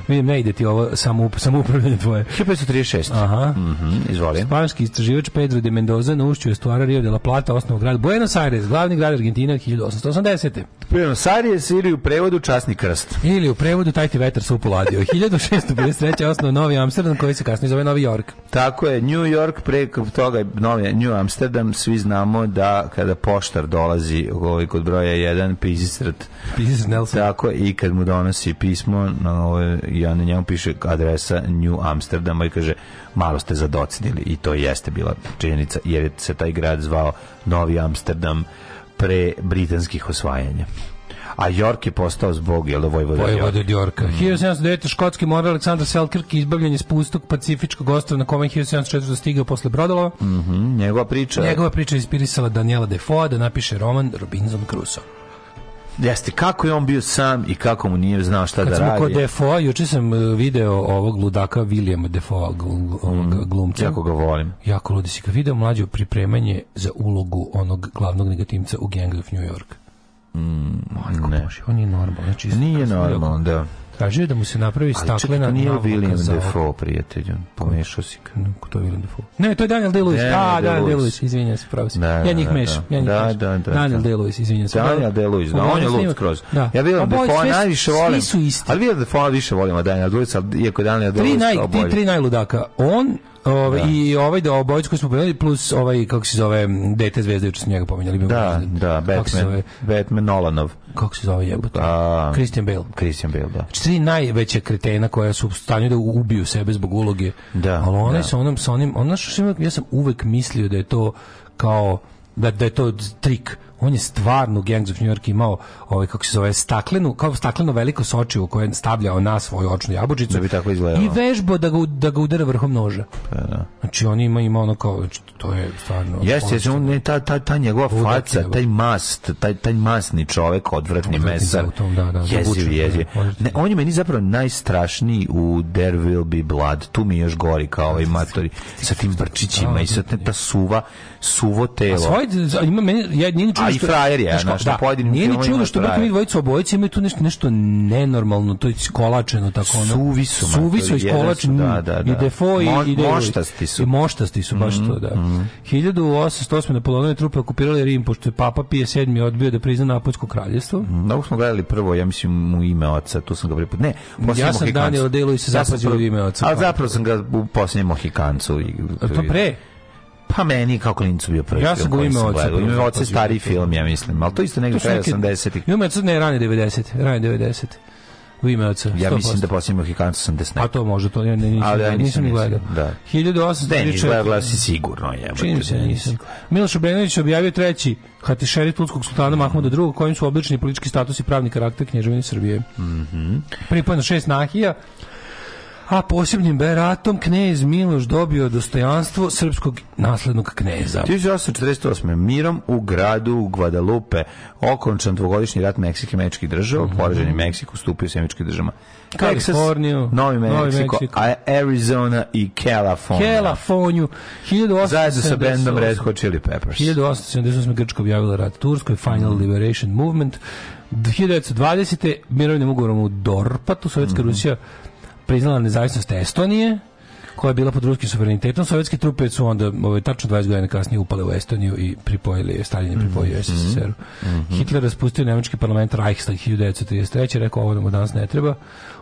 vidim ne ide ti ovo samo samoupravljanje tvoje. 1536. Aha. Mhm, izvoli. Španski istraživač Pedro de Mendoza na ušću je stvara Rio de la Plata, osnovni grad Buenos Aires, glavni grad Argentine 1880. Buenos Sari Siri u prevodu Časni krst. Ili u prevodu Tajti ti vetar se upoladio. 1653. osnov Novi Amsterdam koji se kasnije zove Novi York. Tako je, New York preko toga je Novi New Amsterdam, svi znamo da kada poštar dolazi ovaj kod broja 1 Pizisrt. Pizisrt Nelson. Tako i kad mu donosi pismo, na ovaj ja na njemu piše adresa New Amsterdam i kaže malo ste zadocnili i to jeste bila činjenica jer se taj grad zvao Novi Amsterdam pre britanskih osvajanja a York je postao zbog jel, Vojvoda, Vojvoda od Yorka. Mm. 1709. škotski mor Aleksandar Selkirk izbavljen iz pustog pacifičkog ostrava na kome je 1704. stigao posle Brodolova. Mm -hmm, njegova priča. Njegova priča inspirisala Daniela Defoe da napiše roman Robinson Crusoe. Jeste, kako je on bio sam i kako mu nije znao šta Kad da radi. Kad smo kod Defoa, juče sam e, video ovog ludaka Williama Defoa, mhm, ovog glumca. Jako ga volim. Jako ludi si ga video, mlađo pripremanje za ulogu onog glavnog negativca u Gang of New York. Mm, Majko ne. Bože, on je normalan. Znači, nije normalno, da. Tražio je da mu se napravi staklena navlaka za... Ali čekaj, to nije Willem Dafoe, prijatelju. Pomešao si ga. No, ko to je Willem Dafoe? Ne, to je Daniel Day-Lewis. Da, Daniel Day-Lewis, izvinjam se, pravo si. Da, ja njih da, da. mešam. Ja njih da, Da, da, Daniel da. Day-Lewis, izvinjam se. Daniel Day-Lewis, da, on je lud skroz. Ja Willem Dafoe najviše volim. Svi su isti. Ali Willem Dafoe više volim od Daniel Day-Lewis, iako Daniel Day-Lewis... Tri, naj, tri najludaka. On, Ove, da. I ovaj da obojicu ovaj koji smo pomenuli, plus ovaj, kako se zove, Dete zvezda, juče smo njega pomenjali. Da, da, Batman, Batman Nolanov. Kako se zove jebote? Christian Bale. Christian Bale, da. Četiri znači, najveća kretena koja su u stanju da ubiju sebe zbog uloge. Da, Ali onaj da. sa onom, sa onim, ono što ja sam uvek mislio da je to kao da, da je to trik on je stvarno Gangs of New York imao ovaj kako se zove staklenu kao stakleno veliko sočivo koje je stavljao na svoju očnu jabučicu da bi tako izgledalo i vežbo da ga da ga udara vrhom noža pa da znači on ima ima ono kao znači, to je stvarno jeste je on ne ta ta ta njegova Udak faca je, taj mast taj taj masni čovjek odvratni mesar da, tom, da, da, jeziv, jeziv. Da, ne, on je meni zapravo najstrašniji u There Will Be Blood tu mi još gori kao ovaj matori sa tim brčićima i sa da, ta suva suvo telo a svoj, ima meni, ja, nije čudo što... i frajer je, znači da, pojedinim Nije ni čudo što brate mi dvojica obojice imaju tu nešto, nešto nenormalno, to je skolačeno tako ono. Suviso. Suviso iskolačeno. Da, mm, da, da, da. I defo i, Mo, i moštasti su. I moštasti su, baš mhm, to, da. Mm -hmm. 1808. Napoleonove trupe okupirali Rim, pošto je Papa Pije VII odbio da prizna Napoljsko kraljestvo. da, mhm, smo gledali prvo, ja mislim, mu ime oca, tu sam ga priput... Ne, ja sam Daniel i se zapazio ime oca. A zapravo sam ga u posljednjem Mohikancu. I, to pre? Pa meni kako klincu bio prvi ja sam film. Imao oca, ga imao oca. stari film, ja mislim. al to isto negde kraj 80-ih. Ima oca, ne, rane 90. Rane 90. U ime oca. Ja mislim da poslije Mohikanca sam desne. A to može, to ja ne, nisam, Ali ja nisam, nisam gledao. Da. 1800... Ne, nisam gledao, si sigurno. Je, Čini se, da nisam. Miloš Obrenović objavio treći hatišeri Turskog sultana mm. Mahmuda II, kojim su oblični politički status i pravni karakter knježevine Srbije. Mm -hmm. Pripojeno šest nahija, a posebnim beratom knez Miloš dobio dostojanstvo srpskog naslednog kneza. 1848. mirom u gradu Guadalupe okončan dvogodišnji rat Meksike i Meksičkih država, mm -hmm. poraženi Meksik ustupio se Meksičke države. Kaliforniju, Novi Meksiko, Arizona i Kalifornija. Kaliforniju. 1878. Zajedno sa bendom Red Hot Chili Peppers. 1878. Grčka objavila rat Turskoj, Final mm Liberation Movement. 1920. mirovnim ugovorom u Dorpatu, Sovjetska mm -hmm. Rusija priznala nezavisnost Estonije, koja je bila pod ruskim suverenitetom. Sovjetske trupe su onda ovaj, tačno 20 godina kasnije upale u Estoniju i pripojili je, Stalin je pripojio mm -hmm. SSSR-u. Mm -hmm. Hitler raspustio nemački parlament Reichstag 1933. Rekao, ovo nam danas ne treba.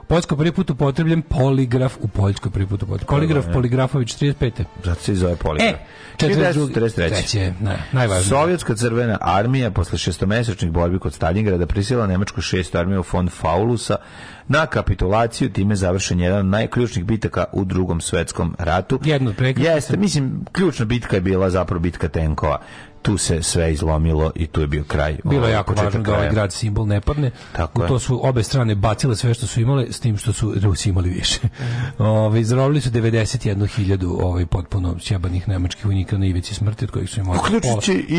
U Poljskoj prvi put upotrebljen poligraf u Poljskoj prvi put upotrebljen. Poligraf, Poligrafović 35. Zato se zove poligraf. E, 1943. Na, najvažnije. Sovjetska crvena armija posle šestomesečnih borbi kod Stalingrada prisjela nemačku šestu armiju von Faulusa na kapitulaciju, time završen jedan od najključnih bitaka u drugom svetskom ratu. Jedno Jeste, mislim, ključna bitka je bila zapravo bitka tenkova tu se sve izlomilo i tu je bio kraj. Bilo je ovaj, jako važno da ovaj grad simbol ne padne. Tako u to su obe strane bacile sve što su imale, s tim što su Rusi imali više. Ove, izrovili su 91.000 ovaj, potpuno sjebanih nemačkih vojnika na ivici smrti, od kojih su imali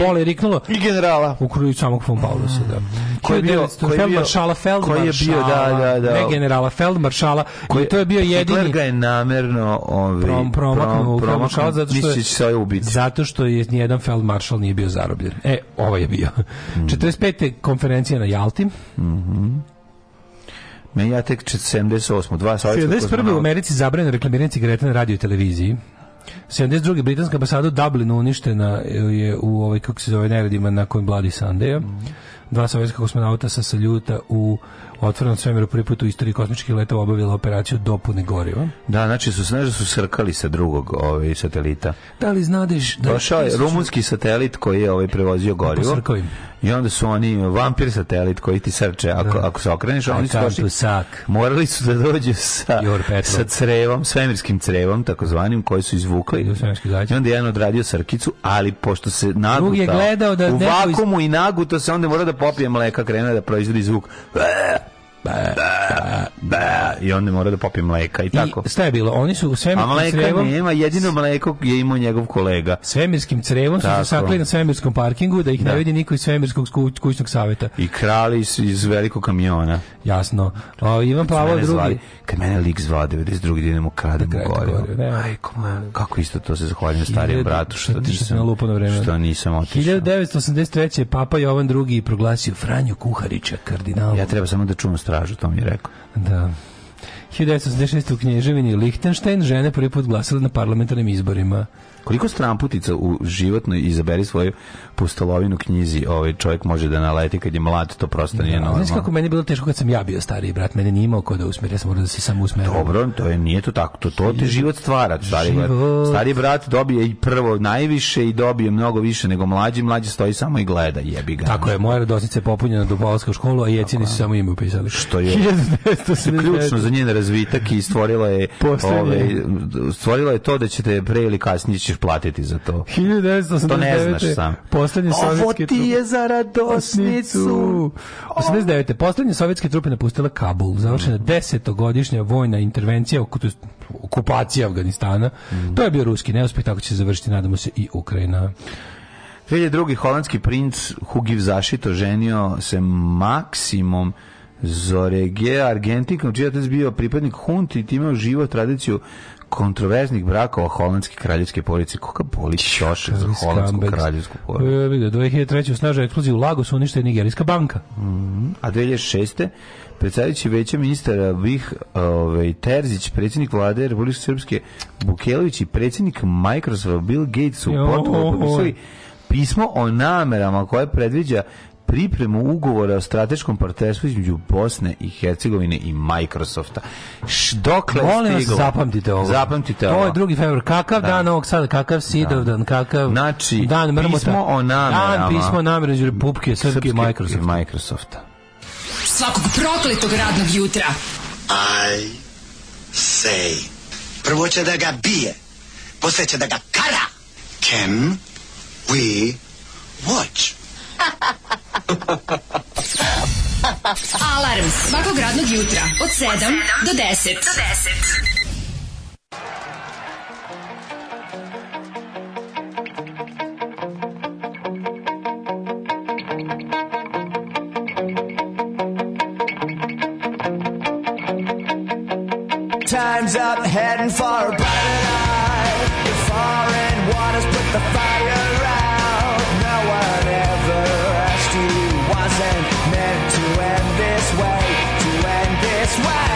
pola, i, riknulo. I generala. U kruju samog von Paulusa, da. Koji je bio, koji je bio, koji je bio, da, da, da, generala, feldmaršala koji to je bio jedini Hitler ga je namerno ovaj prom, promaknuo prom, zato što je, se ovaj ubiti. Zato što je nijedan feldmaršal nije bio zarobljen. E, ovo ovaj je bio. Mm. 45. konferencija na Jalti. Mhm. Meni ja tek 78. Dva 71. u Americi zabranjeno reklamiranje cigareta na radio i televiziji. 72. britanska ambasada u Dublinu uništena eh, je u ovaj kako se zove neredima nakon Bloody Sunday. Mhm. Dva sovjetska kosmonauta sa saljuta u otvoreno svemiru prvi put u istoriji kosmičkih letova obavila operaciju dopune goriva. Da, znači su znaš da su srkali sa drugog ovaj satelita. Da li znadeš da Došao je rumunski satelit koji je ovaj prevozio pa gorivo. I onda su oni vampir satelit koji ti srče ako da. ako se okreneš, oni su došli. Morali su da dođu sa sa crevom, svemirskim crevom takozvanim koji su izvukli. I onda je jedan odradio srkicu, ali pošto se nagutao. Drugi gledao da u vakumu iz... i naguto se onda mora da popije mleka, krene da proizvodi zvuk. Eee! ba, ba, ba, i onda mora da popi mleka i, I tako. šta je bilo? Oni su svemirskim crevom... A mleka crevom, nema, jedino mleko je imao njegov kolega. Svemirskim crevom tako. su se sakli na svemirskom parkingu da ih da. ne vidi niko iz svemirskog kućnog saveta. I krali iz, iz velikog kamiona. Jasno. O, Ivan Pavao drugi. Zvali, kad mene lik zvao 92. dinamo kada mu gore. Ajko, kako isto to se zahvaljujem starijem bratu što, što, što, sam, što nisam otišao. 1983. Papa Jovan drugi proglasio Franju Kuharića kardinalom. Ja treba samo da čuvam stvar stražu, to mi je rekao. Da. 1986. u Knježevini Lichtenstein žene prvi put glasile na parlamentarnim izborima. Koliko stramputica u životnoj izaberi svoju pustolovinu knjizi, ovaj čovjek može da naleti kad je mlad, to prosto nije da, normalno. Znaš kako meni je bilo teško kad sam ja bio stariji brat, mene nije imao ko da usmeri, ja sam morao da se sam usmerim. Dobro, to je nije to tako, to, to te život stvara, stari život. brat. Stari brat dobije i prvo najviše i dobije mnogo više nego mlađi, mlađi stoji samo i gleda, jebi ga. Tako je, moja radosnica je popunjena do Balska školu, a jecini su samo ime upisali. Što je, što je ključno za njen razvitak i stvorila je, ove, ovaj, stvorila je to da ćete pre ili kasnije ćeš platiti za to. 1989. To ne znaš sam. Poslednje sovjetske trupe. Ovo ti je za radosnicu. 89. Poslednje sovjetske trupe napustila Kabul. Završena mhm. desetogodišnja vojna intervencija okupacija Afganistana. Mm. To je bio ruski neuspeh, tako će se završiti, nadamo se, i Ukrajina. 2002. holandski princ Hugiv Zašito ženio se maksimom Zorege, Argentin, čiji je bio pripadnik Hunti i time uživao tradiciju kontroverznih brakova holandske kraljevske porodice. Koga boli čoše za holandsku kraljevsku porodicu? E, vidio, 2003. u snažnoj eksploziji u Lagosu uništa je nigerijska banka. Mm -hmm. A 2006. predsjedajući veća ministara Vih ovaj, Terzić, predsjednik vlade Republike Srpske Bukelović i predsjednik Microsoft Bill Gates u Portugalu potpisali pismo o namerama koje predviđa pripremu ugovora o strateškom partnerstvu između Bosne i Hercegovine i Microsofta. Dokle Molim vas, zapamtite ovo. Zapamtite ovo. To je drugi februar. Kakav da. dan ovog sada, kakav Sidovdan, da. kakav znači, dan mrmota. Pismo o namerama. Dan pismo o namerama između Republike Srpske, i Microsofta. I Microsofta. Svakog prokletog radnog jutra. I say. Prvo će da ga bije. Posle će da ga kara. Can we watch? Alarm svakog radnog jutra od 7 do 10. Do 10. Time's up, heading for a brighter light. The foreign waters put the fire. that's why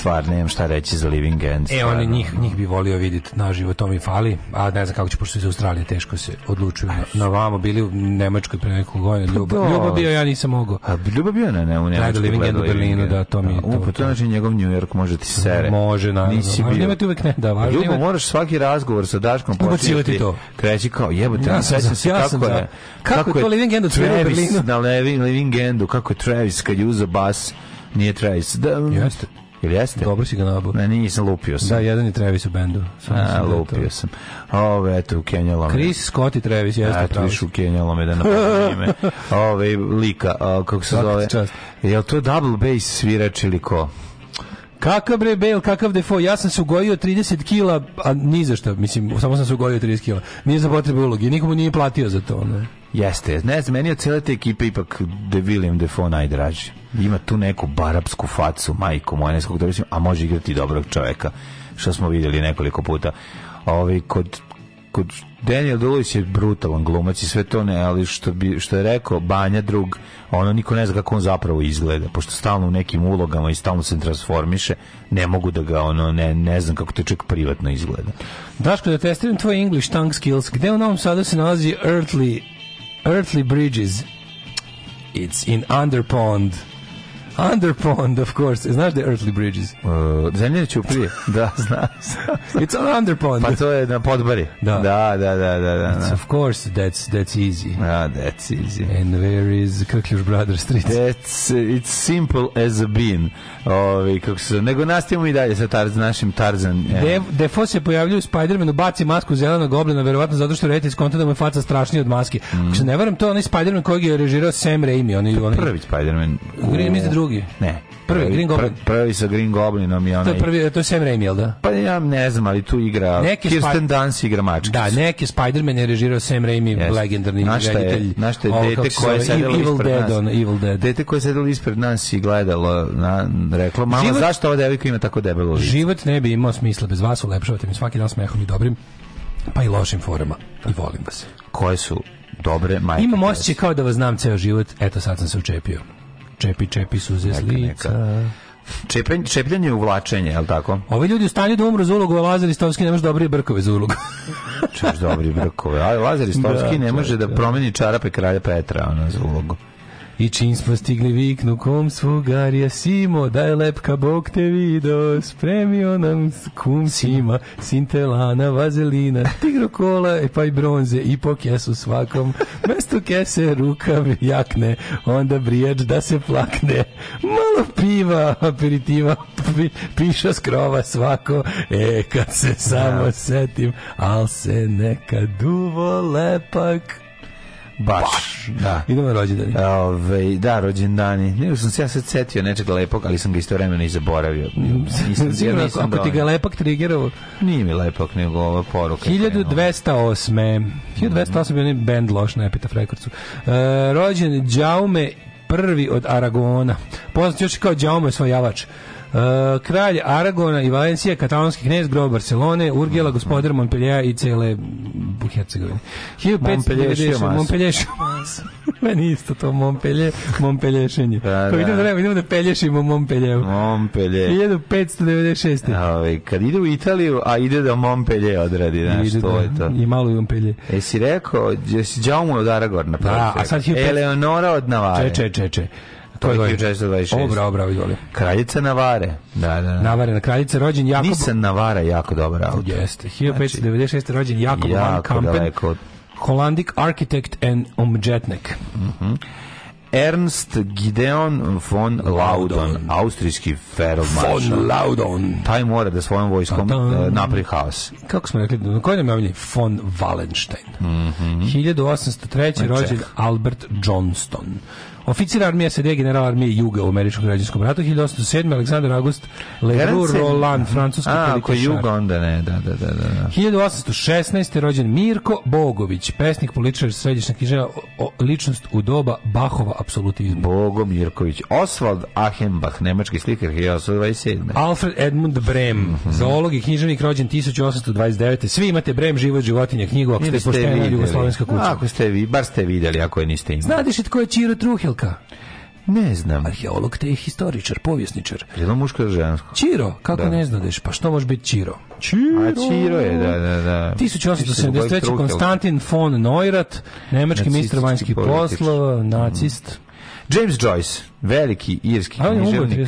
stvar, nemam šta reći za Living End. E, oni njih, njih bi volio vidjeti naživo, to mi fali, a ne znam kako će, pošto iz Australije teško se odlučuju na, na vamo, bili u Nemačkoj pre nekog godina, pa ljubav, ljubav bio, ja nisam mogao. A ljubav bio ne, ne, u Nemačkoj. Living End u Berlinu, da, to mi... Upo, to, to znači njegov New York može ti sere. Može, naravno. Nisi bio. Nemate uvek ne, da, važno. Ljubav, moraš svaki razgovor sa Daškom početi. to. Kreći kao, jebote, ja sam se kako je... Kako je to Living End u Berlinu? Na Living Endu, kako je Travis kad je uzeo bas nije Travis. Da, Jeste. Ili jeste? Dobro si ga nabu. Ne, nisam lupio sam. Da, jedan je Travis u bendu. Sam A, sam da lupio da sam. Ove, eto, ukenjalo me. Chris Scott i Travis, jeste Eto, viš ukenjalo me da napravim ime. Ove, lika, a, kako se Svaki zove. Čast. Je li to double bass svirač ili ko? Kakav bre bel, kakav defo, ja sam se ugojio 30 kila, a ni za šta, mislim, samo sam se ugojio 30 kila. Nije za potrebe ulogi, nikomu nije platio za to. Ne? Jeste, ne znam, meni je cijela te ekipe ipak de William Defoe najdraži. Ima tu neku barapsku facu, majku moja, neskog da a može igrati dobrog čoveka, što smo vidjeli nekoliko puta. Ovi, kod, kod Daniel Deluis je brutalan glumac i sve to ne, ali što, bi, što je rekao Banja drug, ono niko ne zna kako on zapravo izgleda, pošto stalno u nekim ulogama i stalno se transformiše, ne mogu da ga, ono, ne, ne znam kako to čak privatno izgleda. Daško, da testiram tvoj English tongue skills, gde u Novom Sadu se nalazi Earthly, Earthly Bridges? It's in Underpond. Underpond, of course. Znaš e, da je Earthly Bridges? Uh, zemljene čuprije. da, znaš. It's on Underpond. Pa to je na podbari. Da. Da, da, da, da. da. It's da. of course, that's, that's easy. Ah, that's easy. And where is Kirkljuš Brother Street? That's, it's simple as a bean. Ovi, kako se, nego nastavimo i dalje sa tarz, našim Tarzan. Yeah. Dev, Defo se pojavljuje u Spider-Manu, baci masku zelenog goblina, verovatno zato što redite iz konta da mu je faca strašnija od maske. Mm. Ako se ne varam, to je onaj Spider-Man kojeg je režirao Sam Raimi. Onaj, onaj, prvi Spider-Man. Green, mislim drugi drugi? Ne. Prvi, prvi Green Goblin. Pr, prvi sa Green Goblinom i onaj. To je prvi, to je Sam Raimi, jel da? Pa ja ne znam, ali tu igra neki Kirsten Dunst igra mačkicu. Da, neki Spider-Man je režirao Sam Raimi, yes. legendarni reditelj. Naš je dete koje je sedelo Evil ispred Dead nas. On, Evil Dead. Dete koje je sedelo ispred nas i gledalo, na, reklo, mama, život, zašto ova devika ima tako debelo lice? Život ne bi imao smisla bez vas, ulepšavate mi svaki dan smehom i dobrim, pa i lošim forama. I volim vas. Koje su dobre majke? Imam osjećaj kao da vas znam ceo život, eto sad sam se učepio čepi čepi suze s lica. Čepen, čepljanje je uvlačenje, je li tako? Ovi ljudi u stanju da umru za ulogu, a Lazar Istovski ne može dobri da brkove za ulogu. Češ dobri brkove, ali Lazar Istovski da, ne može da, da, promeni čarape kralja Petra ona, za ulogu. I čim smo stigli viknu kom svugarija Simo, da je lepka Bog te video, spremio nam kum Sima, sintelana, vazelina, tigro kola, e, pa i bronze, i po kesu svakom, mesto kese rukav jakne, onda brijač da se plakne, malo piva, aperitiva, pi, piša skrova svako, e, kad se samo da. setim, al se neka duvo lepak Baš. Baš. Da. Idemo na rođendani. Ove, ovaj, da, rođendani. Ne, sam se ja sad setio nečeg lepog, ali sam ga isto istovremeno i zaboravio. Nisam, ja nisam Ako ti ga lepak trigerovo? Nije mi lepak, nego ova poruka. 1208. 1208 je onaj band loš na Epitaf Rekordsu. Uh, e, rođen Džaume prvi od Aragona. Poznat još kao Džaume svojavač. javač Uh, kralj Aragona i Valencija, katalonski knez, grob Barcelone, Urgela, gospodar Montpellier i cele Hercegovine. 1590 Montpellier Meni isto to Montpellier, Montpellieršenje. Da, da. Pa da, vidimo da pelješimo Montpellier. Montpellier. 1596. Ove, kad ide u Italiju, a ide da Montpellier odradi, znaš, to da je to. I malo i Montpellier. Jesi rekao, jesi Džaumu od Aragorna? Pa da, a sad... Eleonora od Navare. Če, če, če, če. To je 1926. Obra, obra, izvoli. Kraljica Navare. Da, da. da. Navare na kraljica rođen Jakob. Nisan Navara jako dobar auto. Jeste. 1596 znači, rođen Jakob van Kampen. Daleko od... Holandic architect and omjetnik. Mhm. Mm Ernst Gideon von Laudon, austrijski feldmaršal. Von Laudon. Taj mora da svojom vojskom e, napravi haos. Kako smo rekli, na kojoj nam von Wallenstein. Mm -hmm. 1803. rođen Albert Johnston. Oficir armije SED, general armije Juga u američkom građanskom ratu 1807. Aleksandar August Leroux Roland, francuski A, ako je Juga, onda ne, da, da, da, da. 1816. Da. rođen Mirko Bogović, pesnik, političar, središnja književa, ličnost u doba Bahova apsolutizma. Bogo Mirković. Oswald Achenbach, nemački slikar 1827. Alfred Edmund Brem, mhm. zoolog i književnik rođen 1829. Svi imate Brem, život, životinja, knjigu, ako Ili ste poštena, jugoslovenska kuća. Ako ste vi, bar ste videli, ako je niste imali. Znate što tko je Čiro Truhel? Anđelka? Ne znam. Arheolog te je historičar, povjesničar. Je muško ili žensko? Čiro, kako da. ne znadeš? Pa što može biti Čiro? Čiro! A Čiro je, da, da, da. 1873. Konstantin von Neurath, nemački ministar vanjskih poslova, mhm. nacist. Mm. James Joyce, veliki irski književnik,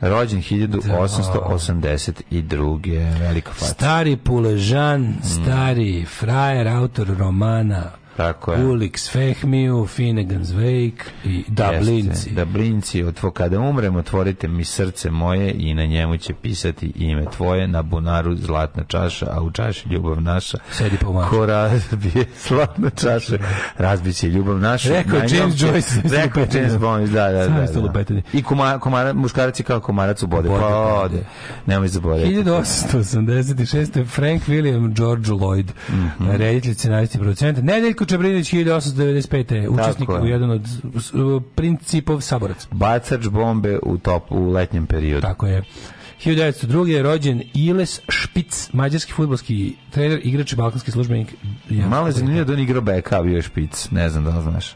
rođen 1882. Da. Velika fata. Stari puležan, mhm. stari frajer, autor romana Tako je. Ulix Fehmiju, Finnegan's Wake i Dublinci. Da Dublinci, da otvo, kada umrem, otvorite mi srce moje i na njemu će pisati ime tvoje, na bunaru zlatna čaša, a u čaši ljubav naša. Sedi pomaže. Ko razbije zlatna čaša, razbiće ljubav naša. Rekao na James Joyce. Rekao James Bond, da, da, da. da. I kumara, kumara, muškarac je kao komarac u bode. Pa bode pa ode. Nemoj zaboraviti. 1886. Frank William George Lloyd, mm -hmm. reditelj, scenarist i producent. Nedeljko Ratko Čabrinić 1895. učesnik Tako. u jedan od principov saborac. Bacač bombe u top u letnjem periodu. Tako je. 1902. je rođen Iles Špic, mađarski futbolski trener, igrač i balkanski službenik. Ja, Malo je zanimljivo da on igrao beka, bio je Špic, ne znam da li znaš.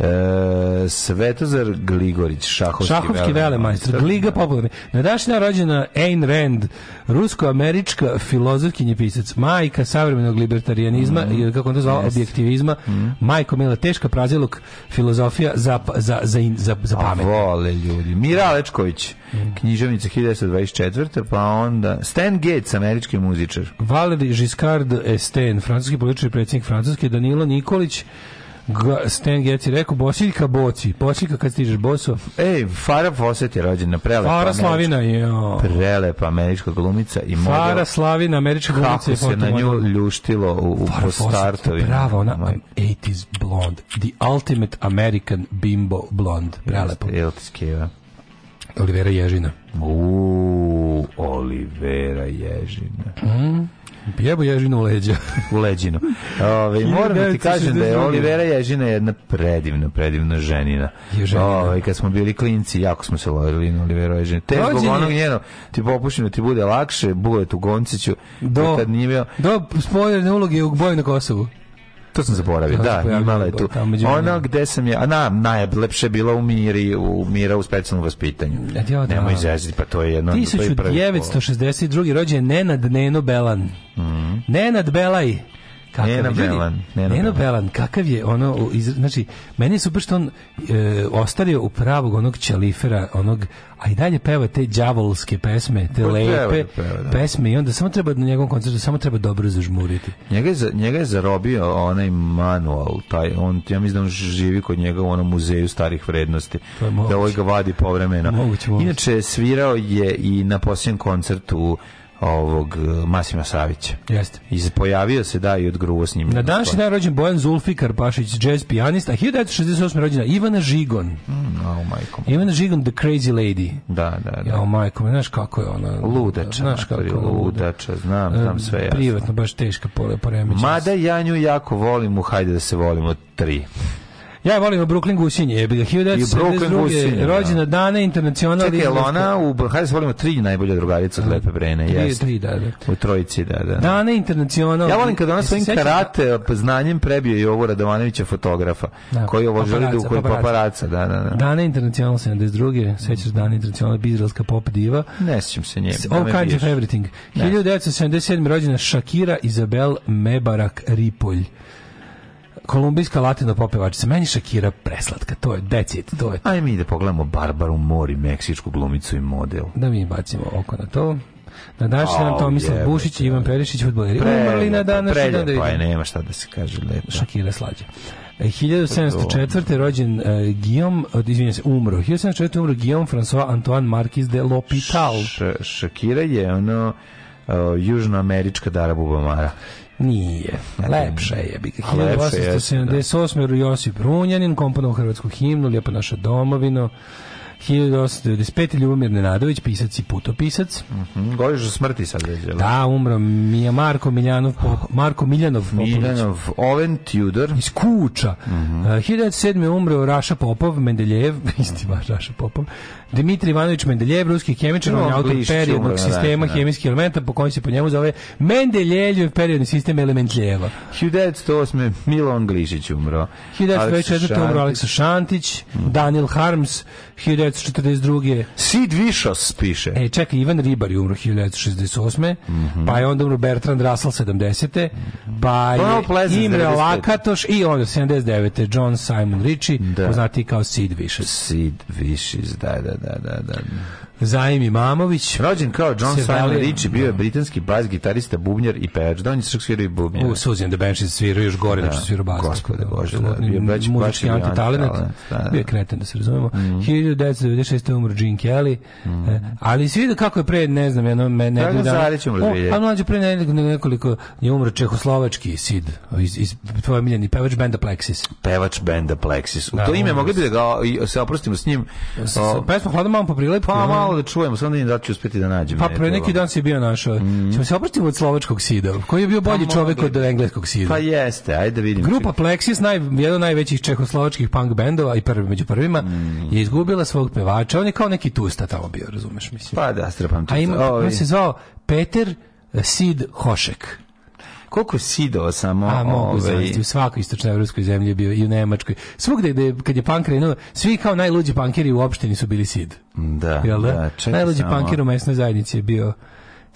E, Svetozar Gligorić, šahovski, šahovski velemajstor. Gliga popularni. Na današnji rođena Ayn Rand, rusko-američka filozofkinja pisac, majka savremenog libertarijanizma, mm -hmm. kako on to zvao, yes. objektivizma, mm -hmm. majko mila, teška prazilog filozofija za, za, za, za, za pamet. A vole ljudi. Mira mm. Alečković, mm književnica 1924. Pa onda Stan Gates, američki muzičar. Valeri Giscard Estaing, francuski politički predsjednik Francuske, Danilo Nikolić, Stan Getz je rekao, bosiljka boci, posiljka kad stižeš boso. Ej, Farah Fawcett je rođena, prelepa Fara Slavina je... Prelepa američka glumica i model. Fara Slavina, američka glumica. Kako se na nju ljuštilo u, u po startovima. Bravo, ona 80s blonde. The ultimate American bimbo blonde. Prelepo. Jeste, Olivera Ježina. Uuu, Olivera Ježina. Mm. Jebo Ježinu u leđa. u leđinu. Ove, moram da ti kažem da je Olivera Ježina jedna predivna, predivna ženina. Ove, kad smo bili klinci, jako smo se lovili na Olivera Ježina. Te zbog onog njeno, ti popušim da ti bude lakše, bude tu Gonciću, do, kad nije bio... Do spojene uloge u boju na Kosovu. To sam zaboravio, da, imala je da, tu. Ona gde sam je, a na, najlepše bila u miri, u mira u specijalnom vaspitanju. E, da. Nemoj izaziti, pa to je jedno... 1962. rođen Nenad Neno Belan. Mm -hmm. Nenad Belaj kakav Neno je. Belan, Neno, Neno Belan. Belan. kakav je ono, iz, znači, meni je super što on e, ostario u pravog onog čalifera, onog, a i dalje peva te đavolske pesme, te pa, lepe da peva, da. pesme i onda samo treba na njegovom koncertu, samo treba dobro zažmuriti. Njega je, njega je zarobio onaj manual, taj, on, ja mislim da on živi kod njega u onom muzeju starih vrednosti, da ovaj ga vadi povremeno. Moguće, moguće. Inače, svirao je i na posljednjem koncertu ovog eh, Masima Savića. Jeste. I pojavio se da i odgruo s njim. Na današnji dan rođen Bojan Zulfikar Pašić, jazz pijanista, a 1968. rođena Ivana Žigon. Mm, oh, majko. Ivana Žigon, the crazy lady. Da, da, da. Oh, majko, znaš kako je ona? Ludača. Znaš kako je ludača, znam, znam sve jasno. Privatno, baš teška poremeća. Mada ja nju jako volim, u hajde da se volimo tri. Ja volim u Brooklyn gusinje, je bilo 1972. rođena Dana Internacional. Čekaj, jel u, hajde da se volimo, tri najbolje drugarice od da. Lepe Brene, tri, jest. Tri, da, da. U trojici, da, da. Dana Internacional. Ja volim kada ona svojim karate znanjem prebio i ovo Radovanovića fotografa, da, koji ovo želi da ukoli paparaca, da, da, da. Dana Internacional 72. Sećaš Dana Internacional, izraelska pop diva. Ne sećam se nje. All kinds of everything. 1977. rođena Shakira Isabel Mebarak Ripolj. Kolumbijska latino popevačica, meni Shakira preslatka, to je decit, to je. Ajme mi da pogledamo Barbaru Mori, meksičku glumicu i model. Da mi bacimo oko na to. Na današnji dan Tomislav Bušić i Ivan Perišić futboleri. Umrli na današnji pa dan. Da Preljepo pa je, nema šta da se kaže lepo. Shakira slađa. 1704. rođen uh, Guillaume, izvinjam se, umro. 1704. umro Guillaume François Antoine Marquis de L'Hôpital. Shakira je ono uh, južnoamerička Dara Bubamara. Nije. Lepše je. Bi 1878. Da. Josip Runjanin komponovao hrvatsku himnu, lijepo naša domovino. 1895. Ljubomir Nenadović, pisac i putopisac. Mm -hmm. Goliš smrti sad već, jel? Da, umro Mija Marko Miljanov, po, Marko Miljanov. Miljanov, Oven Tudor. Iz Kuča. Mm -hmm. uh, 1907. umro Raša Popov, Mendeljev, isti baš Raša Popov. Dimitri Ivanović Mendeljev, ruski hemičar, on je autor periodnog da, sistema da, hemijskih elementa, po kojem se po njemu zove Mendeljev periodni sistem elementljeva. 1908. Milan Glišić umro. 1924. umro Aleksa Šantić, mm -hmm. Daniel Harms, 1900 1942. Sid Vicious piše. E, čekaj, Ivan Ribar je umro 1968. Mm -hmm. Pa je onda umro Bertrand Russell 70. Pa je Pleasant, Imre 95. Lakatoš i onda 79. John Simon Ritchie, da. poznati kao Sid Vicious. Sid Vicious, da, da, da, da. da. Zaim Imamović. Rođen kao John Simon Ricci, bio je da. britanski bas gitarista, bubnjar i pevač. Da, on je svirao i bubnjar. U Suzy the Benches svirao još gore da, što svirao bas. Gospode da Bože, da, bio baš baš antitalenat. Da, bio je kreten, da se razumemo. Mm. 1996. umro Gene Kelly. Mm. E, ali svi kako je pre, ne znam, jedno me ne da. Zarić umro pre ne, nekoliko je umro čehoslovački Sid iz, iz tvoj miljeni pevač benda Plexis. Pevač benda Plexis. U to ime mogli bi da ga se oprostimo s njim. Pesma Hladan malo po prilepu. Pa malo da čujemo, samo da im da ću uspjeti da nađem. Pa pre neki dan si bio našao. Mm. Ćemo se opratiti od slovačkog sida, koji je bio bolji pa čovjek od engleskog sida. Pa jeste, ajde da vidim. Grupa čim. Plexis, naj, jedan od najvećih čehoslovačkih punk bendova i prvi među prvima, mm. je izgubila svog pevača. On je kao neki tusta tamo bio, razumeš, mislim. Pa da, strapam tusta. A ima, se zvao Peter Sid Hošek koliko sidova samo a mogu ove... Ovaj, u svakoj evropskoj zemlji bio i u Nemačkoj svugde gde kad je punk krenuo svi kao najluđi pankiri u opštini su bili sid da, Jel da? da najluđi samo... pankir u mesnoj zajednici je bio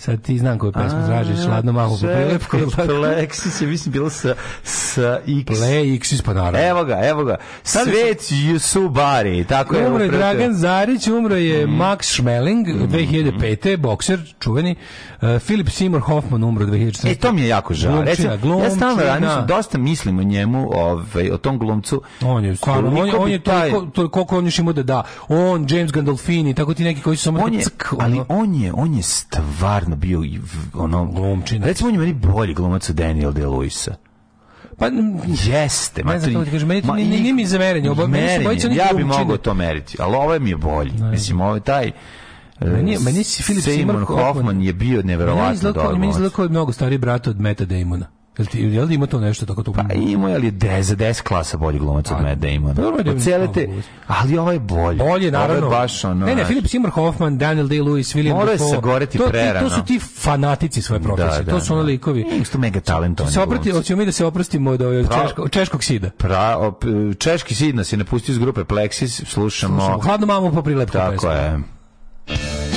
Sad ti znam koju pesmu tražiš, Ladno malo po prelepku. Plexis je, mislim, bilo sa, sa X. Plexis, pa naravno. Evo ga, evo ga. Svet Jusubari, tako je. Umro je Dragan Zarić, umro je mm. Max Schmeling, 2005. Mm-hmm. bokser, čuveni. Uh, Filip Seymour Hoffman umro 2014. E, to mi je jako žao. Recimo, ja stalno radim, dosta mislim o njemu, ovaj, o tom glumcu. On je, stvarno, on, on je taj... to, koliko on još ima da da. On, James Gandolfini, tako ti neki koji su samo... On je, ali on je, on je stvarno stvarno bio i ono glumčina. Recimo on je meni bolji glumac od Daniel De-Luisa. Pa jeste, ma to kažeš, meni to ni ni mi zameranje, oba su Ja bih mogao to meriti, ali ovaj mi je bolji. Ne. Mislim, ovaj taj Meni, eh, meni si Philip Simon Hoffman je bio neverovatno dobar. Meni izlako je mnogo stariji brat od Meta Damona. Jel ti jel ima to nešto tako tu? Pa ima, ali je des, za 10 klasa bolji glumac od Matt Damon. Dobro, da da cele te, ali ovaj je bolji. Bolje, naravno. Ovo je baš ono. Ne, ne, Philip Seymour Hoffman, Daniel Day-Lewis, William Dafoe. Mora se goreti to, prerano. To su ti fanatici svoje da, profesije. Da, da, to su ono likovi. Da. Isto mega talentovani. Se oprati, hoćemo mi da se oprostimo od ovog češkog češkog sida. Pra, op, češki sid nas je napustio iz grupe Plexis, slušamo. Slušamo hladnu mamu po prilepku. Tako pesmu. je.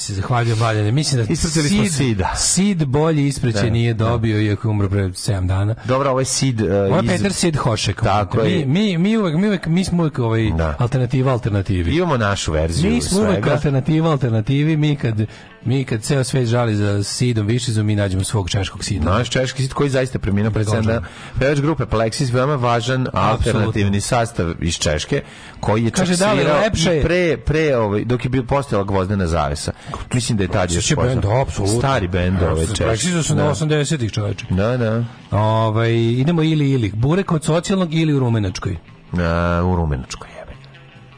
ti se zahvaljujem, Mladene. Mislim da Isprcili Sid, smo Sida. Sid bolji ispreće da, nije da. dobio, da. iako je umro pre 7 dana. Dobro, ovaj Sid... Uh, ovo je iz... Peter Sid Hošek. Tako mi, je. Mi, mi, uvek, mi, uvek, mi smo uvek ovaj da. alternativa alternativi. Imamo našu verziju. Mi smo svega. uvek alternativa alternativi. Mi kad Mi kad ceo svet žali za sidom Višizom, mi nađemo svog češkog sida. Naš češki sid koji zaista preminuo pred da pevač grupe Plexis veoma važan alternativni sastav iz Češke koji je Kaže, da li, lepše... pre, pre ovaj, dok je bio postojala gvozdena zavesa. Mislim da je tad još bend, Stari bend ove Plexis su na da. 80-ih čoveče. Da, da. Ovaj, idemo ili ili. Burek od socijalnog ili u Rumenačkoj? A, u Rumenačkoj, jebe.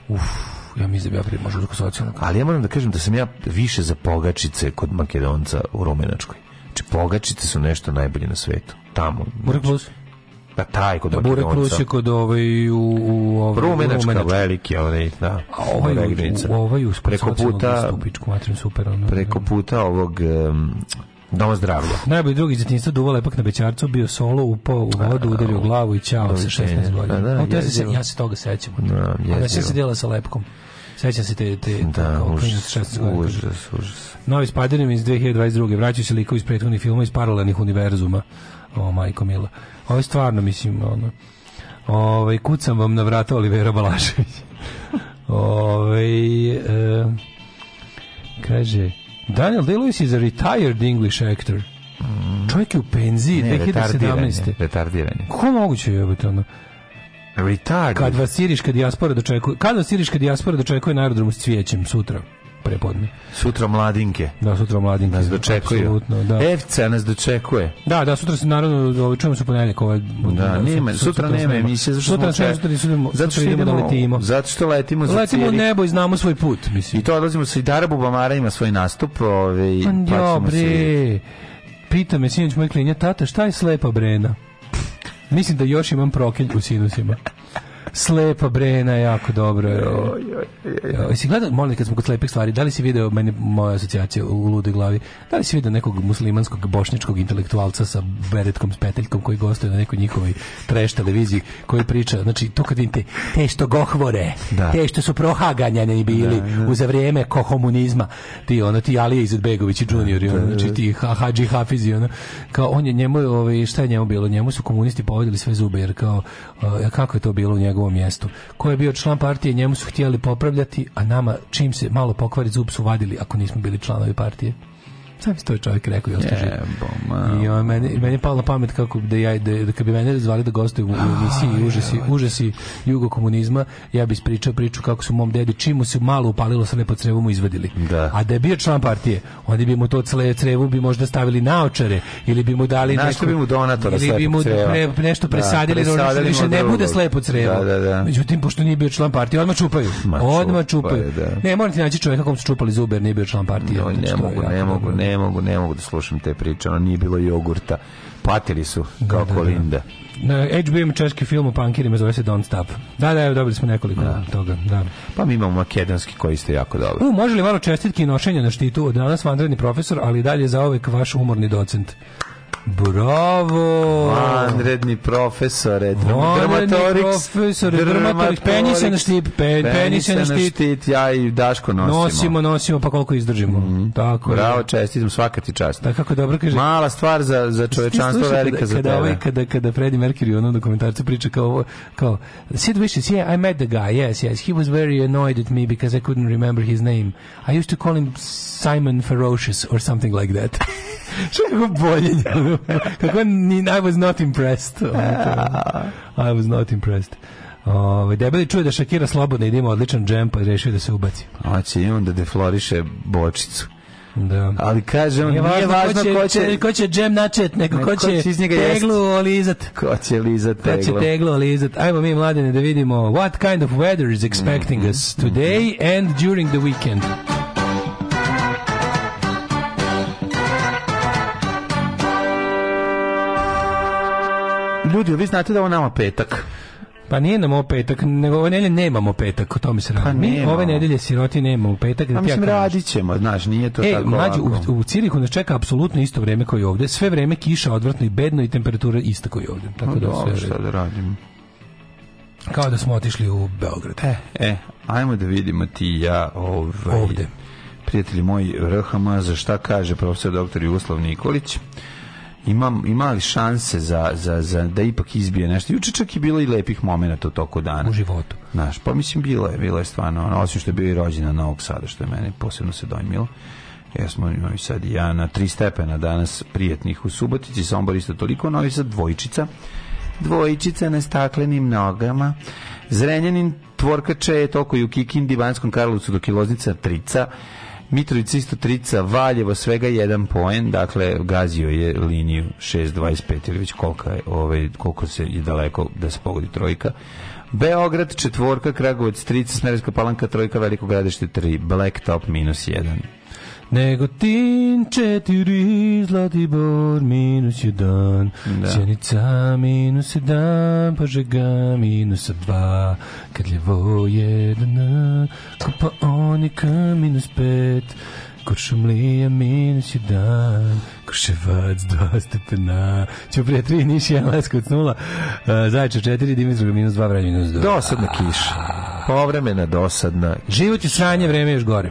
Uf ja mi da ja prije možda kod socijalnog. Ali ja moram da kažem da sam ja više za pogačice kod Makedonca u Rumenačkoj. Znači, pogačice su nešto najbolje na svetu. Tamo. Znači, Burek plus. Pa da, taj kod da, Burek plus je kod ovaj u, u ovaj, Rumenačka, Rumenačka. veliki, ovaj, da. A ovaj, ovaj, ovaj, ovaj, ovaj, preko puta, stupičku, matrim, super, ono, preko da. puta ovog um, Doma zdravlja. Najbolji drugi iz duvala epak na Bećarcu, bio solo, upao u vodu, udario glavu i čao se 16 godina. Pa da, da, se, ja se toga sećam. Da, ja da, se sedela sa lepkom. Sećam se te... te da, užas, užas, užas. Novi Spider-Man iz 2022. Vraćaju se likovi iz prethodnih filma iz paralelnih univerzuma. O, majko mila. Ovo je stvarno, mislim, ono... Ovaj kucam vam na vrata Olivera Balašević. Ovaj e, kaže Daniel Day-Lewis is a retired English actor. Mm. Čovjek je u penziji, ne, 2017. Retardiranje. Kako moguće je to ono? Retarded. Kad vas siriška dijaspora dočekuje, kad vas siriška dijaspora dočekuje na aerodromu s cvijećem sutra? prepodne. Sutra mladinke. Da, sutra mladinke. Nas dočekuju. Absolutno, da. Evca nas dočekuje. Da, da, sutra se naravno, ovaj, čujemo se ponedjeljak. Ovaj, da, da, nema, sutra, sutra nema emisije. Zašto sutra, sutra, sutra, idemo, zato što idemo da letimo. Zato što letimo za Letimo u nebo i znamo svoj put, mislim. I to odlazimo sa i Darabu ima svoj nastup. Ove, ovaj, pa Se... pita me sinoć moj klinja, tata, šta je slepa brena? Mislim da još imam prokelj u sinusima. Slepa Brena, jako dobro. Jesi gledao, molim kad smo kod slepih stvari, da li si video, meni moja asocijacija u ludoj glavi, da li si video nekog muslimanskog, bošničkog intelektualca sa beretkom, s peteljkom koji gostuje na nekoj njihovoj treš televiziji koji priča, znači to kad vidite te što gohvore, da. te što su prohaganjani bili da, da. u za vrijeme kohomunizma, ti ono, ti Alije Izetbegović i juniori, ono, da, da, znači da. ti ha, Hadži Hafizi, ono, kao on je njemu, ovaj, šta je njemu bilo, njemu su komunisti povedali sve zube, jer kao, kako je to bilo u njegovu njegovom mjestu. Ko je bio član partije, njemu su htjeli popravljati, a nama čim se malo pokvari zub su vadili ako nismo bili članovi partije. Sam to je čovjek rekao i ostaje. Yeah, I on meni meni palo na pamet kako da ja da, da kad bi mene zvali da gostujem u emisiji užasi užasi jugo komunizma, ja bih ispričao priču kako su mom dedi čimu se malo upalilo sve po crevu mu izvadili. Da. A da je bio član partije, onda bi mu to cele crevu bi možda stavili naočare ili bi mu dali Znaš, neko, bi mu donatora ili bi mu pre, nešto da, presadili, da, presadili više ne bude slepo crevo. Da, da, da. Međutim pošto nije bio član partije, odmah čupaju. Ma, odmah čupaju. Da. Ne, morate naći čovjeka kom su čupali zube, jer nije bio član partije. No, ne mogu, ne mogu, ne ne mogu, ne mogu da slušam te priče, ono nije bilo jogurta. Patili su da, kao da, da. Kolinda. Da, da. HBM češki film o pankirima zove se Don't Stop. Da, da, evo, dobili smo nekoliko da. toga. Da. Pa mi imamo makedanski koji ste jako dobro. U, može li malo čestitki nošenja na štitu od danas vanredni profesor, ali dalje za uvek vaš umorni docent. Bravo! Vanredni profesore, dramatoriks, profesore, dramatoriks, penji se na štip, pen, penji se na štit. štit. Ja i Daško nosimo. Nosimo, nosimo, pa koliko izdržimo. Mm -hmm. Tako Bravo, je. čestitam, svaka ti čast. Da, kako dobro kaže. Mala stvar za, za čovečanstvo, velika kada, za tebe. Kada, ovaj, kada, kada Freddie Mercury u onom dokumentarcu priča kao ovo, kao, Sid Vicious, yeah, I met the guy, yes, yes, he was very annoyed at me because I couldn't remember his name. I used to call him Simon Ferocious or something like that. Što je kako Kako I was not impressed. I was not impressed. Ovaj debeli čuje da Shakira slobodno ide ima odličan džem pa rešio da se ubaci. Hoće i onda defloriše bočicu. Da. Ali kaže on nije, nije važno, ko će ko će džem načet, nego ko će, će teglu olizat. Ko će lizat teglu. Ko će teglu olizat. Ajmo mi mladine da vidimo what kind of weather is expecting mm -hmm. us today mm -hmm. and during the weekend. ljudi, vi znate da ovo nama petak. Pa nije nam ovo petak, nego ove nedelje nemamo petak, o tome se radi. Pa mi ove nedelje siroti nemamo petak. Da pa mislim, radit ćemo, znaš, nije to e, tako. Mlađu, u, u Ciriku nas čeka apsolutno isto vreme kao i ovde. Sve vreme kiša, odvrtno i bedno i temperatura ista kao i ovde. Pa tako no, da, sve šta da radimo. Kao da smo otišli u Beograd. E, e, ajmo da vidimo ti i ja ovaj, ovde. Prijatelji moji, RHM, za šta kaže profesor dr. Jugoslav Nikolić? ima, ima li šanse za, za, za, da ipak izbije nešto. Juče čak i bilo i lepih momenata u toku dana. U životu. Znaš, pa mislim bilo je, bilo je stvarno, ono, osim što je bio i rođena Novog Sada, što je meni posebno se dojmilo. Ja smo imali sad ja na tri stepena danas prijetnih u Subotici, Sombor isto toliko, novi sad dvojčica. Dvojčica na staklenim nogama. Zrenjanin tvorkače je toliko i u Kikindi, Vanjskom Karlovcu dok do Kiloznica, Trica. Mitrovica isto trica, Valjevo svega jedan poen, dakle gazio je liniju 6.25 ili već koliko, je, ovaj, koliko se je daleko da se pogodi trojka. Beograd četvorka, Kragovac trica, Smerska palanka trojka, Veliko gradište 3, Blacktop minus 1. Negotin četiri, Zlatibor minus jedan, da. Sjenica minus jedan, Požega minus dva, Krljevo jedan, Kupaonika minus pet, Kuršumlija minus jedan, Kruševac 2 stepena, Ćuprije 3, Niš 1, Leskovac 0, Zajče 4, Dimitrov minus 2, Vranje minus 2. Dosadna kiša, povremena dosadna. Život je sranje, vreme još gore.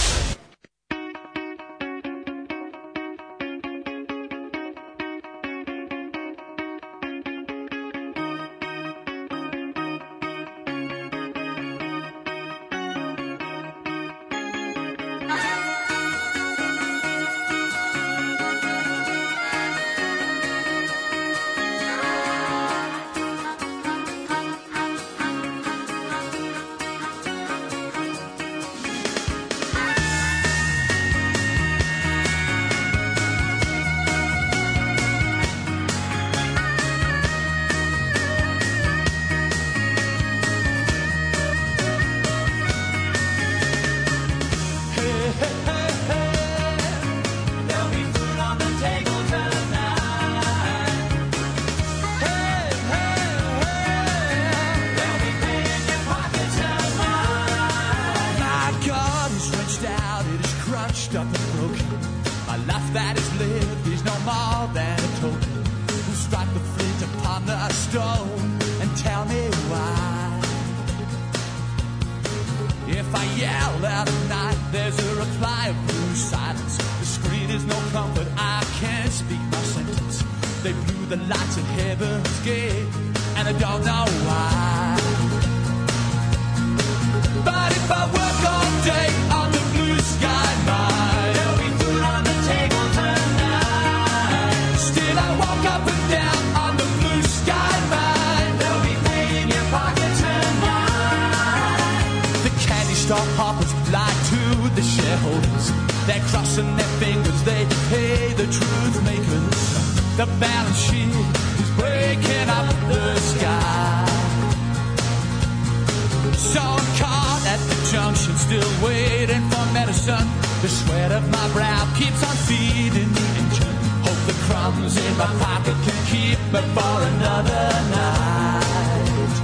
They blew the lights at heaven's gate, and I don't know why. But if I work all day on the blue sky mine, there'll be food on the table tonight. Still, I walk up and down on the blue sky mine. There'll be pay in your pocket tonight. The candy store to the shareholders. They're crossing their fingers, they pay the truth. The balance sheet is breaking up the sky. Saw a car at the junction, still waiting for medicine. The sweat of my brow keeps on feeding the engine. Hope the crumbs in my pocket can keep me for another night.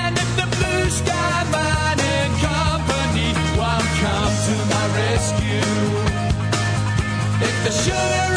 And if the blue sky mining company won't come to my rescue, if the sugar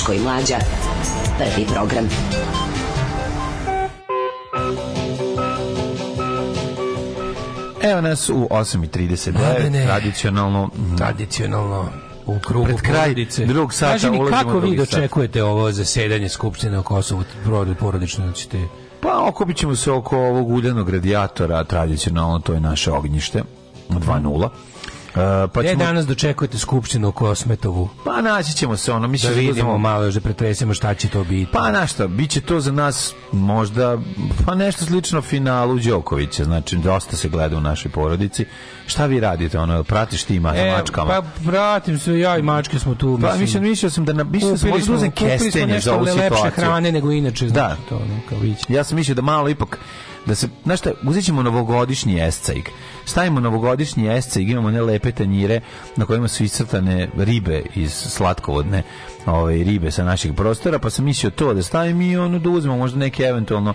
Daško i Mlađa. Prvi program. Evo nas u 8.39, tradicionalno... Tradicionalno u krugu Pred kraj porodice. drugog sata Kaži mi, kako vi dočekujete ovo zasedanje Skupštine o Kosovu porodično? Znači te... Pa okupit ćemo se oko ovog uljanog radijatora, tradicionalno to je naše ognjište, 2.0 pa ćemo... danas dočekujete skupštinu u Kosmetovu? Pa naći ćemo se ono, mislim da vidimo malo još da pretresemo šta će to biti. Pa na šta, bit će to za nas možda pa nešto slično finalu Đokovića, znači dosta se gleda u našoj porodici. Šta vi radite? Ono, pratiš ti ima e, mačkama? Pa pratim se, ja i mačke smo tu. Pa mislim, mislim, mislio sam da na mislio sam možda uzem kestenje za ovu situaciju. hrane nego inače. Da. Znači, da. To, neka, ja sam mislio da malo ipak da se, znaš šta, uzet ćemo novogodišnji escajk, stavimo novogodišnji escajk, imamo one lepe tanjire na kojima su iscrtane ribe iz slatkovodne ove, ovaj, ribe sa naših prostora, pa sam mislio to da stavim i ono da uzmemo možda neke eventualno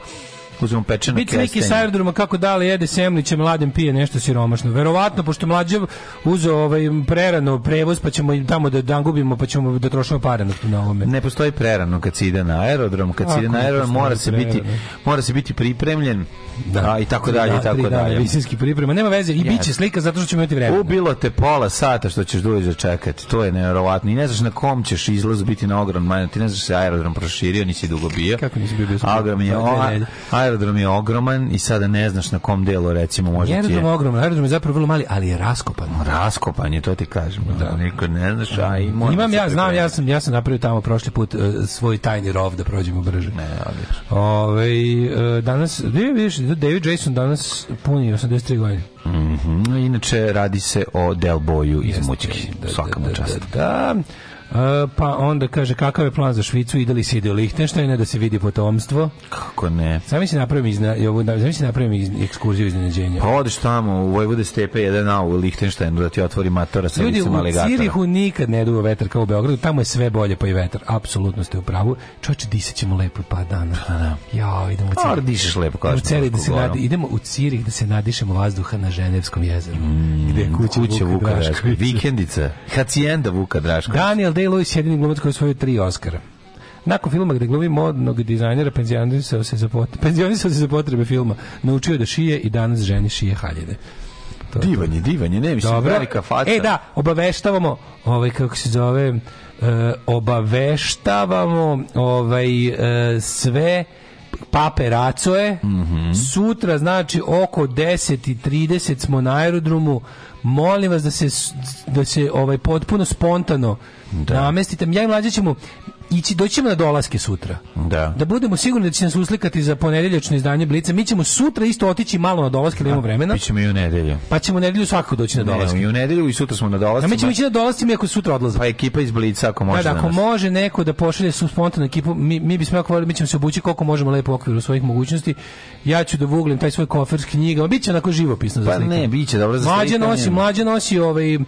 uzmemo pečeno kestenje. neki sa aerodroma kako dali jede semliće, mladen pije nešto siromašno. Verovatno, pošto mlađe uzeo ovaj, prerano prevoz, pa ćemo im tamo da dan gubimo, pa ćemo da trošimo pare na ovome. Ne postoji prerano kad se ide na aerodrom, kad se ide na aerodrom mora se, biti, mora se biti pripremljen da, i tako dalje, i da, tako dalje. Visinski priprema, nema veze, i yes. bit će slika zato što ćemo imati vremena. Ubilo te pola sata što ćeš duže da da čekati, to je nevjerovatno. I ne znaš na kom ćeš izlaz biti na ogroman, ti ne znaš se aerodrom proširio, nisi dugo bio. Kako nisi bio? bio aerodrom, je, aerodrom je ogroman i sada ne znaš na kom delu, recimo, može ti Aerodrom je ogroman, aerodrom je zapravo vrlo mali, ali je raskopan. Raskopan je, to ti kažem. Da. Niko ne znaš, a i Imam ja, znam, ja sam, ja sam napravio tamo prošli put e, svoj tajni rov da prođemo brže. Ne, Ove, ovaj, danas, vidiš, David Jason danas puni 83 godine. Mm Inače, radi se o Delboju iz Mućki. Da, da, Svaka mu da, čast. Da, da, da. Uh, pa onda kaže kakav je plan za Švicu, ide li se ide u Lihtenštajna da se vidi potomstvo? Kako ne? Sami se napravim izna, ovo, sami da, se napravim iz, ekskurziju iznenađenja. Pa odeš tamo u Vojvode stepe 1A u Lihtenštajnu da ti otvori matora sa Ljudi, u Cirihu nikad ne duva vetar kao u Beogradu, tamo je sve bolje pa i vetar. Apsolutno ste u pravu. Čoveče, disat ćemo lepo pa dana. Da, da. Ja, idemo u pa, Cirih. dišeš lepo kao u da se nadi, idemo u Cirih da se nadišemo vazduha na Ženevskom jezeru. Mm, gde je kuća, kuća Vuka, Vuka Draškovića. Vikendica. Hacijenda Vuka Draškovića. Daniel Lewis, jedini glumac koji je osvojio tri Oscara. Nakon filma gde glumi modnog dizajnera, penzionisao se za potrebe, penzionisao se za potrebe filma, naučio da šije i danas ženi šije haljine. To, divan je, divan je, ne mislim, Dobro. velika faca. E da, obaveštavamo, ovaj, kako se zove, e, obaveštavamo ovaj, e, sve Pape Racoje. Mm -hmm. Sutra, znači, oko 10.30 smo na aerodromu. Molim vas da se, da se ovaj, potpuno spontano da. namestite. Ja i mlađe ćemo, ići doći ćemo na dolaske sutra. Da. Da budemo sigurni da će nas uslikati za ponedeljačno izdanje Blica. Mi ćemo sutra isto otići malo na dolaske, da imamo vremena. Mi ćemo i u nedelju. Pa ćemo u nedelju svakako doći na dolaske. Ne, i u nedelju i sutra smo na dolaske. A mi ćemo ići na dolaske mi ako sutra odlazimo. Pa ekipa iz Blica ako može. Da, da ako može neko da pošalje su spontanu ekipu, mi mi bismo jako mi ćemo se obući koliko možemo lepo u okviru svojih mogućnosti. Ja ću da vuglim taj svoj kofer s knjigama. Biće onako živopisno za pa slike. Pa ne, biće dobro za Mlađe nosi, mlađe nosi ovaj uh,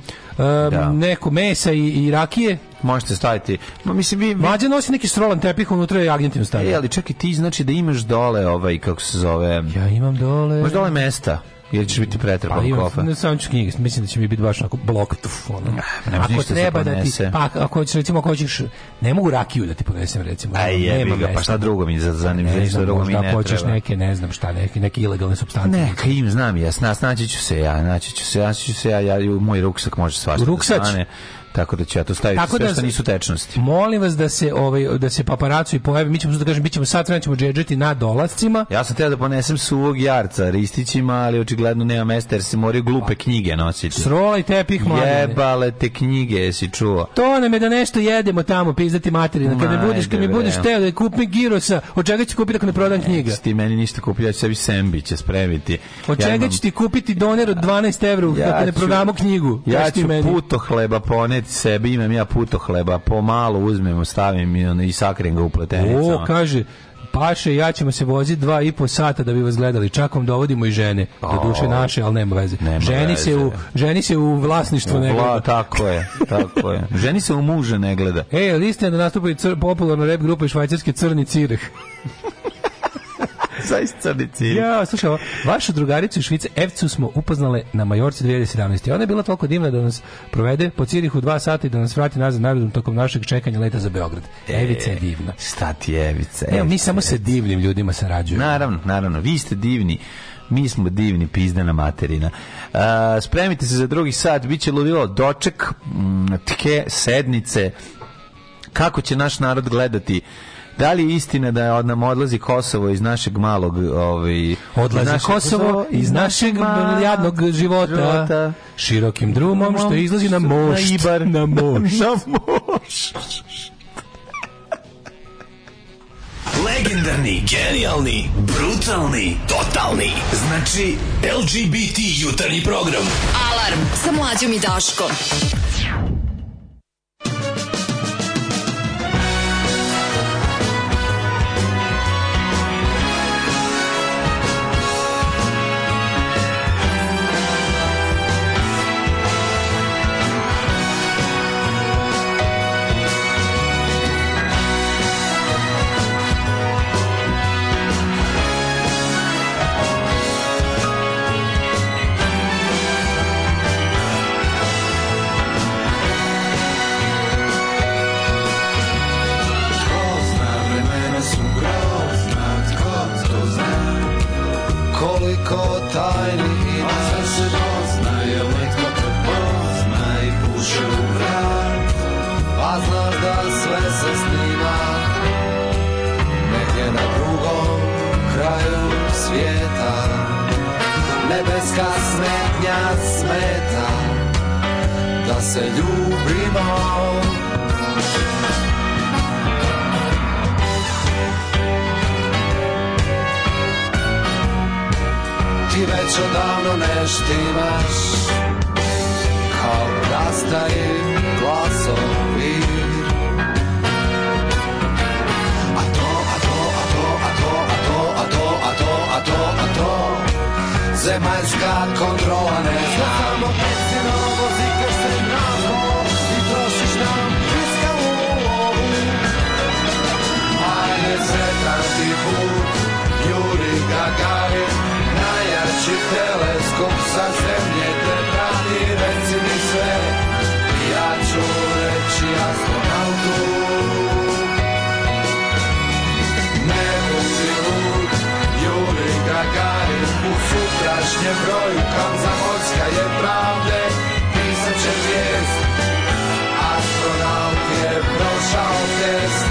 neko mesa i, i rakije možete staviti. Ma mislim vi Mlađe nosi neki strolan tepih unutra i agentim stavlja. E, ali čekaj ti znači da imaš dole ovaj kako se zove. Ja imam dole. Možeš dole mesta. Jer ćeš biti pretrpan pa, kofa. Ne, samo ću knjige, mislim da će mi biti baš onako blok tuf, ono. Ne, ako treba da ti, pa ako hoćeš, recimo, ako hoćeš, ne mogu rakiju da ti ponesem, recimo. Aj, jebi ga, pa šta drugo mi za zanim, ne, šta drugo mi ne treba. hoćeš neke, ne znam šta, neke, neke ilegalne substance. Ne, krim, znam ja, snaći ću se ja, naći ću se, naći ću se ja, ja, u moj ruksak može svašta. Da Ruksač? Da stane. Tako da će ja to staviti Tako sve da, što nisu tečnosti. Molim vas da se ovaj da se paparacu i pojavi, mi ćemo da kažem bićemo sat sad ćemo džedžeti na dolascima. Ja sam teo da ponesem suvog jarca ristićima, ali očigledno nema mesta jer se moraju glupe knjige nositi. Srolaj tepih mlade. Jebale te knjige, jesi čuo. To nam je da nešto jedemo tamo, pizdati materina. Kad ne budeš, kad mi budeš teo da kupim girosa, od čega ću kupiti ako ne prodam knjiga? Ti meni ništa kupi, ja ću sebi sembiće spremiti. Od čega ja ću ti kupiti doner od 12 evra da ja ako ne prodamo knjigu? Ja ću puto hleba poneti sebe imam ja puto hleba, pomalo uzmem, stavim i, i sakrijem ga u pletenicama. O, kaže, paše, ja ćemo se voziti dva i po sata da bi vas gledali. Čak vam dovodimo i žene. Do duše naše, ali nema veze. Nema ženi, veze. Se u, ženi se u vlasništvo ne gleda. Tako je, tako je. Ženi se u muže ne gleda. E, ali istina da nastupaju popularna rap grupa i švajcarske crni cireh. Zaista crni cilj. Ja, slušaj, ovo, vašu drugaricu Švice Evcu smo upoznale na Majorci 2017. Ona je bila toliko divna da nas provede po Cirihu dva sata i da nas vrati nazad na aerodrom tokom našeg čekanja leta za Beograd. E, Evica je divna. Šta ti je Evica? Evo, mi samo se divnim ljudima sarađujemo. Naravno, naravno. Vi ste divni. Mi smo divni pizdana materina. Uh, spremite se za drugi sat, Biće lovilo doček, tke, sednice, kako će naš narod gledati Da li je istina da nam odlazi Kosovo iz našeg malog... Ovaj, odlazi naš Kosovo iz našeg jadnog života, života, širokim drumom što izlazi na mošt. Na Ibar. Na mošt. na mošt. Legendarni, genijalni, brutalni, totalni. Znači, LGBT jutarnji program. Alarm sa mlađom i Daškom. tajni i na sve se poznaje Letko te pozna i puše u vrat Pa znaš da sve se snima Negdje na drugom kraju svijeta Nebeska smetnja smeta Da se ljubimo ti već odavno ne štimaš Kao rastari glasovi A to, a to, a to, a to, a to, a to, a to, Zemaljska kontrola ne znam je broj, kamza morska je pravde, pisat će vijest, astronaut je prošao test.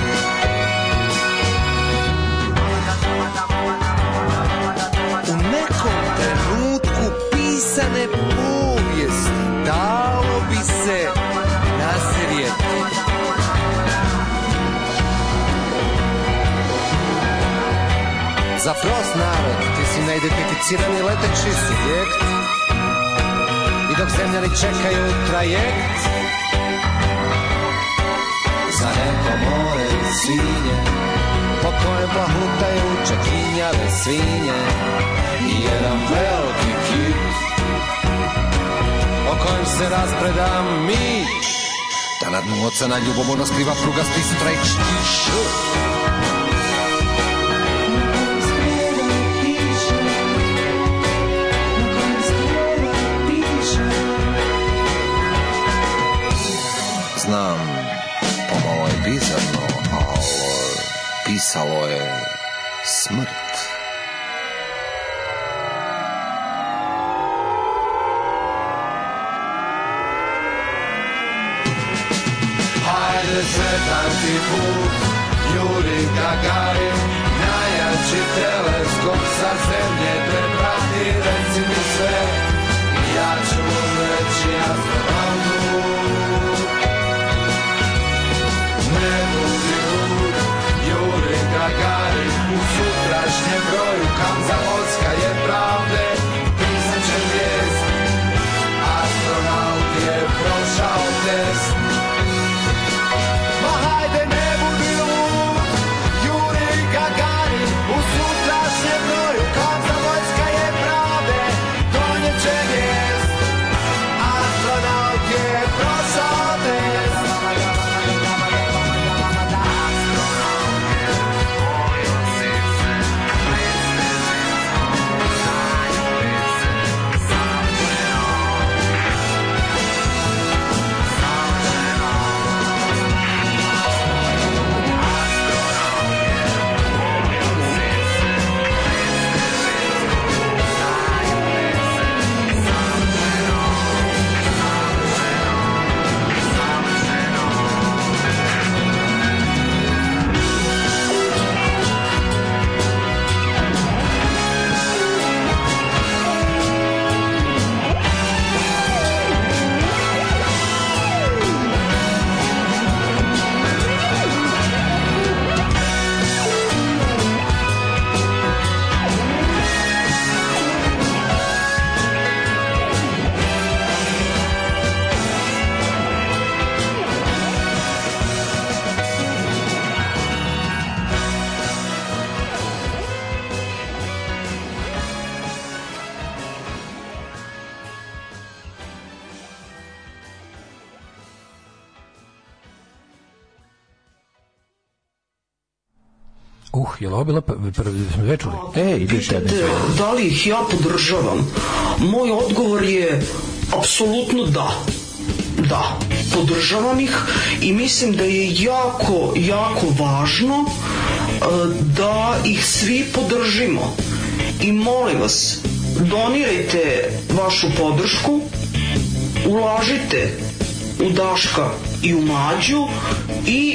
U nekom trenutku pisane povijest dalo bi se nasrijeti. Za prost na Inficirani leteći subjekt I dok zemljani čekaju trajekt Za neko more i svinje Po kojem plahutaju čekinjave svinje I jedan veliki kit O kojem se razpreda mič Da na dnu na ljubomorno skriva prugasti strečki šut pisalo je smrt. Hajde sretan ti put, Juri Gagarin, da najjači teleskop sa zemlje te prati, reci mi sve, ja ću reći astronautu comes out. ovo prvi, smo sve čuli. E, ide tebe. Da li ih ja podržavam? Moj odgovor je apsolutno da. Da, podržavam ih i mislim da je jako, jako važno e, da ih svi podržimo. I molim vas, donirajte vašu podršku, ulažite u Daška i u Mađu i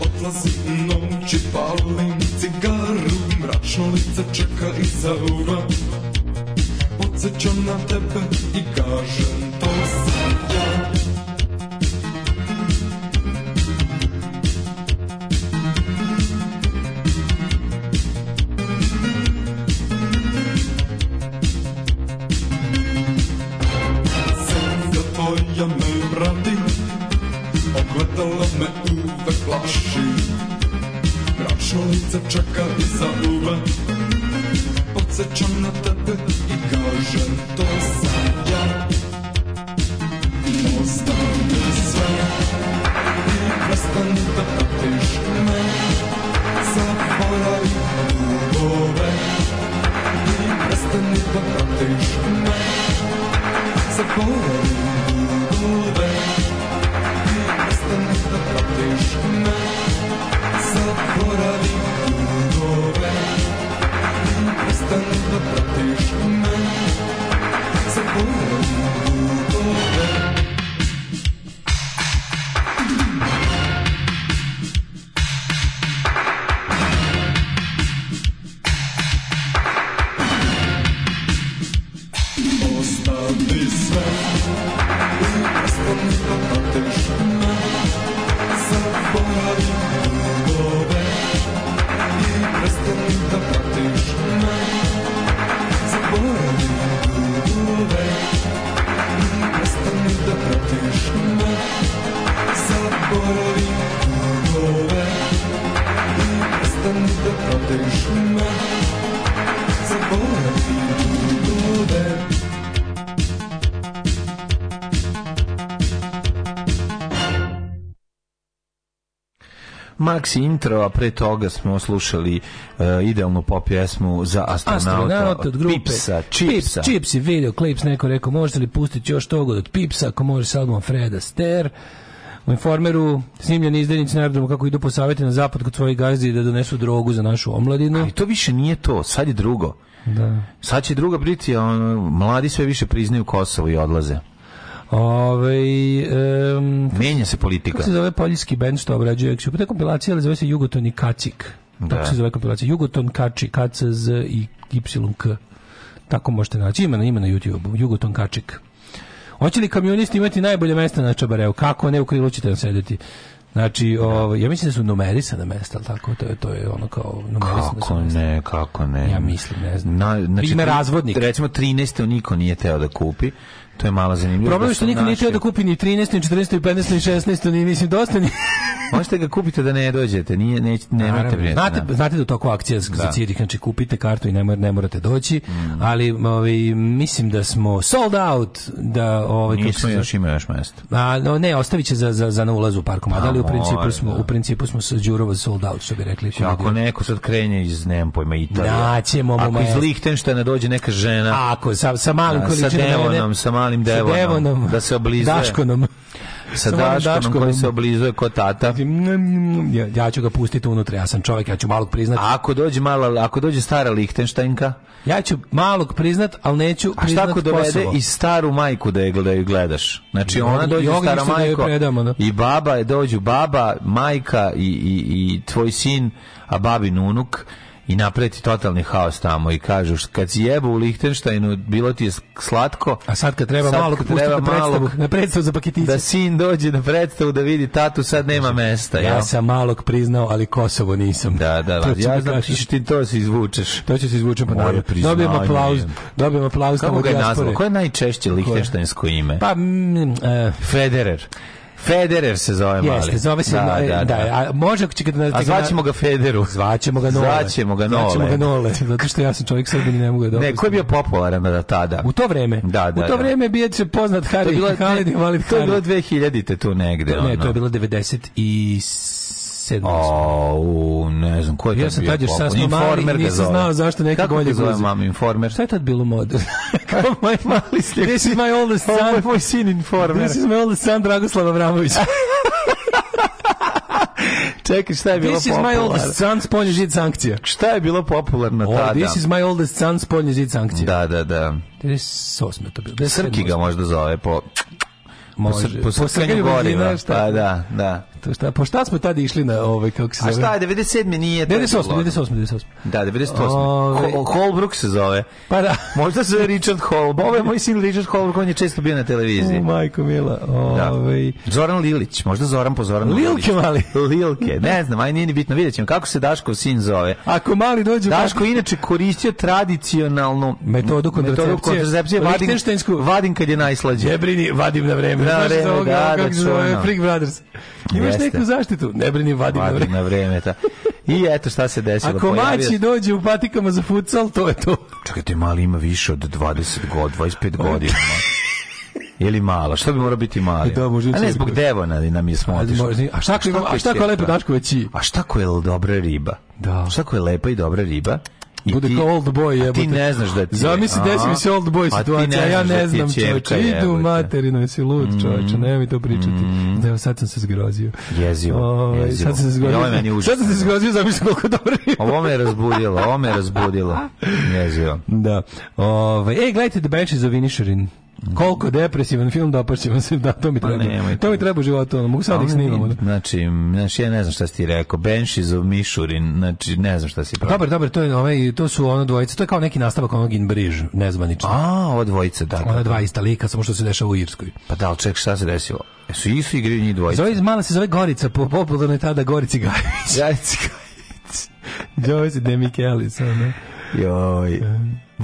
Odlazi noć i palim cigaru Mračno lice čeka maxi intro, a pre toga smo slušali uh, idealnu pop pjesmu za astronauta, astronauta od grupe Pipsa, Chipsa. Pips, Chipsi, video, klips, neko rekao, možete li pustiti još tog od Pipsa, ako može s albumom Freda Ster. U informeru snimljeni izdenici narodom da kako idu po savjeti na zapad kod svojih gazdi da donesu drogu za našu omladinu. Ali to više nije to, sad je drugo. Da. Sad će druga biti, mladi sve više priznaju Kosovo i odlaze. Ove, um, Menja se politika. Kako se zove poljski band što obrađuje se Pa kompilacija, ali zove se Jugoton i Kacik. Da. Tako se zove kompilacija. Jugoton, Kači, KCZ i YK. Tako možete naći. Ima na, ima na YouTube. Jugoton Kačik. Hoće li kamionisti imati najbolje mesta na Čabareu? Kako ne, u krilu ćete nam sedeti. Znači, da. ovo, ovaj, ja mislim da su numerisana mesta, ali tako? To je, to je ono kao numerisana Kako ne, kako ne. Ja mislim, ne znam. Na, znači, Ima razvodnik. Recimo 13. niko nije teo da kupi. To je mala zanimljivo. Problem je da što niko nije da kupi ni 13, ni 14, ni 15, ni 16, ni mislim dosta ni... Možete ga kupiti da ne dođete, nije ne nemate da. vremena. Znate, da. znate da toku akcija da. za Cirih, znači kupite kartu i ne, ne morate doći, mm. ali ovaj mislim da smo sold out da ovaj Nismo kako još ima još mesta. A no, ne, ostaviće za za za na ulazu u da, ali u principu smo da. u principu smo sa Đurova sold out, što bi rekli. Či, ako neko sad krenje iz nem pojma Italije. Da, ćemo mu. Ako iz Lihtenštajna dođe neka žena. Ako sa sa malim količinom da, sa demonom, sa malim devonom, devonom da se oblizuje. Daškonom. Sa daškonom, daškonom, koji se oblizuje kod tata. Ja, ja ću ga pustiti unutra, ja sam čovjek, ja ću malog priznat. A ako dođe mala, ako dođe stara Lichtensteinka? Ja ću malog priznat, ali neću priznat A šta ako dovede i staru majku da je, gledaju, gledaš? Znači ona dođe stara da majko da predamo, da. i baba, dođu baba, majka i, i, i tvoj sin, a babin unuk i napraviti totalni haos tamo i kažu kad si jebo u Lichtensteinu bilo ti je slatko a sad kad treba sad malo kad treba na da predstavu, malog, na da predstavu za paketiće da sin dođe na predstavu da vidi tatu sad nema znači, mesta ja, ja sam malog priznao ali Kosovo nisam da da, da ja da znam ti, ti to se izvučeš to će se izvučem pa naravno dobijem aplauz dobijem aplauz kako ga je nazvao koje je najčešće Lichtensteinsko ime pa mm, uh, Federer Federer se zove mali. Jeste, zove se, da, no, da, da, da. A može će ga... A zvaćemo ga Federu. Zvaćemo ga Nole. Zvaćemo ga Nole. Zvaćemo ga Nole, zato što ja sam čovjek srbin ne mogu da... Ne, ko je bio popularan da tada? U to vreme. Da, da. U to da. vreme bio će poznat Halid i Halid i To je bilo 2000-te tu negde. Ne, ono. to je bilo 97 7. O, ne znam, ko je ja sam tad još sasno mali nisam znao zašto neki Kako bolje guze. Kako informer? Šta je tad bilo mod? Kao moj mali slijep? This is my oldest son. Ovo je moj sin informer. This is my oldest son Dragoslav Avramović. Čekaj, šta je bilo popularno? This is popular? my oldest son, spolni žid sankcija. Šta je bilo popularno oh, tada? This is my oldest son, spolni žid sankcija. Da, da, da. 98. to bilo. Srki ga možda zove po... Može. Po, po, po, po, po, po, po, po, To šta, po šta smo tada išli na ove, ovaj, kako se zove? A šta, 97 nije to. 98, 98, 98. Da, 98. Ove... Hol Holbrook se zove. Pa da. Možda se zove Richard Holbrook. Ovo je moj sin Richard Holbrook, on je često bio na televiziji. U, majko mila. Da. Ovaj da. Zoran Lilić, možda Zoran po Zoranu. Lilke mali. Lilke. Ne znam, aj nije ni bitno, videćemo kako se Daškov sin zove. Ako mali dođe Daško inače koristio tradicionalnu metodu kontracepcije. Metodu kontracepcije vadim, vadim kad je najslađe. Jebrini, vadim na vreme. Da, na vreme, da, da, da, da, da, da, da, da, da, da, da, imaš neku zaštitu? Ne brini, vadi, vadi na vreme. Na vreme ta. I eto šta se desilo. Ako Pojavio... mači dođe u patikama za futsal, to je to. Čekajte, mali ima više od 20 god, 25 godina. Ili mala, šta bi mora biti mali? Da, možda a ne, zbog Devona nam je smo A šta, a šta, a šta, ko je lepo daško veći? A šta ko je dobra riba? Da. Šta ko je lepa i dobra riba? I bude ti, kao old boy jebote. Ti ne znaš da ti. Zamisli da mi se old boy situacija, ja da ne znam čoveče, idu materino, si lud mm. čoveče, nemoj mi to pričati. da Evo sad sam se zgrozio. Jezio. O, ovaj, Sad sam se zgrozio. Sad sam se zgrozio, zamisli koliko dobro. ovo me razbudilo, ovo me razbudilo. Jezio. Da. Ove, ovaj, ej, gledajte The Banshees of Inisherin. Koliko depresivan film dopašće vam se, da, to mi pa treba. Nemoj, to mi treba u životu, ono, mogu sad da ih pa snimamo. Da. Znači, znači, ja ne znam šta si ti rekao, Benšiz of Mišurin, znači, ne znam šta si pravi. Dobar, dobar, to, je, ovaj, to su ono dvojice, to je kao neki nastavak onog In Briž, nezvanično. A, ova dvojica, da. Ona da, dva da. ista lika, samo što se dešava u Irskoj. Pa da, ali ček, šta se desilo? E, su isu igri njih dvojica. Zove, mala se zove Gorica, po popularnoj tada Gorici Gajić. Gorici Gajić. Joyce De Michelis, ono. Joj.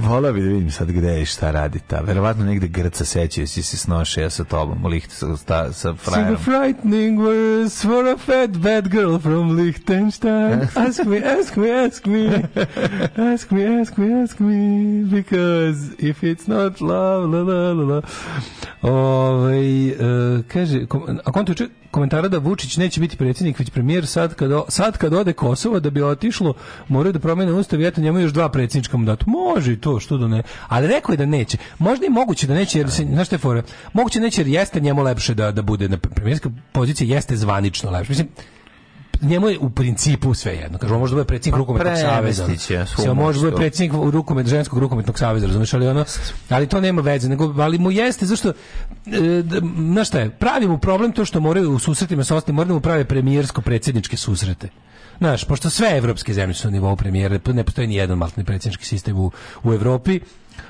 Volao bi da vidim sad gde je i šta radi ta. Verovatno negde Grca sećaju si se snoše ja sa tobom, u Licht, sa, sa, sa frajerom. Super frightening words for a fat bad girl from Liechtenstein. Ask me, ask me, ask me. Ask me, ask me, ask me. Because if it's not love, la la la la. Ove, ovaj, uh, kaže, kom, a konto komentara da Vučić neće biti predsjednik, već premijer sad kad, o, sad kad ode Kosovo da bi otišlo, moraju da promene ustav i eto njemu još dva predsjednička mandata. Može i to, što da ne. Ali rekao je da neće. Možda i moguće da neće, jer se, znaš te fore, moguće da neće jer jeste njemu lepše da, da bude na premijerska pozicija, jeste zvanično lepše. Mislim, njemu je u principu sve jedno. Kaže, on može da bude predsjednik pa rukometnog saveza. Se može da bude predsjednik rukomet ženskog rukometnog saveza, razumeš, ali ono ali to nema veze, nego ali mu jeste zašto e, na šta je? Pravi mu problem to što moraju u susretima sa ostalim, moraju da mu prave premijersko predsjedničke susrete. Znaš, pošto sve evropske zemlje su na nivou premijera, ne postoji ni jedan maltni predsjednički sistem u, u Evropi,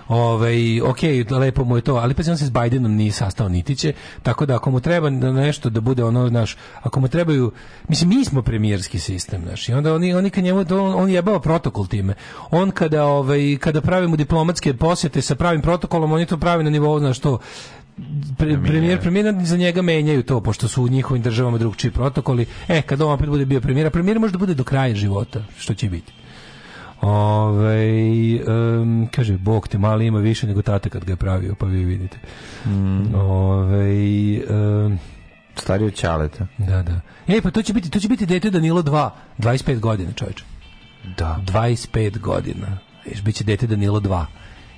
Ovaj okej, lepo mu je to, ali pa se on se s Bidenom nije sastao niti će, tako da ako mu treba nešto da bude ono, znaš, ako mu trebaju, mislim mi smo premijerski sistem, znaš, i onda oni oni kad njemu on, on jebao protokol time. On kada ovaj kada pravimo diplomatske posjete sa pravim protokolom, oni to pravi na nivou, znaš, to pre, premijer, premijer za njega menjaju to, pošto su u njihovim državama drugčiji protokoli. E, kad on opet bude bio premijer, a premijer može da bude do kraja života, što će biti. Ove, ovaj, um, kaže, Bog te mali ima više nego tate kad ga je pravio, pa vi vidite. Mm. Ove, ovaj, um, Stari od Ćaleta. Da, da. Ej, pa to će biti, to će biti dete Danilo 2, 25 godina, čovječe. Da. 25 godina. Ješ, bit će dete Danilo 2.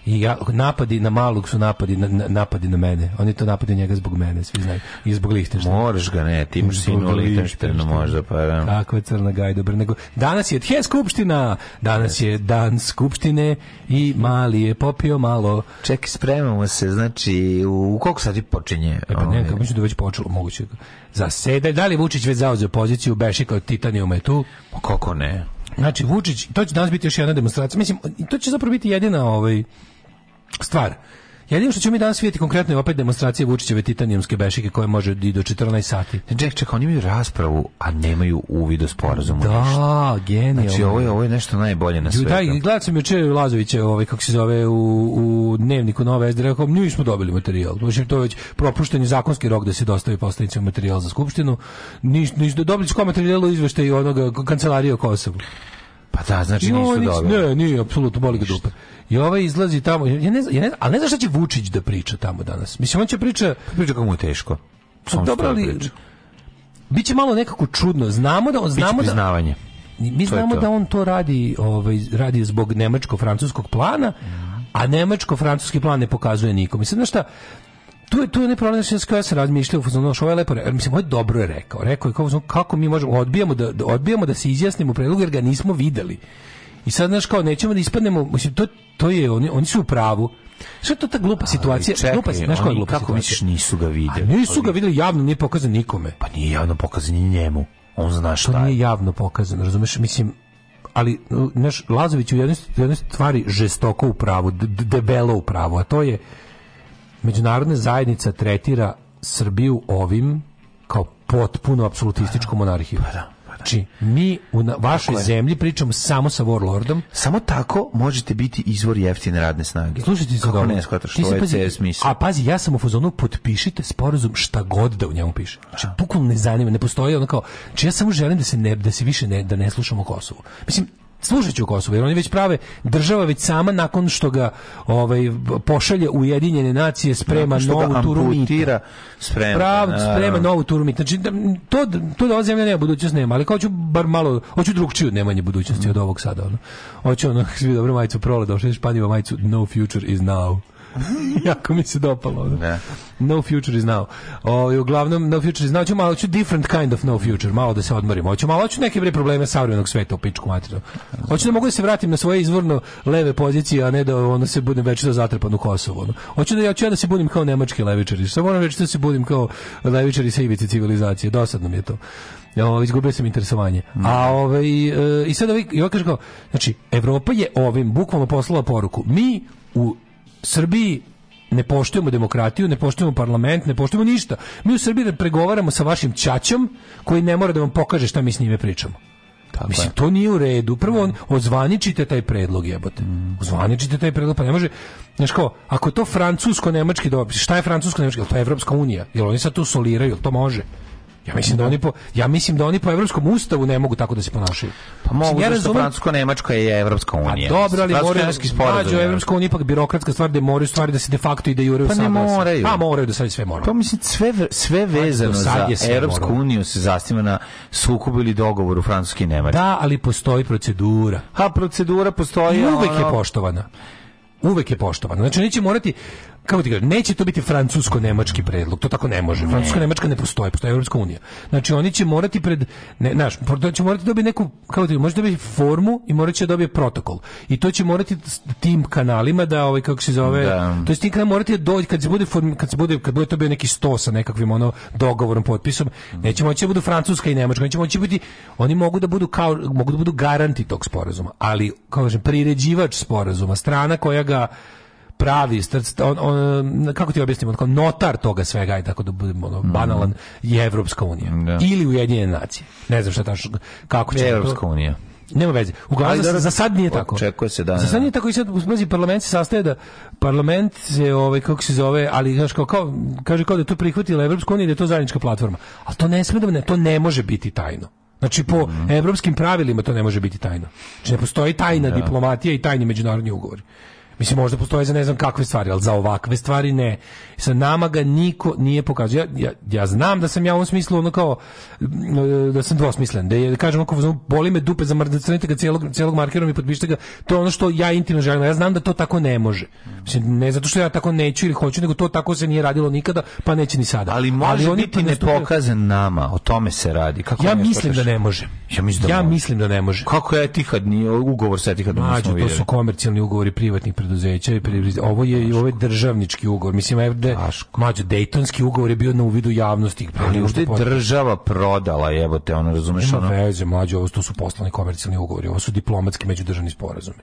I ja, napadi na malog su napadi na, na napadi na mene. Oni to napadi njega zbog mene, svi znaju. I zbog Lihtenštajna. Moraš ga, ne, ti imaš sinu Lihtenštajnu možda, pa da. Tako je crna gaj, dobro. Nego, danas je Tje skupština, danas je dan skupštine i mali je popio malo. Čekaj, spremamo se, znači, u koliko sati počinje? E pa ne, ovaj? mislim da već počelo, moguće. Za sede, da li Vučić već zauzeo poziciju, Bešika od Titanijuma je tu? Pa kako ne? Znači, Vučić, to će danas biti još jedna demonstracija. Mislim, to će zapravo biti jedina ovaj, stvar. Jedino što ćemo mi danas vidjeti konkretno je opet demonstracija Vučićeve titanijumske bešike koje može i do 14 sati. Ček, ček, oni imaju raspravu, a nemaju uvid u sporazum. Da, genijalno. Znači, ovo je, ovo je nešto najbolje na svetu. Da, gledao sam juče Lazoviće, ovaj, kako se zove, u, u dnevniku Nova SDR, rekao, mi smo dobili materijal. Znači, to je već propušten zakonski rok da se dostavi postavicima materijal za Skupštinu. Niš, niš, dobili smo materijal izveštaj izveštaju onoga kancelarije o Kosovu. Pa da, znači nisu dobro. dobili. Ne, nije, apsolutno boli ga dupe. I ovaj izlazi tamo, ja ne, znam, ja ne, znam, ali ne znam šta će Vučić da priča tamo danas. Mislim, on će priča... Priča kako mu je teško. Pa Sam dobro, ali... Biće malo nekako čudno. Znamo da... Znamo Biće da- priznavanje. Da, mi znamo da on to radi, ovaj, radi zbog nemačko-francuskog plana, a nemačko-francuski plan ne pokazuje nikom. Mislim, znaš šta, tu je tu je ne problem znači da kako se razmišlja u fazonu što je lepo re, mislim hoće dobro je rekao rekao je kako, kako mi možemo odbijamo da, da odbijamo da se izjasnimo predlog jer ga nismo videli i sad znaš kao nećemo da ispadnemo mislim to to je oni oni su u pravu Šta to ta glupa situacija? Čekaj, glupa, znaš koja je glupa kako situacija? Kako nisu ga videli? A nisu ga videli, javno nije pokazan nikome. Pa nije javno pokazan ni njemu. On zna šta to je. nije javno pokazan, razumeš? Mislim, ali naš Lazović u jednoj, jednoj stvari žestoko u pravu, debelo u pravu, a to je međunarodna zajednica tretira Srbiju ovim kao potpuno apsolutističku pa da, monarhiju. Pa da, pa da. Znači, mi u na, vašoj zemlji pričamo samo sa warlordom. Samo tako možete biti izvor jeftine radne snage. Slušajte se Kako ne shvataš što je pazi, smisla. A pazi, ja sam u fazonu potpišite sporazum šta god da u njemu piše. Znači, bukvalno ne zanima, ne postoji ono kao, znači ja samo želim da se ne, da se više ne, da ne slušamo Kosovo. Mislim, služit Kosovo, jer oni već prave država već sama nakon što ga ovaj, pošalje Ujedinjene nacije sprema novu turu mita. Sprema, Prav, sprema novu turu mita. Znači, da, to, to da ova zemlja nema budućnost nema, ali kao ću bar malo, hoću drugčiju nemanje budućnosti mm. od ovog sada. Ono. Hoću ono, svi dobro majicu prola, došli španjiva majicu, no future is now. jako mi se dopalo. Da. No Future is now. O, ovaj, uglavnom, No Future is now. Ću malo, ću different kind of No Future, malo da se odmorim. Hoću malo, hoću neke bre probleme savremenog sveta u pičku materiju. Hoću da mogu da se vratim na svoje izvorno leve pozicije, a ne da ono se budem večito zatrpan u Kosovo. Ono. Hoću da ja ću ja da se budim kao nemački levičari. Samo moram već da se budim kao levičari sa ivice civilizacije. Dosadno mi je to. O, izgubio sam interesovanje. A ovaj e, i sad ovaj, ovaj kaže kao, znači Evropa je ovim bukvalno poslala poruku. Mi u Srbiji ne poštujemo demokratiju, ne poštujemo parlament, ne poštujemo ništa. Mi u Srbiji da pregovaramo sa vašim ćaćom koji ne mora da vam pokaže šta mi s njime pričamo. Tako Mislim, je. to nije u redu. Prvo, on, ozvaničite taj predlog, jebote. Mm. Ozvaničite taj predlog, pa ne može... Znaš kao, ako je to francusko-nemački dobiti, šta je francusko-nemački? Je to Evropska unija? Jel oni sad tu soliraju? Jel to može? Ja mislim da oni po ja mislim da oni po evropskom ustavu ne mogu tako da se ponašaju. Pa mogu ja razumem... francusko nemačka je evropska pa unija. A dobro, ali moraju evropski sporazum. evropska unija ipak birokratska stvar da moraju stvari da se de facto i da jure Pa ne moraju. Pa moraju da sad sve moraju. Pa mislim sve sve pa vezano za evropsku uniju se zasniva na sukobu ili dogovoru Francuske i Nemačke. Da, ali postoji procedura. Ha, procedura postoji. I uvek ono... je poštovana uvek je poštovana. Znači neće morati kako ti kažem, neće to biti francusko-nemački predlog, to tako ne može. Francusko-nemačka ne postoji, postoji Evropska unija. Znači oni će morati pred, ne, naš, da će morati dobiti neku, kako ti može dobiti formu i morat će da dobiti protokol. I to će morati tim kanalima da, ovaj, kako se zove, da. to je tim kanalima morati da doći, kad se bude, form, kad se bude, kad bude to bio neki sto sa nekakvim ono dogovorom, potpisom, neće moći da budu francuska i nemačka, neće moći biti, oni mogu da budu kao, mogu da budu garanti tog sporazuma, ali, kao kažem, priređivač sporazuma, strana koja ga pravi on, on, kako ti objasnim, on kao notar toga svega i tako da budemo ono, mhm. banalan je Evropska unija da. ili Ujedinjene nacije. Ne znam šta tačno, kako će Evropska unija. Nema veze. Uglavnom za, za sad nije tako. Očekuje se da. Za sad nije tako i sad u parlament se sastaje da parlament se ovaj kako se zove, ali znaš kao, kao kaže kao da je to prihvatila Evropska unija i da je to zajednička platforma. Ali to ne sme da ne, to ne može biti tajno. Znači po mm -hmm. evropskim pravilima to ne može biti tajno. Znači ne postoji tajna da. diplomatija i tajni međunarodni ugovori. Mislim, možda postoje za ne znam kakve stvari, ali za ovakve stvari ne. Sa nama ga niko nije pokazuje. Ja, ja, ja, znam da sam ja u ovom smislu ono kao, e, da sam dvosmislen, da je, da kažem, ako boli me dupe, za zamrdacanite ga cijelog, cijelog markerom i potpišite ga, to je ono što ja intimno želim. Ja znam da to tako ne može. Mislim, ne zato što ja tako neću ili hoću, nego to tako se nije radilo nikada, pa neće ni sada. Ali može ali biti ne pokazan nama, o tome se radi. Kako ja mislim da ne može. Ja mislim da, ja mislim da ne može. Kako je Etihad nije ugovor sa Etihadom? Mađo, to su komercijalni ugovori privatnih preduzeća i ovo je i ovaj državnički ugovor. Mislim evde mađo Dejtonski da ugovor je bio na uvidu javnosti. Ali ovde država prodala, evo te, ono razumeš, ono. Ne veze, mlađe, ovo su poslovni komercijalni ugovori, ovo su diplomatski međudržavni sporazumi.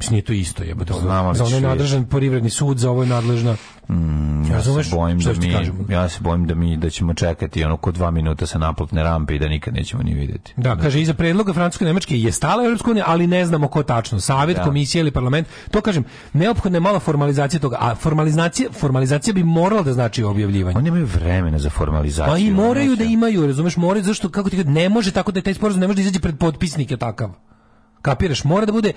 Mislim, nije to isto, jebote. Pa znamo za ono je nadležan privredni sud, za ovo je nadležna... Mm, ja, ja se bojim da mi, ja se bojim da mi da ćemo čekati ono ko dva minuta sa naplatne rampe i da nikad nećemo ni videti Da, da. kaže iza predloga francuske nemačke je stala Evropska unija, ali ne znamo ko tačno, savet da. komisija ili parlament. To kažem, neophodna je mala formalizacija toga, a formalizacija, formalizacija bi morala da znači objavljivanje. Oni imaju vremena za formalizaciju. Pa i moraju da imaju, razumeš, moraju zašto kako ti ne može tako da taj sporazum ne može da izađe pred potpisnike takav. Kapiraš, mora da bude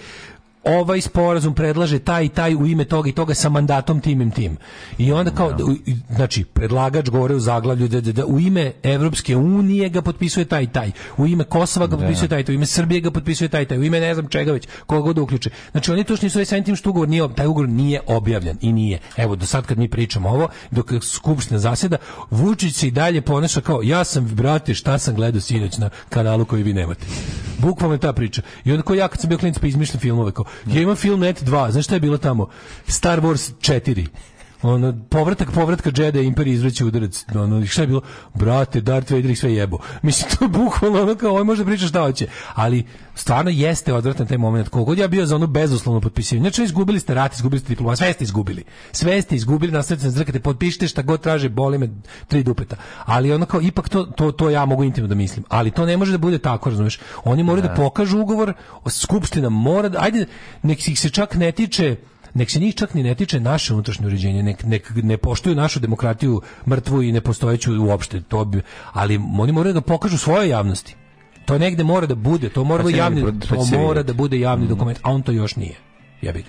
ovaj sporazum predlaže taj i taj u ime toga i toga sa mandatom tim i tim. I onda kao, da. znači, predlagač govore u zaglavlju da, da, da u ime Evropske unije ga potpisuje taj i taj, u ime Kosova ga da. potpisuje taj i taj, u ime Srbije ga potpisuje taj i taj, u ime ne znam čega već, koga god da uključe. Znači, oni tu nisu samim tim što ugovor nije, taj ugovor nije objavljen i nije. Evo, do sad kad mi pričamo ovo, dok Skupština zaseda, Vučić se i dalje ponaša kao, ja sam, brate, šta sam gledao sinoć na kanalu koji vi nemate. Bukvalno ta priča. I onda ko ja kad sam bio klinic pa izmišljam filmove kao, Ja imam Net 2, znaš šta je bilo tamo? Star Wars 4 ono, povratak povratka Jedi Imperije izvreće udarac. Ono, šta je bilo? Brate, Darth Vader ih sve jebo. Mislim, to je bukvalno ono kao, ovo može da pričati šta hoće. Ali, stvarno jeste odvratan taj moment. Kogod ja bio za ono bezuslovno potpisivanje. Znači, izgubili ste rat, izgubili ste diploma, sve ste izgubili. Sve ste izgubili, na srce zrkate, potpišite šta god traže, boli me tri dupeta. Ali ono kao, ipak to, to, to ja mogu intimno da mislim. Ali to ne može da bude tako, razumiješ. Oni moraju da, da pokažu ugovor, skupština mora da, ajde, nek ih se čak ne tiče nek se njih čak ni ne tiče naše unutrašnje uređenje, nek, nek ne poštuju našu demokratiju mrtvu i nepostojeću uopšte, to bi, ali oni moraju da pokažu svoje javnosti. To negde mora da bude, to mora, pa da javni, pa to mora da bude javni mm. dokument, a on to još nije. Ja bih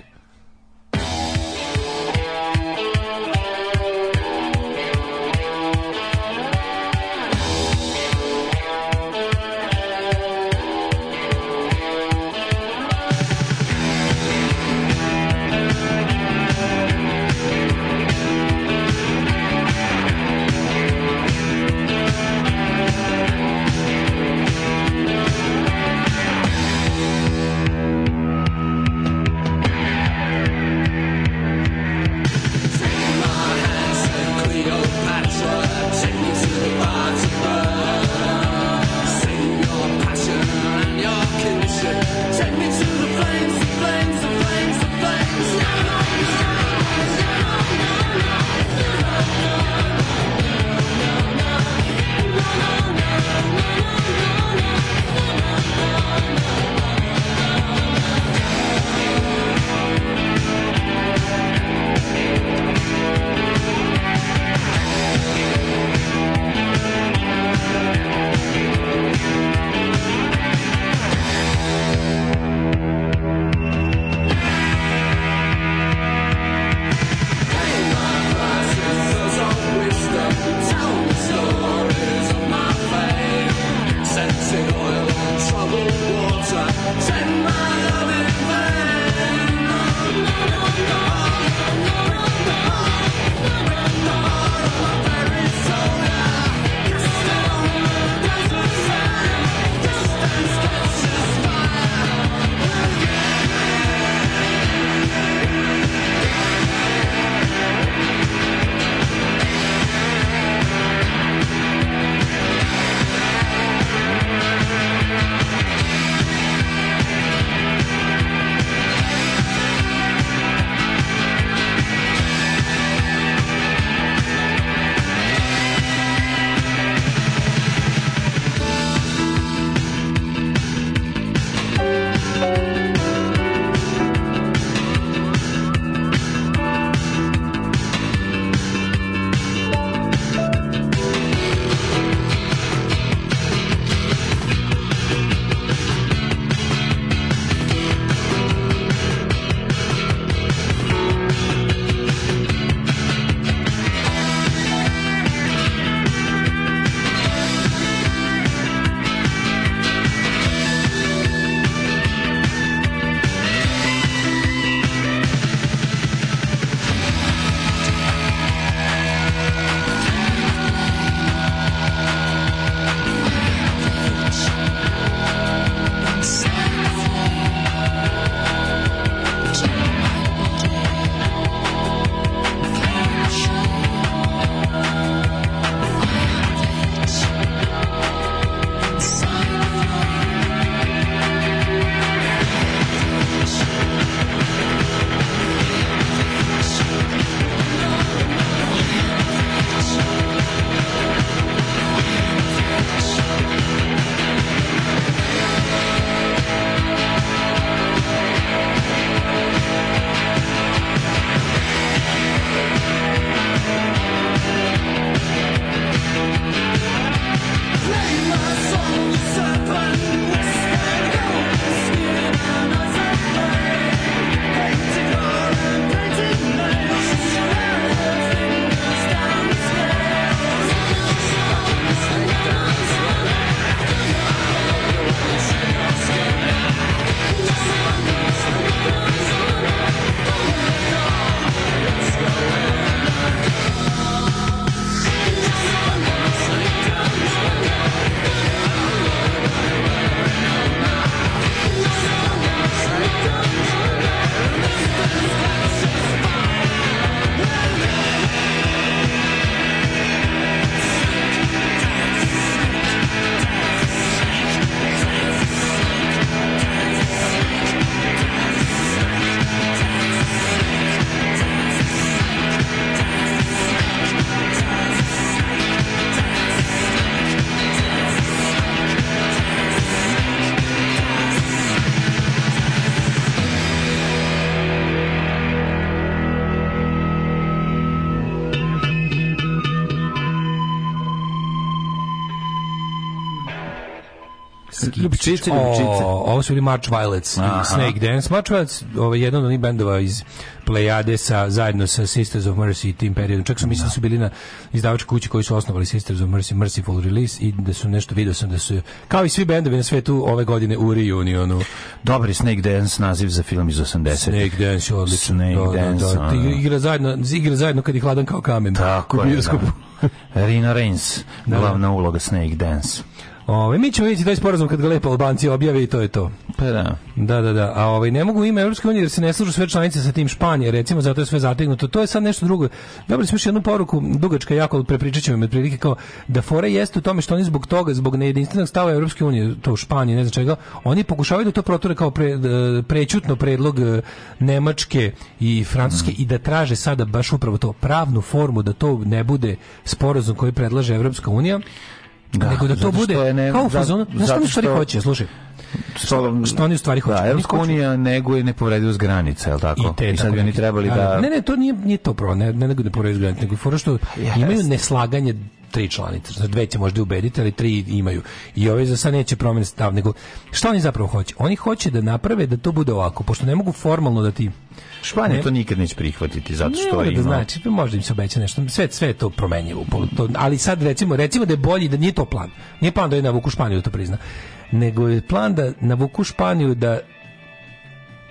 Čice Ljubčice. Ovo su bili March Violets Aha. Snake Dance. March Violets, ovo je jedan od onih bendova iz plejade sa zajedno sa Sisters of Mercy i tim periodom. Čak su mislili da. su bili na izdavačkoj kući koji su osnovali Sisters of Mercy, Mercyful Release i da su nešto video sam da su kao i svi bendovi na svetu ove godine u reunionu. Dobri Snake Dance naziv za film iz 80. Snake Dance, odlično. Snake da, da, Dance. Da, da. da. Igra zajedno, igra zajedno kad ih hladan kao kamen. Tako je, da. Rina Reigns, glavna uloga Snake Dance. Ove, mi ćemo vidjeti taj sporazum kad ga lepo Albanci objave i to je to. Pa da. Da, da, da. A ovaj, ne mogu ime Evropske unije jer se ne služu sve članice sa tim Španije, recimo, zato je sve zategnuto. To je sad nešto drugo. Dobro, smo još jednu poruku, dugačka jako, prepričat ćemo im prilike, kao da fora jeste u tome što oni zbog toga, zbog nejedinstvenog stava Evropske unije, to u Španiji, ne znam čega, oni pokušavaju da to proture kao pre, prećutno predlog e, Nemačke i Francuske mm. i da traže sada baš upravo to pravnu formu da to ne bude sporazum koji predlaže Evropska unija. Da, nego da to bude je ne, kao u fazonu, znaš što oni stvari hoće, slušaj. Što, što oni u stvari da, hoće. Da, Evropska unija neguje nepovredivost granica, je li tako? I, te, I sad bi oni trebali da... Ne, ne, to nije, nije to pro, ne, ne nego nepovredivost granica, nego fora što yes. imaju neslaganje tri članice. Znači, dve će možda ubediti, ali tri imaju. I ove za sad neće promijeniti stav. Nego, šta oni zapravo hoće? Oni hoće da naprave da to bude ovako, pošto ne mogu formalno da ti... Španija to nikad neće prihvatiti, zato što ne ima... Da znači, pa možda im se obeća nešto. Sve, sve je to promenjivo. To, ali sad recimo, recimo da je bolji, da nije to plan. Nije plan da je navuku Španiju da to prizna. Nego je plan da navuku Španiju da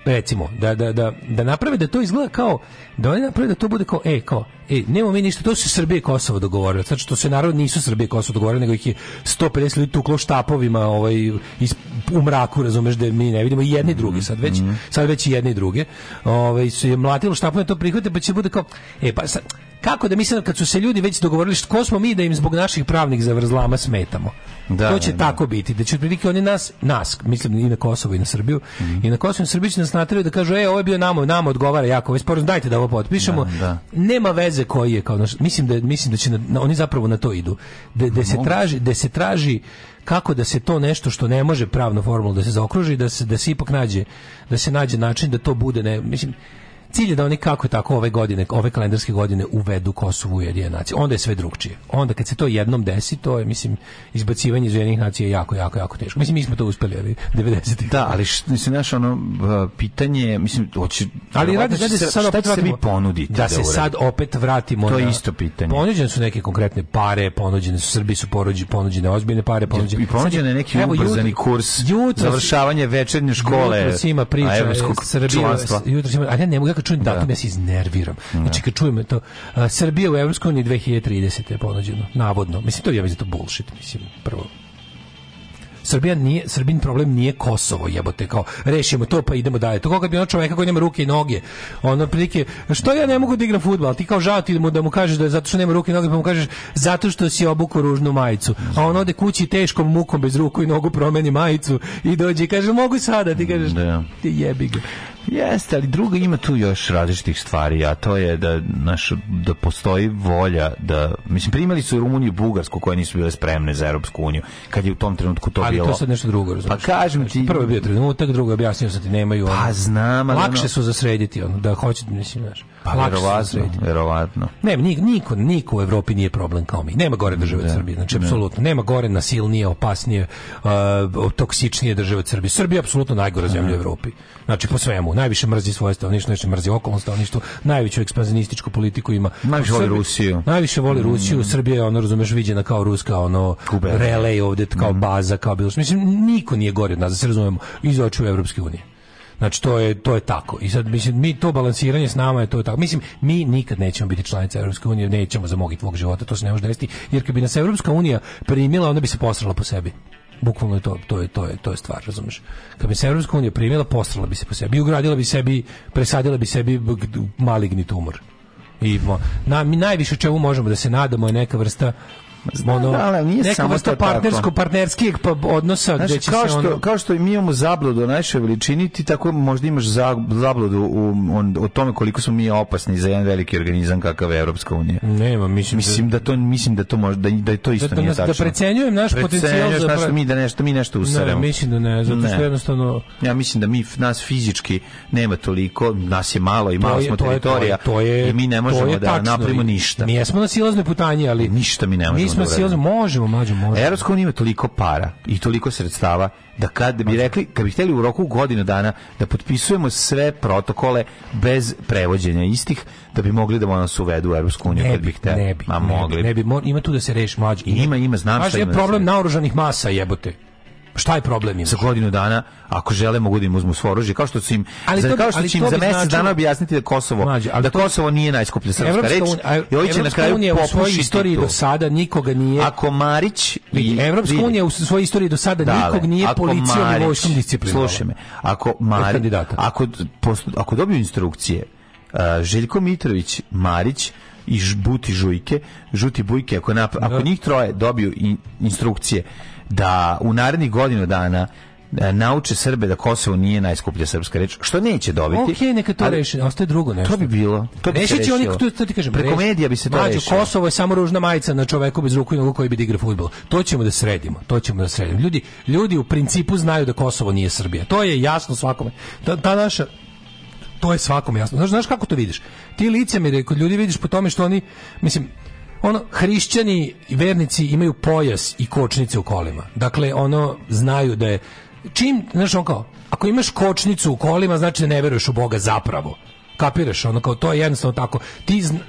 recimo, da, da, da, da naprave da to izgleda kao, da oni naprave da to bude kao, e, kao, e, nemamo mi ništa, to su Srbije i Kosovo dogovorili, znači što se narod nisu Srbije i Kosovo dogovorili, nego ih je 150 ljudi tuklo štapovima ovaj, iz, u mraku, razumeš, da mi ne vidimo i jedni i drugi, sad već, mhm. sad već i jedni i druge, ovaj, su je mlatilo štapove, da to prihvate, pa će bude kao, e, pa sad, kako da mislim kad su se ljudi već dogovorili što smo mi da im zbog naših pravnih zavrzlama smetamo. Da, to će da, da. tako da. biti. Da će otprilike oni nas, nas, mislim i na Kosovo i na Srbiju, mm -hmm. i na Kosovo i na Srbiju će nas nateraju da kažu, ej ovo je bio nama, nama odgovara jako ovaj sporazum, dajte da ovo potpišemo. Da, da. Nema veze koji je, kao naš, mislim, da, mislim da će, na, na, oni zapravo na to idu. Da, se traži, da se traži kako da se to nešto što ne može pravno formalno da se zaokruži, da se, da se ipak nađe, da se nađe način da to bude, ne, mislim, Cilj je da oni kako tako ove godine, ove kalendarske godine uvedu Kosovo u Ujedinjene nacije. Onda je sve drugčije. Onda kad se to jednom desi, to je mislim izbacivanje iz Ujedinjenih nacija jako jako jako teško. Mislim mi smo to uspeli ali 90 Da, ali mislim naš ono pitanje, mislim hoće ali radi da se sad opet vratimo, ponuditi da, se da sad opet vratimo to je isto pitanje. Ponuđene su neke konkretne pare, ponuđene su Srbi su porođi, ponuđene ozbiljne pare, ponuđene. I ponuđene neki evo, ubrzani jutro, kurs jutro, završavanje večernje škole. Jutro ima priča, Srbija, jutro ima, a ja ne mogu, kad čujem datum, da. ja se iznerviram. Znači, kad čujem to, a, Srbija u EU 2030. je ponuđeno, navodno. Mislim, to je, ja mislim, to bullshit, mislim, prvo. Srbija nije, Srbin problem nije Kosovo, jebote, kao rešimo to pa idemo dalje. To koga bi ono čoveka koji nema ruke i noge. Ono prilike, što ja ne mogu da igram fudbal, ti kao žati mu da mu kažeš da je zato što nema ruke i noge, pa mu kažeš zato što si obuku ružnu majicu. A on ode kući teškom mukom bez ruku i nogu promeni majicu i dođe i kaže mogu sada, ti kažeš da. ti jebi ga. Jeste, ali drugo ima tu još različitih stvari, a to je da, naš, da postoji volja da, mislim, primali su Rumuniju i Bugarsku koje nisu bile spremne za Europsku uniju, kad je u tom trenutku to ali bilo. Ali to sad nešto drugo, razumiješ? Pa kažem znači, ti... Prvo je bio trenutak, drugo je objasnio sam ti, nemaju... Pa znam, ali... Lakše ono... su zasrediti, ono, da hoćete, mislim, znaš. Pa verovatno, verovatno. Ne, niko, niko u Evropi nije problem kao mi. Nema gore države od da, Srbije, znači da. apsolutno. Nema gore nasilnije, opasnije, uh, toksičnije države od Srbije. Srbija je apsolutno najgore zemlja u Evropi. Znači po svemu, najviše mrzi svoje stanovništvo, najviše mrzi okolno stanovništvo, najveću ekspanzionističku politiku ima. Najviše voli Rusiju. Najviše voli mm. Rusiju, mm. Srbija je ono razumeš viđena kao ruska ono relej ovde, kao mm. baza, kao bilo. Mislim niko nije gore od nas, da se razumemo, iz očiju Evropske unije. Znači to je to je tako. I sad mislim mi to balansiranje s nama je to je tako. Mislim mi nikad nećemo biti članica Evropske unije, nećemo zamogiti tvog života, to se ne može desiti, jer kad bi nas Evropska unija primila, onda bi se posrala po sebi bukvalno je to, to je, to je, to je stvar, razumeš. Kad bi se Evropska unija primila, postrala bi se po sebi, ugradila bi sebi, presadila bi sebi maligni tumor. I na, mi najviše čemu možemo da se nadamo je neka vrsta Znam, ono, da, ali nije samo to partnersko partnerskih pa odnosa znači, gde će kao se ono... što, kao što mi imamo zabludu o našoj veličini, ti tako možda imaš zabludu u, on, o tome koliko smo mi opasni za jedan veliki organizam kakav je Evropska unija. Nema, mislim, da- mislim da, da, to mislim da to možda da, je da to isto da, da, nije da tačno. Da precenjujem naš potencijal za naš, mi da nešto mi nešto usaremo. Ne, mislim da ne, zato što jednostavno Ja mislim da mi nas fizički nema toliko, nas je malo i malo to je, smo to teritorija je, to je, i mi ne možemo da napravimo ništa. Mi jesmo na silaznoj putanji, ali ništa mi ne možemo smo možemo, mađo, možemo. Evropska unija ima toliko para i toliko sredstava da kad bi rekli, kad bi htjeli u roku godinu dana da potpisujemo sve protokole bez prevođenja istih, da bi mogli da nas uvedu u Evropsku uniju kad bi htjeli. Ne bi, Ma, ne mogli. ne bi, ne bi, ima tu da se reši, mađo. Ima, ima, znam šta ima. Mađo da je problem naoružanih masa, jebote. Šta je problem im? Za godinu dana, ako žele, mogu da im uzmu svo oružje. Kao što su im, ali za, to, kao što ali im za mjesec znači... dana objasniti da Kosovo, Mađe, ali da to... Kosovo nije najskuplja srpska Evropska reč. Un... I će na kraju u svojoj istoriji do sada nikoga nije... Ako Marić... I... Evropska unija u svojoj istoriji do sada Dale, nikog da. nije policijom Marić, i vojskom disciplinovao. Slušaj me, ako Marić... Ako, posto, ako dobiju instrukcije, uh, Željko Mitrović, Marić, i žbuti žujke, žuti bujke, ako, nap, ako da. njih troje dobiju in, instrukcije da u narednih godinu dana e, nauče Srbe da Kosovo nije najskuplja srpska reč, što neće dobiti. Okej, okay, neka to reši, ostaje drugo nešto. To bi bilo. To bi Rešići oni tu, to ti kažem, preko medija bi se to Mađu, rešilo. Kosovo je samo ružna majica na čoveku bez ruku i nogu koji bi da igra fudbal. To ćemo da sredimo, to ćemo da sredimo. Ljudi, ljudi u principu znaju da Kosovo nije Srbija. To je jasno svakome. Ta, ta naša to je svakom jasno. Znaš, znaš kako to vidiš? Ti lice mi kod ljudi vidiš po tome što oni, mislim, ono hrišćani i vernici imaju pojas i kočnice u kolima. Dakle ono znaju da je čim znaš on kao ako imaš kočnicu u kolima znači da ne veruješ u Boga zapravo. Kapiraš ono kao to je jednostavno tako. Ti zna,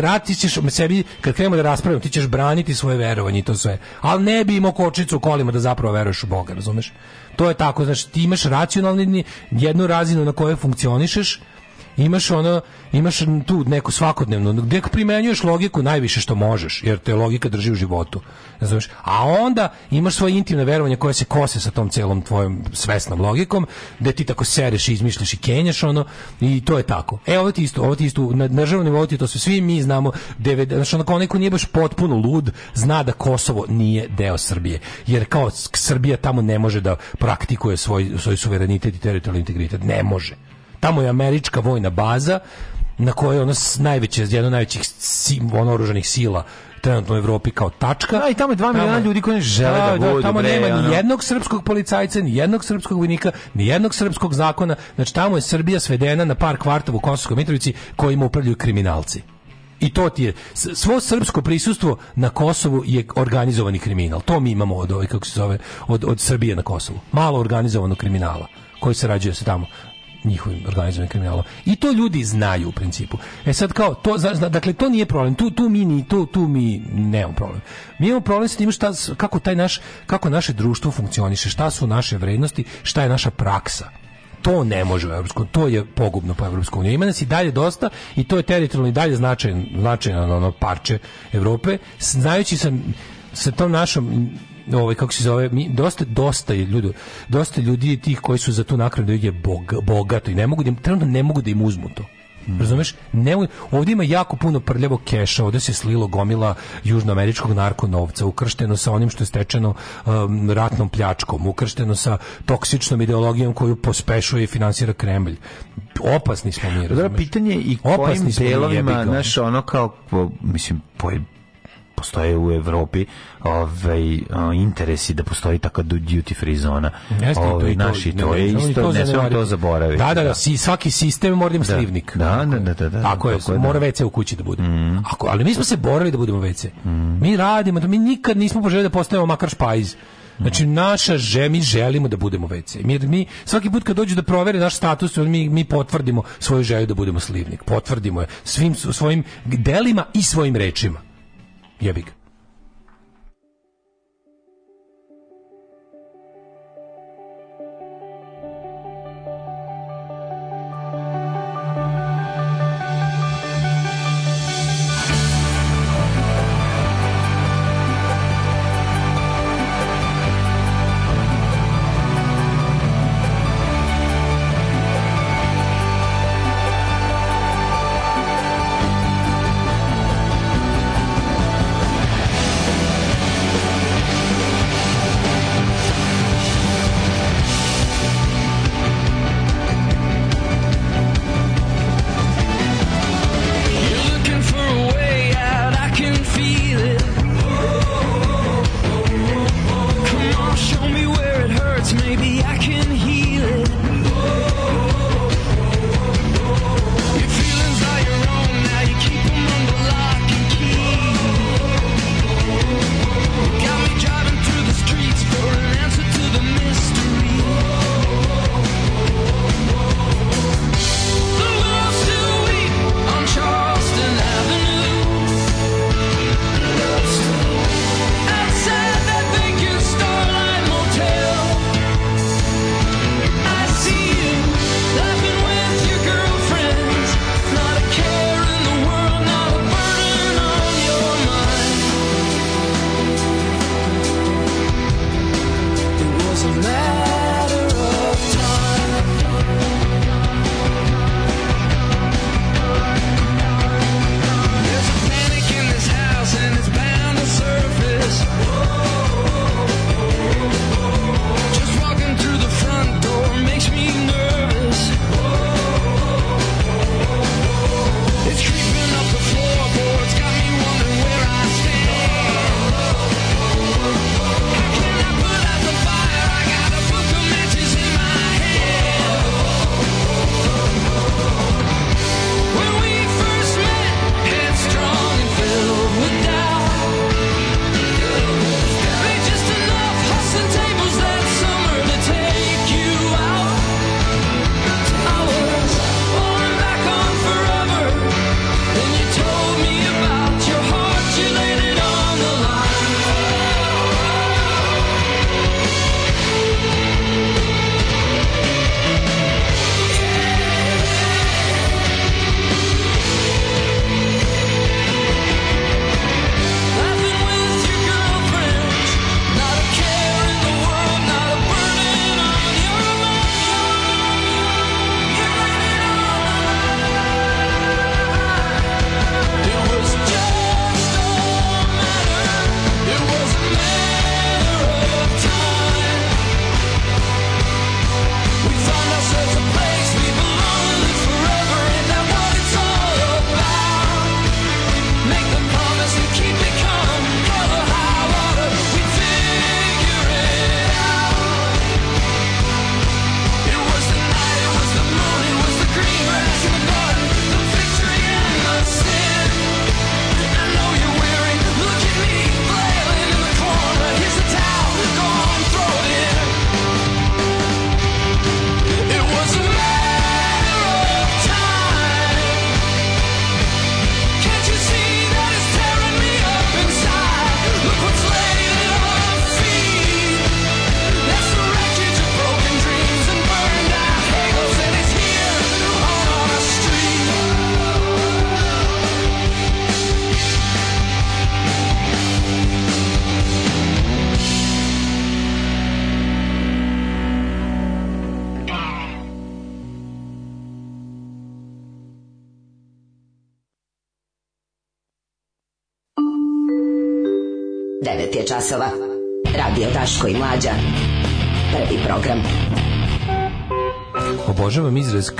rati ćeš sebi, kad krenemo da raspravimo, ti ćeš braniti svoje verovanje i to sve. Ali ne bi imao kočicu u kolima da zapravo veruješ u Boga, razumeš? To je tako, znači ti imaš racionalni jednu razinu na kojoj funkcionišeš, imaš ono, imaš tu neku svakodnevnu, gdje primenjuješ logiku najviše što možeš, jer te logika drži u životu. Razumiješ? A onda imaš svoje intimne verovanje koje se kose sa tom celom tvojom svesnom logikom, gdje ti tako sereš i izmišljaš i kenjaš ono, i to je tako. E, ovo ti isto, ovo ti isto, na državnom nivou ti to sve svi mi znamo, da znači onako onaj nije baš potpuno lud, zna da Kosovo nije deo Srbije. Jer kao Srbija tamo ne može da praktikuje svoj, svoj suverenitet i teritorijalni integritet. Ne može tamo je američka vojna baza na kojoj je ono najveće, jedno od najvećih ono oružanih sila trenutno u Evropi kao tačka. Da, i tamo je dva miliona ljudi koji ne žele da, da, da budu. Tamo bre, nema ono. ni jednog srpskog policajca, ni jednog srpskog vojnika, ni jednog srpskog zakona. Znači tamo je Srbija svedena na par kvartova u Kosovskoj Mitrovici kojima upravljaju kriminalci. I to ti je, svo srpsko prisustvo na Kosovu je organizovani kriminal. To mi imamo od, ovaj, kako se zove, od, od Srbije na Kosovu. Malo organizovanog kriminala koji se rađuje se tamo njihovim organizovanim kriminalom. I to ljudi znaju u principu. E sad kao to dakle to nije problem. Tu tu mi ni tu tu mi nemamo problem. Mi imamo problem s tim šta kako taj naš kako naše društvo funkcioniše, šta su naše vrednosti, šta je naša praksa to ne može u Evropskom, to je pogubno po Evropskom uniju. Ima nas i dalje dosta i to je teritorijalno i dalje značajno, značajan ono, parče Evrope. Znajući sam sa tom našom ovaj kako se zove, mi, dosta dosta je ljudi, dosta ljudi je tih koji su za tu nakradu da je bog, bogato i ne mogu da im, trenutno ne mogu da im uzmu to. Mm. Razumeš? Ne, ovdje ima jako puno prljavog keša, ovdje se slilo gomila južnoameričkog narkonovca, ukršteno sa onim što je stečeno um, ratnom pljačkom, ukršteno sa toksičnom ideologijom koju pospešuje i finansira Kremlj. Opasni smo mi, razumeš? Dobro, pitanje i kojim delovima, znaš, ono kao, mislim, poj, postoje u Evropi ovaj interesi da postoji taka duty free zona. Jeste, ovaj, to naši to, je isto, ne smemo to zaboraviti. Da, da, da, da, si, svaki sistem mora da ima da. slivnik. Da, da, da, da, da. Tako je, mora da. WC u kući da bude. Mm. Ako, ali mi smo se borili da budemo WC. Mm. Mi radimo, mi nikad nismo poželjeli da postanemo makar špajz. Znači mm. naša že, mi želimo da budemo WC. Mi, mi svaki put kad dođu da provere naš status, mi, mi potvrdimo svoju želju da budemo slivnik. Potvrdimo je svim svojim delima i svojim rečima. Jebik.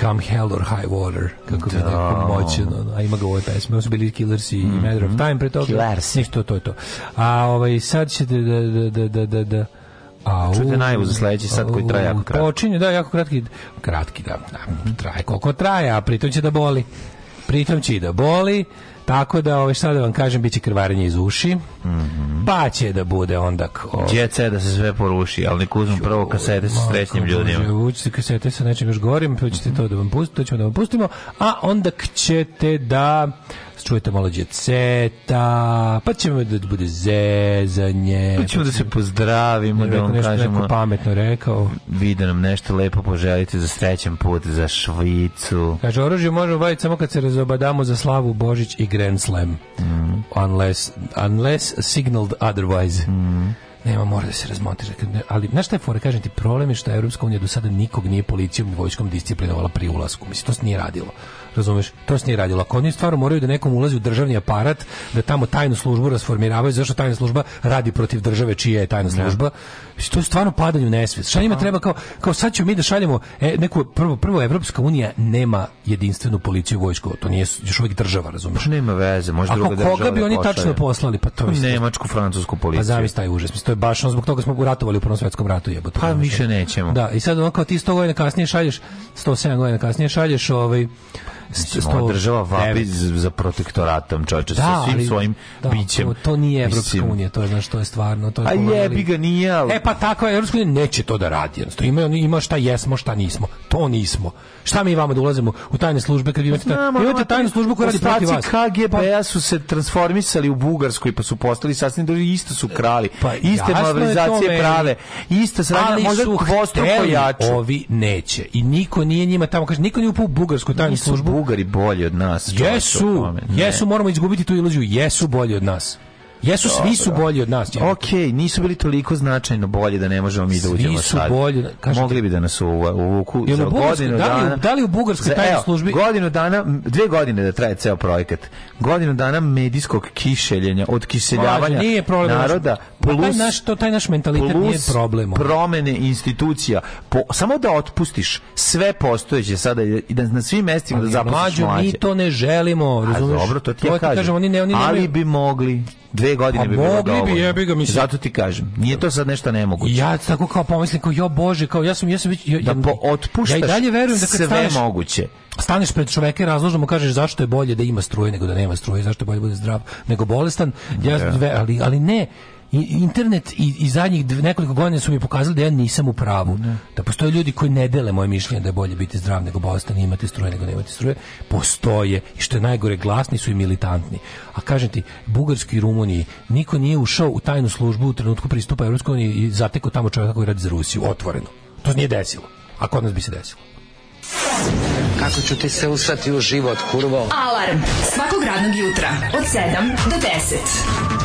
come hell or high water, kako bi neko da. moćeno. A ima ga ove pesme. Ovo su bili Killers i mm Matter of Time, pre toga. Killers. Ništa, to je to. A ovaj, sad ćete da, da, da, da, da, da, da a čujte najavu za sledeći sat koji traje jako kratko. Počinje, da, jako kratki. Kratki, da. da traje koliko traje, a pritom će da boli. Pritom će i da boli. Tako da, ove, ovaj, šta da vam kažem, bit će krvarenje iz uši, mm -hmm. pa će da bude onda... Ko... Djece da se sve poruši, ali nek uzmem prvo kasete sa srećnim ljudima. Uđite kasete sa nečim još gorim, pa ćete to da vam pustimo, to ćemo da vam pustimo, a onda ćete da čujete malo djeceta, pa ćemo da bude zezanje. Pa ćemo pa da se pozdravimo, da vam nešto kažemo. Neko pametno rekao. Vi da nam nešto lepo poželite za srećan put, za Švicu. Kaže, oružje možemo vaditi samo kad se razobadamo za slavu Božić i Grand Slam. Mm. Unless, unless signaled otherwise. Mm nema mora da se razmontira ali znaš šta je fora kažem ti problem je što Evropska unija do sada nikog nije policijom i vojskom disciplinovala pri ulasku mislim to se nije radilo razumeš? To se nije radilo. Ako oni stvarno moraju da nekom ulazi u državni aparat, da tamo tajnu službu rasformiravaju, zašto tajna služba radi protiv države čija je tajna da. služba, Pa to je stvarno padanje u nesvest. Šta njima treba kao, kao sad ćemo mi da šaljemo e, neku, prvo, prvo Evropska unija nema jedinstvenu policiju i vojsku, to nije još uvijek država, razumiješ? Pa nema veze, može druga država koga bi oni pošalje. tačno poslali? Pa to je pa Nemačku, francusku policiju. Pa zavis taj užas, mislim, to je baš ono, zbog toga smo ratovali u Prvom svetskom ratu, jebote. Pa više nećemo. Da, i sad ono kao ti 100 godina kasnije šalješ, 107 godina kasnije šalješ ovaj, Mislim, ova država vapi za protektoratom, čoveče, sa da, svim svojim da, bićem. To, to nije Evropska unija, to je, znaš, to je stvarno. To je a jebi ga, nije, ali... E, pa takva, pa takva Europska unija neće to da radi. Ima, ima šta jesmo, šta nismo. To nismo. Šta mi vama da ulazimo u tajne službe kad imate, pa Znamo, ta, imate tajnu službu koja radi protiv vas? KGB-a pa- su se transformisali u Bugarskoj pa su postali sasvim drugi, isto su krali. Pa, iste malverizacije prave. Isto sranja, možda dvostruko jače. Ovi neće. I niko nije njima tamo, kaže, niko nije upao u Bugarsku tajnu službu. Bugari bolji od nas. Jesu, jesu, moramo izgubiti tu iluziju. Jesu bolji od nas. Jesu, svi su bolji od nas. Ok, nisu bili toliko značajno bolji da ne možemo mi da uđemo sad. Svi su bolji. Kažete, Mogli bi da nas uvuku za godinu da li, dana. Da li u Bugarskoj tajnoj službi? Godinu dana, dve godine da traje ceo projekat. Godinu dana medijskog kišeljenja, od kiseljavanja nije problem, naroda. Plus, taj naš, to, taj naš mentalitet plus nije problem. promene institucija. Po, samo da otpustiš sve postojeće sada i da na svim mestima da zaposliš mlađe. Mi to ne želimo, razumiješ? dobro, to ti ja kažem. Oni ne, oni ne ali bi mogli dve dve godine pa bi bilo dovoljno. Mogli bi, jebi ga, mislim. Zato ti kažem, nije to sad nešto nemoguće. Ja tako kao pomislim, kao, jo Bože, kao, ja sam, ja sam već... Ja, da po, otpuštaš ja i dalje verujem da kad sve staneš, moguće. Staneš pred čoveka i razložno mu kažeš zašto je bolje da ima struje nego da nema struje, zašto je bolje da bude zdrav nego bolestan, ja, ja. Da. ali, ali ne, internet i, i zadnjih nekoliko godina su mi pokazali da ja nisam u pravu. Ne. Da postoje ljudi koji ne dele moje mišljenje da je bolje biti zdrav nego bolestan, imate struje nego nemate struje. Postoje. I što je najgore, glasni su i militantni. A kažem ti, Bugarski i Rumuniji, niko nije ušao u tajnu službu u trenutku pristupa Evropskoj uniji i zateko tamo čovjeka koji radi za Rusiju. Otvoreno. To nije desilo. A kod nas bi se desilo. Kako ću ti se usrati u život, kurvo? Alarm svakog radnog jutra od 7 do 10.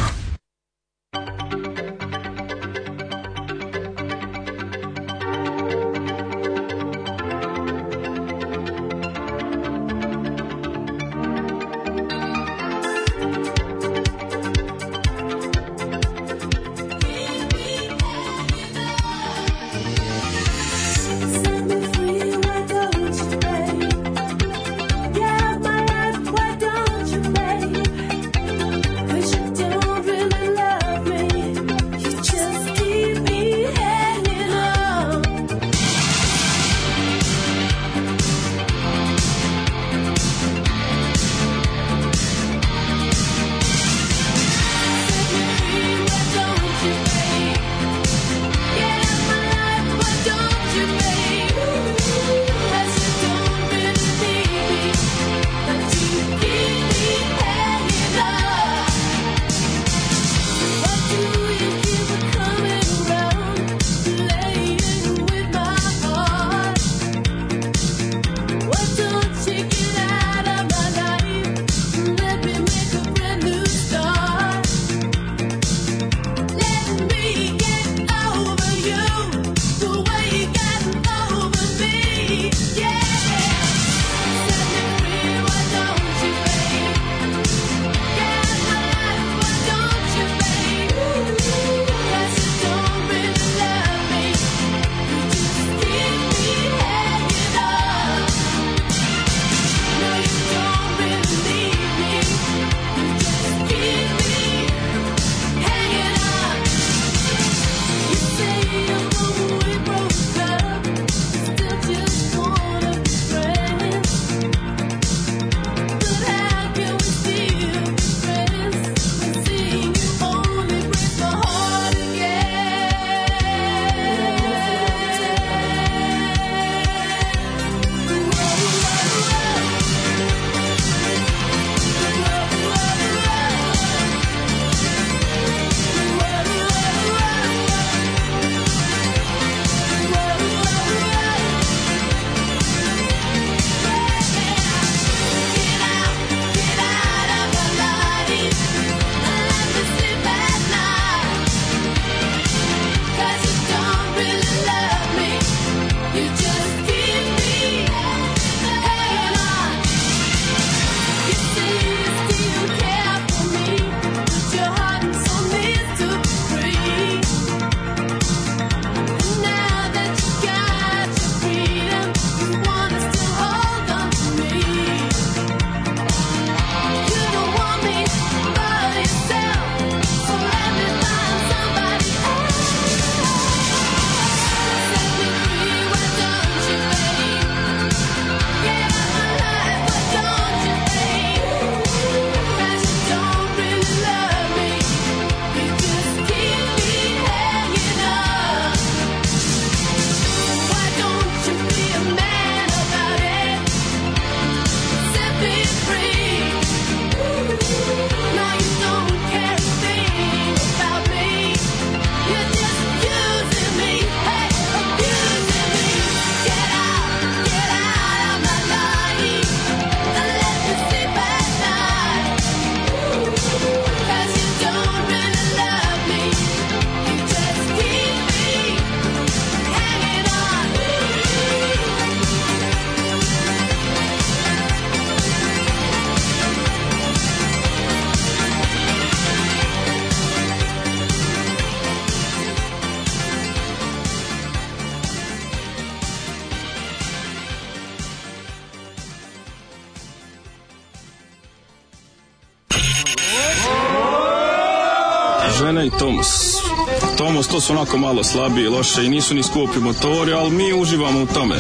to su onako malo slabi i loše i nisu ni skupi motori, ali mi uživamo u tome.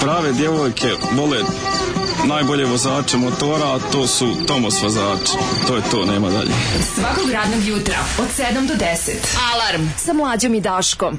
Prave djevojke vole najbolje vozače motora, a to su Tomos vozači. To je to, nema dalje. Svakog radnog jutra od 7 do 10. Alarm sa mlađom i Daškom.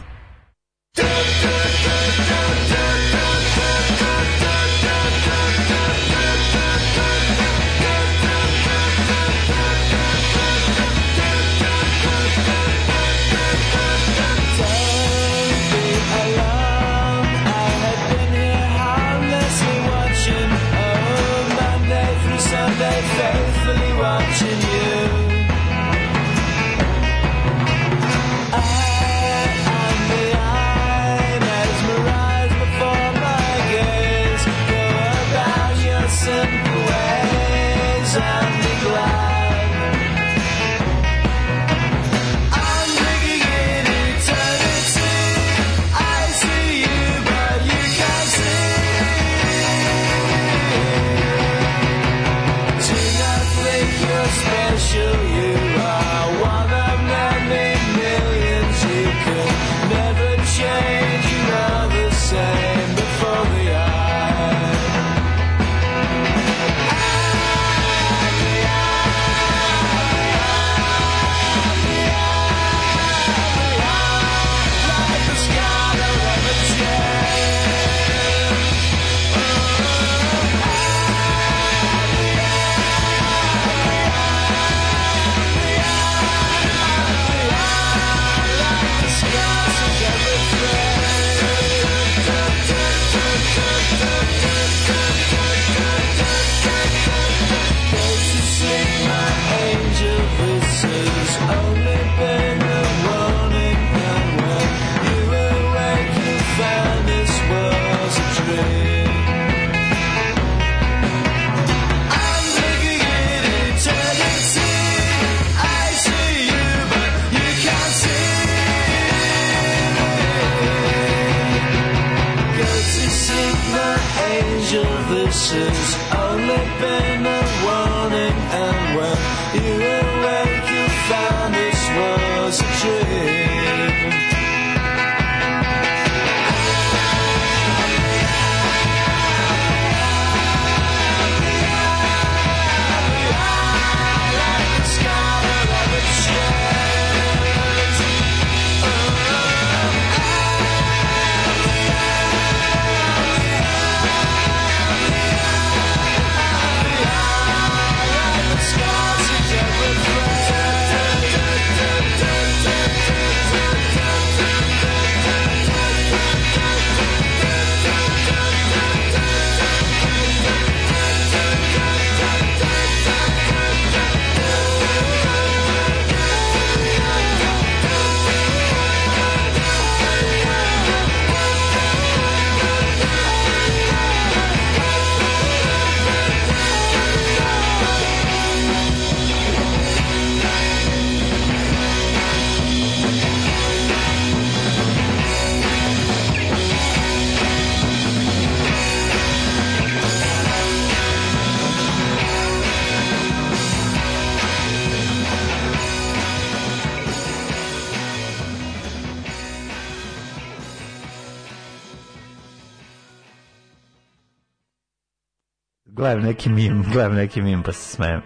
neki mim, gledam neki mim pa se smijem.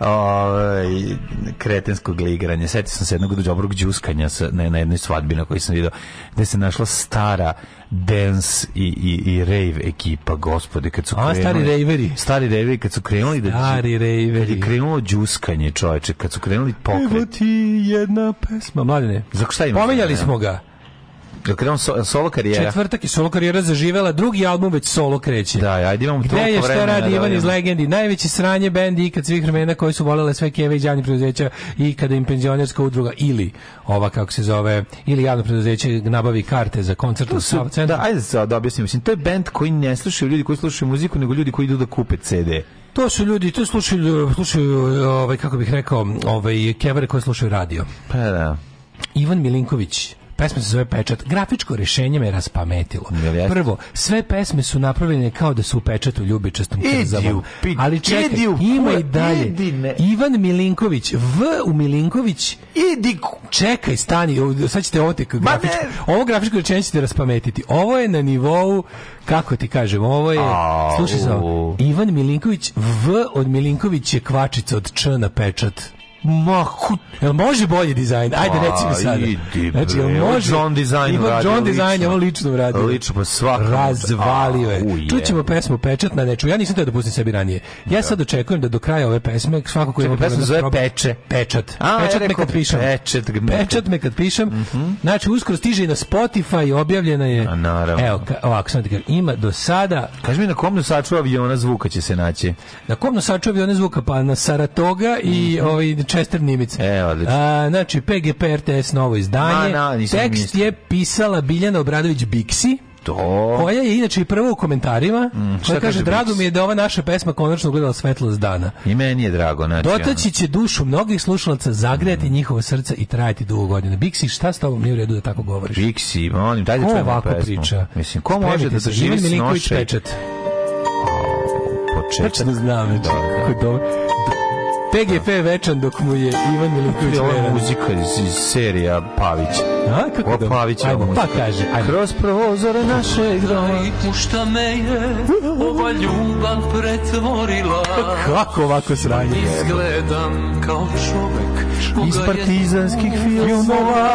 Ove, ovaj, kretensko igranja. Sjetio sam se jednog dobrog džuskanja sa, na, na jednoj svadbi na kojoj sam video gde se našla stara dance i, i, i rave ekipa, gospode, kad su A, krenuli... stari rejveri. Stari rejveri, kad su krenuli da... Stari rejveri. Kad je krenulo džuskanje, čoveče, kad su krenuli pokret. Evo ti jedna pesma, mladine. Za šta imaš? Pominjali smo ga. Kada on so, solo karijera? Četvrtak je solo karijera zaživela, drugi album već solo kreće. Da, ajde imamo Gde je šta radi da Ivan iz Legendi? Najveće sranje bendi ikad svih vremena koji su volele sve keve i džani preduzeća i kada im penzionerska udruga ili ova kako se zove, ili javno preduzeće nabavi karte za koncert u Sav centru. Da, ajde sad da objasnim. Mislim, to je bend koji ne slušaju ljudi koji slušaju muziku, nego ljudi koji idu da kupe CD. To su ljudi, to slušaju, slušaju ovaj, kako bih rekao, ovaj, kevare koje slušaju radio. Pa da. Ivan Milinković, pesma se zove Pečat. Grafičko rješenje me raspametilo. Prvo, sve pesme su napravljene kao da su u pečatu ljubičastom krzavom. Ali čekaj, ima i dalje. Ivan Milinković, V u Milinković. Idi. Čekaj, stani, sad ćete ovo tek grafičko. Ovo grafičko rješenje ćete raspametiti. Ovo je na nivou, kako ti kažem, ovo je, slušaj samo, Ivan Milinković, V od Milinković je kvačica od Č na pečat. Ma, kut, jel može bolji dizajn? Ajde, reci mi pa, sada. Idi, znači, jel može? John Design Ima radio John Design, lično. on lično radio. Lično, pa svaka. Razvalio je. Uje. Čućemo pesmu Pečat na neču. Ja nisam teo da pustim sebi ranije. Ja sad očekujem da do kraja ove pesme svako koji ima pesma zove proba... Da Peče. Pečat. A, pečat ja me kad pišem. Pečat, pečat me kad pišem. Mm -hmm. Znači, uskoro stiže i na Spotify, objavljena je. A, naravno. Evo, ka, ovako sam ti kažem. Ima do sada... Kaži mi na kom nosaču aviona zvuka će se naći. Na kom nosaču aviona zvuka? Pa na Saratoga i mm -hmm. ovaj Chester Nimica. E, odlično. A, znači, PGP RTS novo izdanje. Na, na, Tekst mislio. je pisala Biljana Obradović Biksi. To. Koja je inače i prva u komentarima, mm, koja kaže, drago mi je da ova naša pesma konačno ugledala svetlost dana. I meni je drago, znači. Dotaći će dušu mnogih slušalaca, zagrejati mm. njihova srca i trajati dugo godina. Biksi, šta s tobom nije u redu da tako govoriš? Biksi, molim, dajde čujemo pesmu. Ko ovako priča? Mislim, ko Spremite može da zaživi s noše? Početak. Tačno znam, znači, da, da. Dobro. PGP večan dok mu je Ivan Milinković Ovo je muzika iz serija Pavić. A, kako da? Pavić je pa muzika. Pa kaže, ajmo. Kroz prozore naše grani pušta me je ova ljubav pretvorila. Pa kako ovako sranje? Izgledam kao čovek iz partizanskih filmova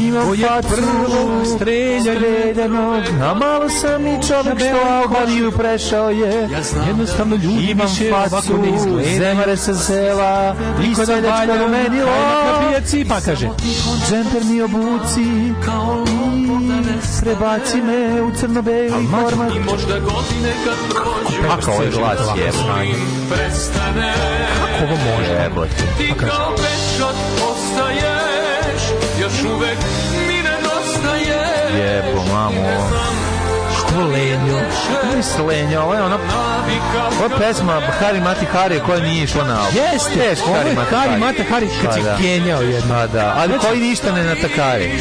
ima facu strelja ljedanog a malo sam i čovek što Albaniju prešao je da jednostavno ljudi imam facu zemare sa sela i kod da da Alječka rumenilo da pijaci pa kaže džemper mi obuci i prebaci me u crno-beli format i možda godine kad prođu kako ovo je glas je prestane kako ovo može jebote pa ti kao pečat ostaješ još uvek mi nedostaješ jebo mamo Ovo lenjo, ovo lenjo, ovo je ono... Ovo je pesma Hari Mati Hari koja nije išla na album. Jeste, Ješ, ovo je Hari Mati Hari kad pa si da. genjao jedno. Pa da, ali znači- koji ništa ne natakari.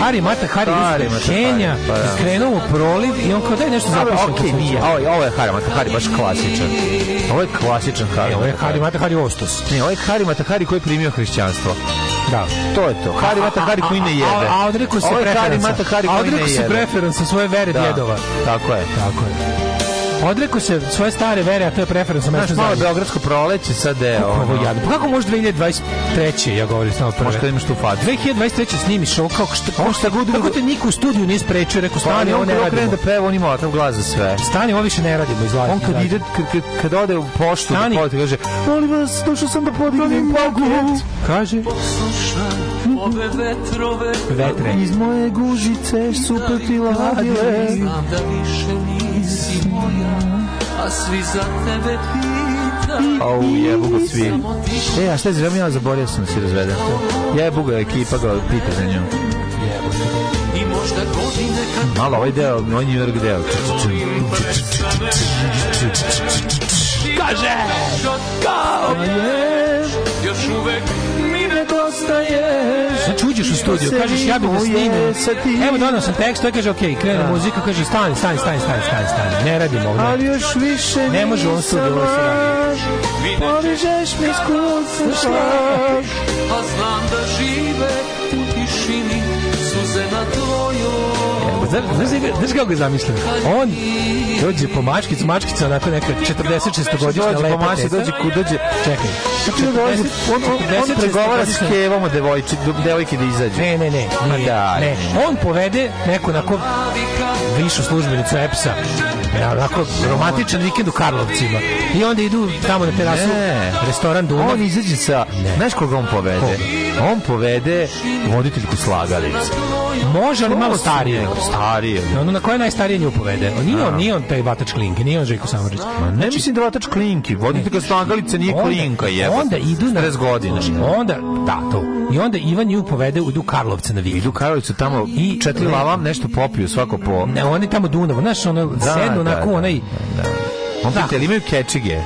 Hari Mata Hari iz Kenja, pa da. krenuo u proliv i on kao daj nešto zapisao. Okej, nije, ovo je Hari Mata Hari baš klasičan. Ovo je klasičan Hari. E, ovo je Hari Mata Hari Ostos. Ne, ovo je Hari Mata Hari koji je primio hrišćanstvo. Da. To je to. Hari Mata Hari koji ne jede. A, a odrekao se preferansa. Hari Mata Hari koji ne jede. A odrekao se preferansa svoje vere da. djedova. Tako je. Tako je. Odreku se svoje stare vere, a to je preferens sa Znaš, malo Beogradsko proleće sad je ono... Ovo jadno. Pa kako može 2023. ja govorim samo prve? Možda imaš tu fadu. 2023. snimi ovo kao šta... Kako, pa šta god, kako te niko u studiju nije sprečio, rekao pa stani, ovo ne radimo. Krene da peva, on ima ovakav glas za sve. Stani, ovo više ne radimo, izlazi. On kad ide, kad, kad ode u poštu, stani. da kaže, molim vas, došao sam da podignem paket. Kaže. ove vetrove, vetre. iz moje gužice su da, protila. Da, da, Znam da više nije nisi moja, a svi za tebe pitaju. Au, jebu ga svi. E, a šta je zrema, ja zaborio da sam da si razveden. Jebu ga ekipa ga pita za njom. I možda godine kad... Malo, ovaj deo, on ovaj je York deo. Kaže! Kao je! Još uvek ostaješ. Znači uđeš u studiju, kažeš ja bi da snimim. Evo donao sam tekst, to kaže okej, okay, krene da. muzika, kaže stani, stani, stani, stani, stani, stani. Ne radimo ovdje. Ali još više ne može on studiju ovo se radi. Poližeš mi skusno slaž, a znam da žive u tišini suze na tvoj znaš kako ga zamišljam? On dođe po mačkicu, mačkica onako neka 46-godišnja lepa po mači, dođe, ku, dođe, čekaj. Kako dođe? On, on, on pregovara s kevom od devojči, devojke da izađe. Ne, ne, ne. Pa nije, da, ne. On povede neku na onako višu službenicu EPS-a da, onako romantičan vikend u Karlovcima. I onda idu tamo na terasu, ne. restoran Dunav. On izađe sa, ne. znaš koga on povede? Koga? On povede voditeljku slagalice. Može, ali malo starije. Starije. No, ono na koje najstarije nju povede. On nije, on, nije on taj vatač klinke, nije on Željko Samorić. Znači, ne mislim da vatač klinki, voditeljka slagalice nije onda, klinka, je. Onda idu na... 40 godina. Onda, da, to. I onda Ivan nju povede u Karlovce na vikend. Idu Karlovcu tamo i četiri lavam nešto popiju svako po. Ne, oni tamo Dunavu, znaš, ono da, Da, onako da, onaj... Da, da. Opet, da. imaju kečige?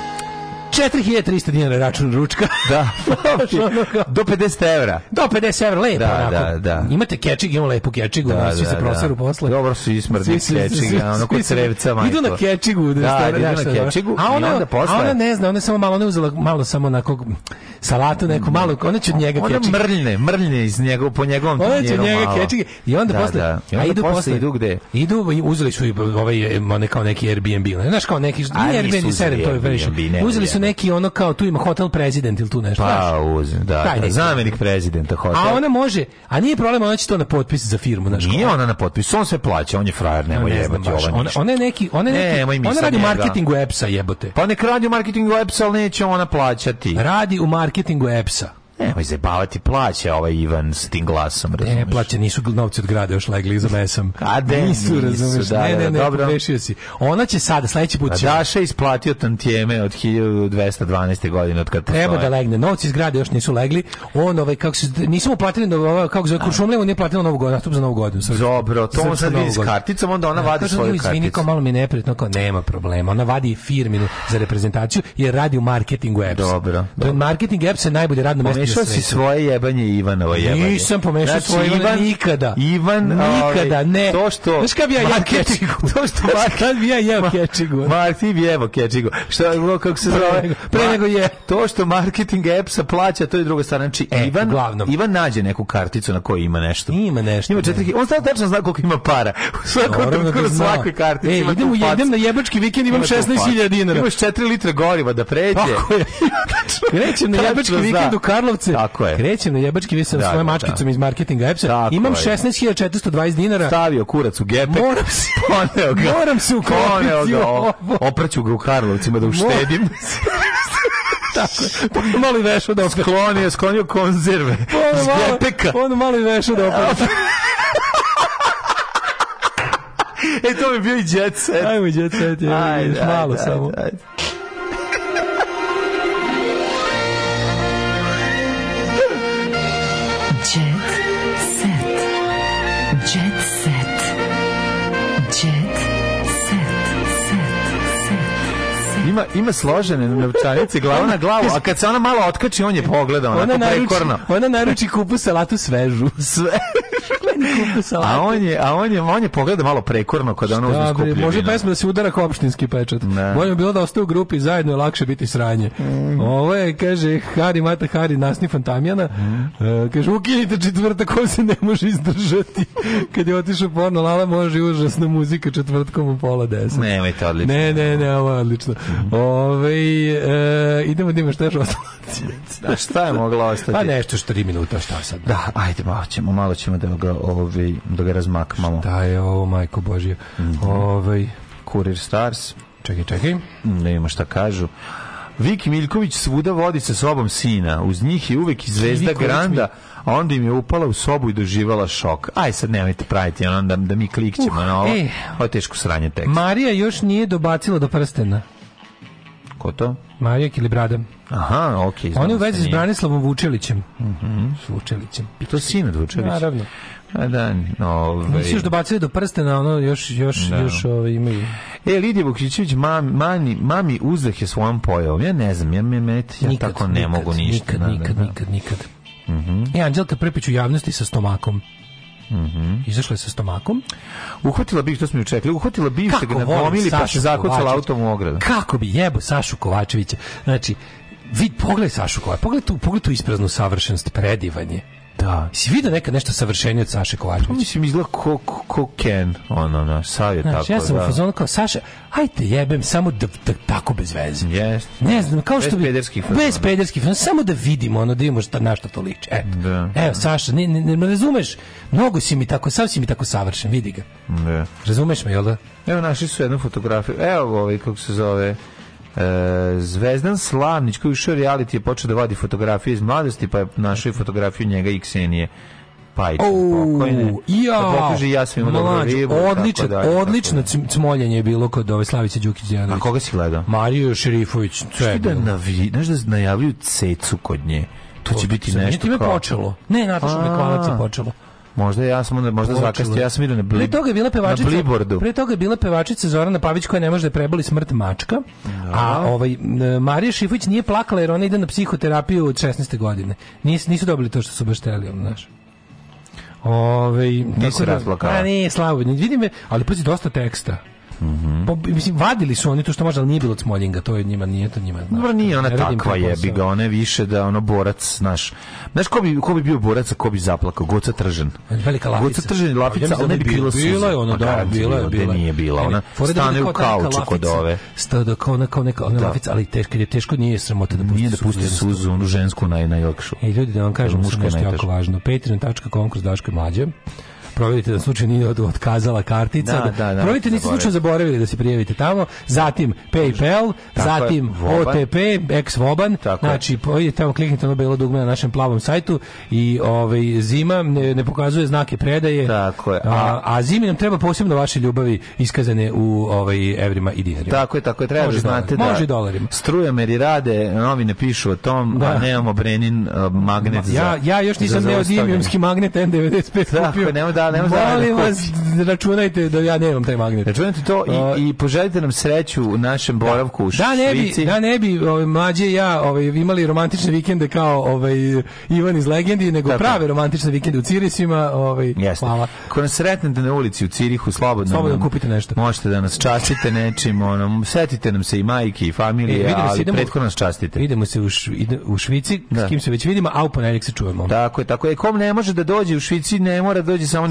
4300 dinara račun ručka. Da. do 50 €. Do 50 € lepo. Da, da, da. Imate kečig, imamo lepu kečigu, da, da, se proseru da. posle. Dobro su ismrdi kečiga, ono kod crevca, majko. Idu na kečigu. Da, da na da. kečigu a ona, i onda posle. A ona ne zna, ona samo malo, ne uzela malo samo na kog salatu neku malu, mm. ona će od njega kečig. Ona mrljne, mrljne iz njegov, po njegovom Ona će od njega kečige i onda da, posle, da. I onda a idu posle, idu gde? Idu, uzeli su i ovaj, kao neki Airbnb, znaš kao neki, nije Airbnb, to je previše. Uzeli su neki ono kao tu ima hotel prezident ili tu nešto. Pa, uzim, da. zamenik prezidenta hotel. A ona može, a nije problem, ona će to na potpis za firmu, znači. Nije ona na potpis, on sve plaća, on je frajer, nemoj ne jebati ona, ona, ona je neki, ona je neki, ne, ona radi u marketingu eps jebote. Pa nek radi u marketingu EPS-a, neće ona plaćati. Radi u marketingu eps Nemoj zajebavati, plaća ovaj Ivan s tim glasom, razumiješ? Ne, plaća, nisu novci od grade još legli za mesom. A de, nisu, nisu da, razumiješ? Da, ne, ne, da, ne, dobro. pogrešio si. Ona će sada, sledeći put pa će... A Daša isplatio tantijeme od 1212. godine od kad Treba da legne. Novci iz grada još nisu legli. On, ovaj, kako se, nisu mu platili, no, ovaj, kako zove, Kuršumljevo nije platilo novu godinu, nastup za novu godinu. Srp, dobro, to on sad vidi s karticom, onda ona da, vadi svoju karticu. Izvini, kao malo mi neprijatno, kao nema problema. Ona vadi firminu za reprezentaciju, jer radi u marketingu apps. Dobro. dobro. Marketing apps je najbolje radno mesto pomešao si svoje jebanje i Ivanovo jebanje. Nisam pomešao znači, svoje Ivan, nikada. Ivan, nikada, ovaj, ne. To što... Znaš kad bi ja jeo kečigu? To što Mark... Kad bi ja jeo kečigu? Mark, ti bi jeo kečigu. Što je bilo, kako se zove? Pre nego je. To što marketing apps-a plaća, to je druga strana. Znači, e, Ivan, glavnom. Ivan nađe neku karticu na kojoj ima nešto. Ima nešto. Ima da. četiri, ne. on sad tačno zna koliko ima para. U svakom da trenutku na svakoj kartici. E, idem, u, idem na jebački vikend, imam 16.000 dinara. Imaš 4 litre goriva da pređe. Tako je. Krećem na jebački vikend u Karlo novce. Tako je. Krećem na jebački vis sa da, svojom da, da. mačkicom da. iz marketinga Epsa. Imam 16.420 dinara. Stavio kurac u gepek. Moram se, poneo ga. Moram se uklopiti. Ga, o, opraću ga u Karlovcima da uštedim. tako. On pa mali vešao da opet. Sklonio, sklonio konzerve. On pa malo, pa Ono mali vešao da opet. e, to bi bio i jet set. Ajmo jet set, je, ajde, ajde, malo ajde, samo. Ajde, ajde. ima, ima složene novčanice, glava na glavu, a kad se ona malo otkači, on je pogleda, onako prekorno. Ona naruči kupu salatu svežu. Sve a on je, a on je, on je pogleda malo prekorno kad ono uzme skuplje. Može pesma da se udara kao opštinski pečat. Da. Bolje bi bilo da ostaje u grupi zajedno je lakše biti sranje. Mm. Ovo je, kaže, Hari Mata Hari Nasni Fantamjana. Mm. E, kaže, ukinite četvrtak, on se ne može izdržati. Kad je otišao porno, Lala može užasna muzika četvrtkom u pola 10. Ne, to odlično. Ne, ne, ne, ovo je odlično. Mm. Ove, e, idemo da imaš težo ostalo da, šta je mogla ostati? Pa nešto što 3 minuta, šta sad? Da, ajde, malo ćemo, malo ćemo da ga, ovaj, da ga razmakmamo. Šta je ovo, majko Božija? Mm -hmm. Ovaj... Kurir Stars. Čekaj, čekaj. Ne Nema da šta kažu. Viki Miljković svuda vodi sa sobom sina. Uz njih je uvek i zvezda Viković Granda, a onda im je upala u sobu i doživala šok. Aj sad nemojte praviti onda da mi klikćemo uh, na ovo. E, ovo je teško sranje tekst. Marija još nije dobacila do prstena. Ko to? Marija Kilibrada. Aha, okej. Okay, On je u vezi s Branislavom Vučelićem. Mhm. Mm Vučelićem. To sin od Vučelića. Naravno. A da, ovaj. Nisu još dobacili do prstena, ono još još da. još ovaj imaju. E Lidija Vukićević mam, mani, mami uzdah je svojom pojavom. Ja ne znam, ja me met, ja nikad, tako ne nikad, mogu ništa. Nikad, da, da, nikad, da, nikad, nikad. Mhm. Mm e, I Anđelka Prpić javnosti sa stomakom. Mhm. Izašla je sa stomakom. Uhvatila bih, to smo ju čekali, uhvatila bih što ga nagomili pa se zakočila autom u ogradu. Kako bi jebo Sašu Kovačevića. Znači, vid, pogledaj Sašu Kovačevića, pogledaj tu, pogledaj tu ispraznu savršenost, predivanje. Da. Si vidio nekad nešto savršenije od Saše Kovačevića? Pa mislim, izgleda ko, ko, ko Ken, ono, na, sa je znači, tako, ja sam da. u fazonu kao, Saša, ajte jebem, samo da, da tako bez veze. Yes. Ne znam, kao bez što bi... Pederskih bez pederskih fazona. Samo da vidimo, ono, da imamo šta, na što to liče. Eto. Da. Evo, Saša, ne, ne, ne, ne razumeš, mnogo si mi tako, sam si mi tako savršen, vidi ga. Da. Razumeš me, jel da? Evo, našli su jednu fotografiju, evo ovaj, kako se zove, E, Zvezdan Slavnić koji ušao reality je počeo da vadi fotografije iz mladosti pa je našao i fotografiju njega i Ksenije Pajić pokojne. Ja, da pokaže ja svima dobro ribu. Odlično, odlično cmoljenje je bilo kod ove Slavice Đukić Đejanović. A koga si gledao? Mariju Šerifović. Što da navi, znaš da najavljuju cecu kod nje? To će biti nešto kao... Nije time počelo. Ne, Nataša Mekvanac je počelo. Možda ja sam onda možda zakasnio, ja sam vidio na Pre toga je bila pevačica. pre toga je bila pevačica Zorana Pavić koja ne može da preboli smrt mačka. Da. A ovaj Marija Šifović nije plakala jer ona ide na psihoterapiju od 16. godine. Nisu, nisu dobili to što su baš hteli, znaš. Ovaj, nisi da- razplakala. Da, ne, slabo. Vidim, ali pazi dosta teksta. Mm -hmm. mislim, vadili su oni to što možda, ali nije bilo cmoljinga, to je njima, nije to njima. Znaš, Dobro, nije ona takva je, bi ga ona više da ono borac, znaš. Znaš, ko bi, ko bi bio borac, ko bi zaplakao? Goca Tržen. Velika lapica. Goca Tržan i lapica, ja ali da bi bila suza. Bila je ona, da, pa da, bila je, bila. nije bila, ona da stane u kauču kod ove. Stane kao ona, kao neka ona lapica, ali teško, je teško, nije sramota da pusti Nije da pusti suzu, onu žensku naj, najlakšu. E, ljudi, da vam kažem, muška je jako važno. Patreon.com kroz Daško Mlađe proverite da slučaj nije od, otkazala kartica. Da, da, da, proverite niste slučajno zaboravili da se prijavite tamo. Zatim PayPal, tako zatim je, OTP, ex-Voban. Znači, idete tamo, kliknite ono belo dugme na našem plavom sajtu i ovaj, zima ne, ne pokazuje znake predaje. Tako je. A, a zimi nam treba posebno da vaše ljubavi iskazane u ovaj, evrima i dinarima. Tako je, tako je. Treba da može da znate da može dolarima. meri rade, novine pišu o tom, da. a nemamo Brenin magnet ja, za, Ja još nisam neo magnet N95 kupio. Tako, da da, nema Molim da vas, računajte da ja nemam taj magnet. Računajte to i, i poželite nam sreću u našem da. boravku u da, ne bi, Da ne bi ovaj, mlađe ja ovaj, imali romantične vikende kao ovaj, Ivan iz Legendi, nego Tako. prave romantične vikende u Cirisima. Ovaj, Jeste. Hvala. Ako nas sretnete na ulici u Cirihu, slobodno, slobodno kupite nešto. Možete da nas častite nečim, ono, setite nam se i majke i familije, e, ali idemo, pretko nas častite. Vidimo se u, ide, u Švici, da. s kim se već vidimo, a u ponedjeljak se čujemo. Tako je, tako je. Kom ne može da dođe u Švici, ne mora da dođe samo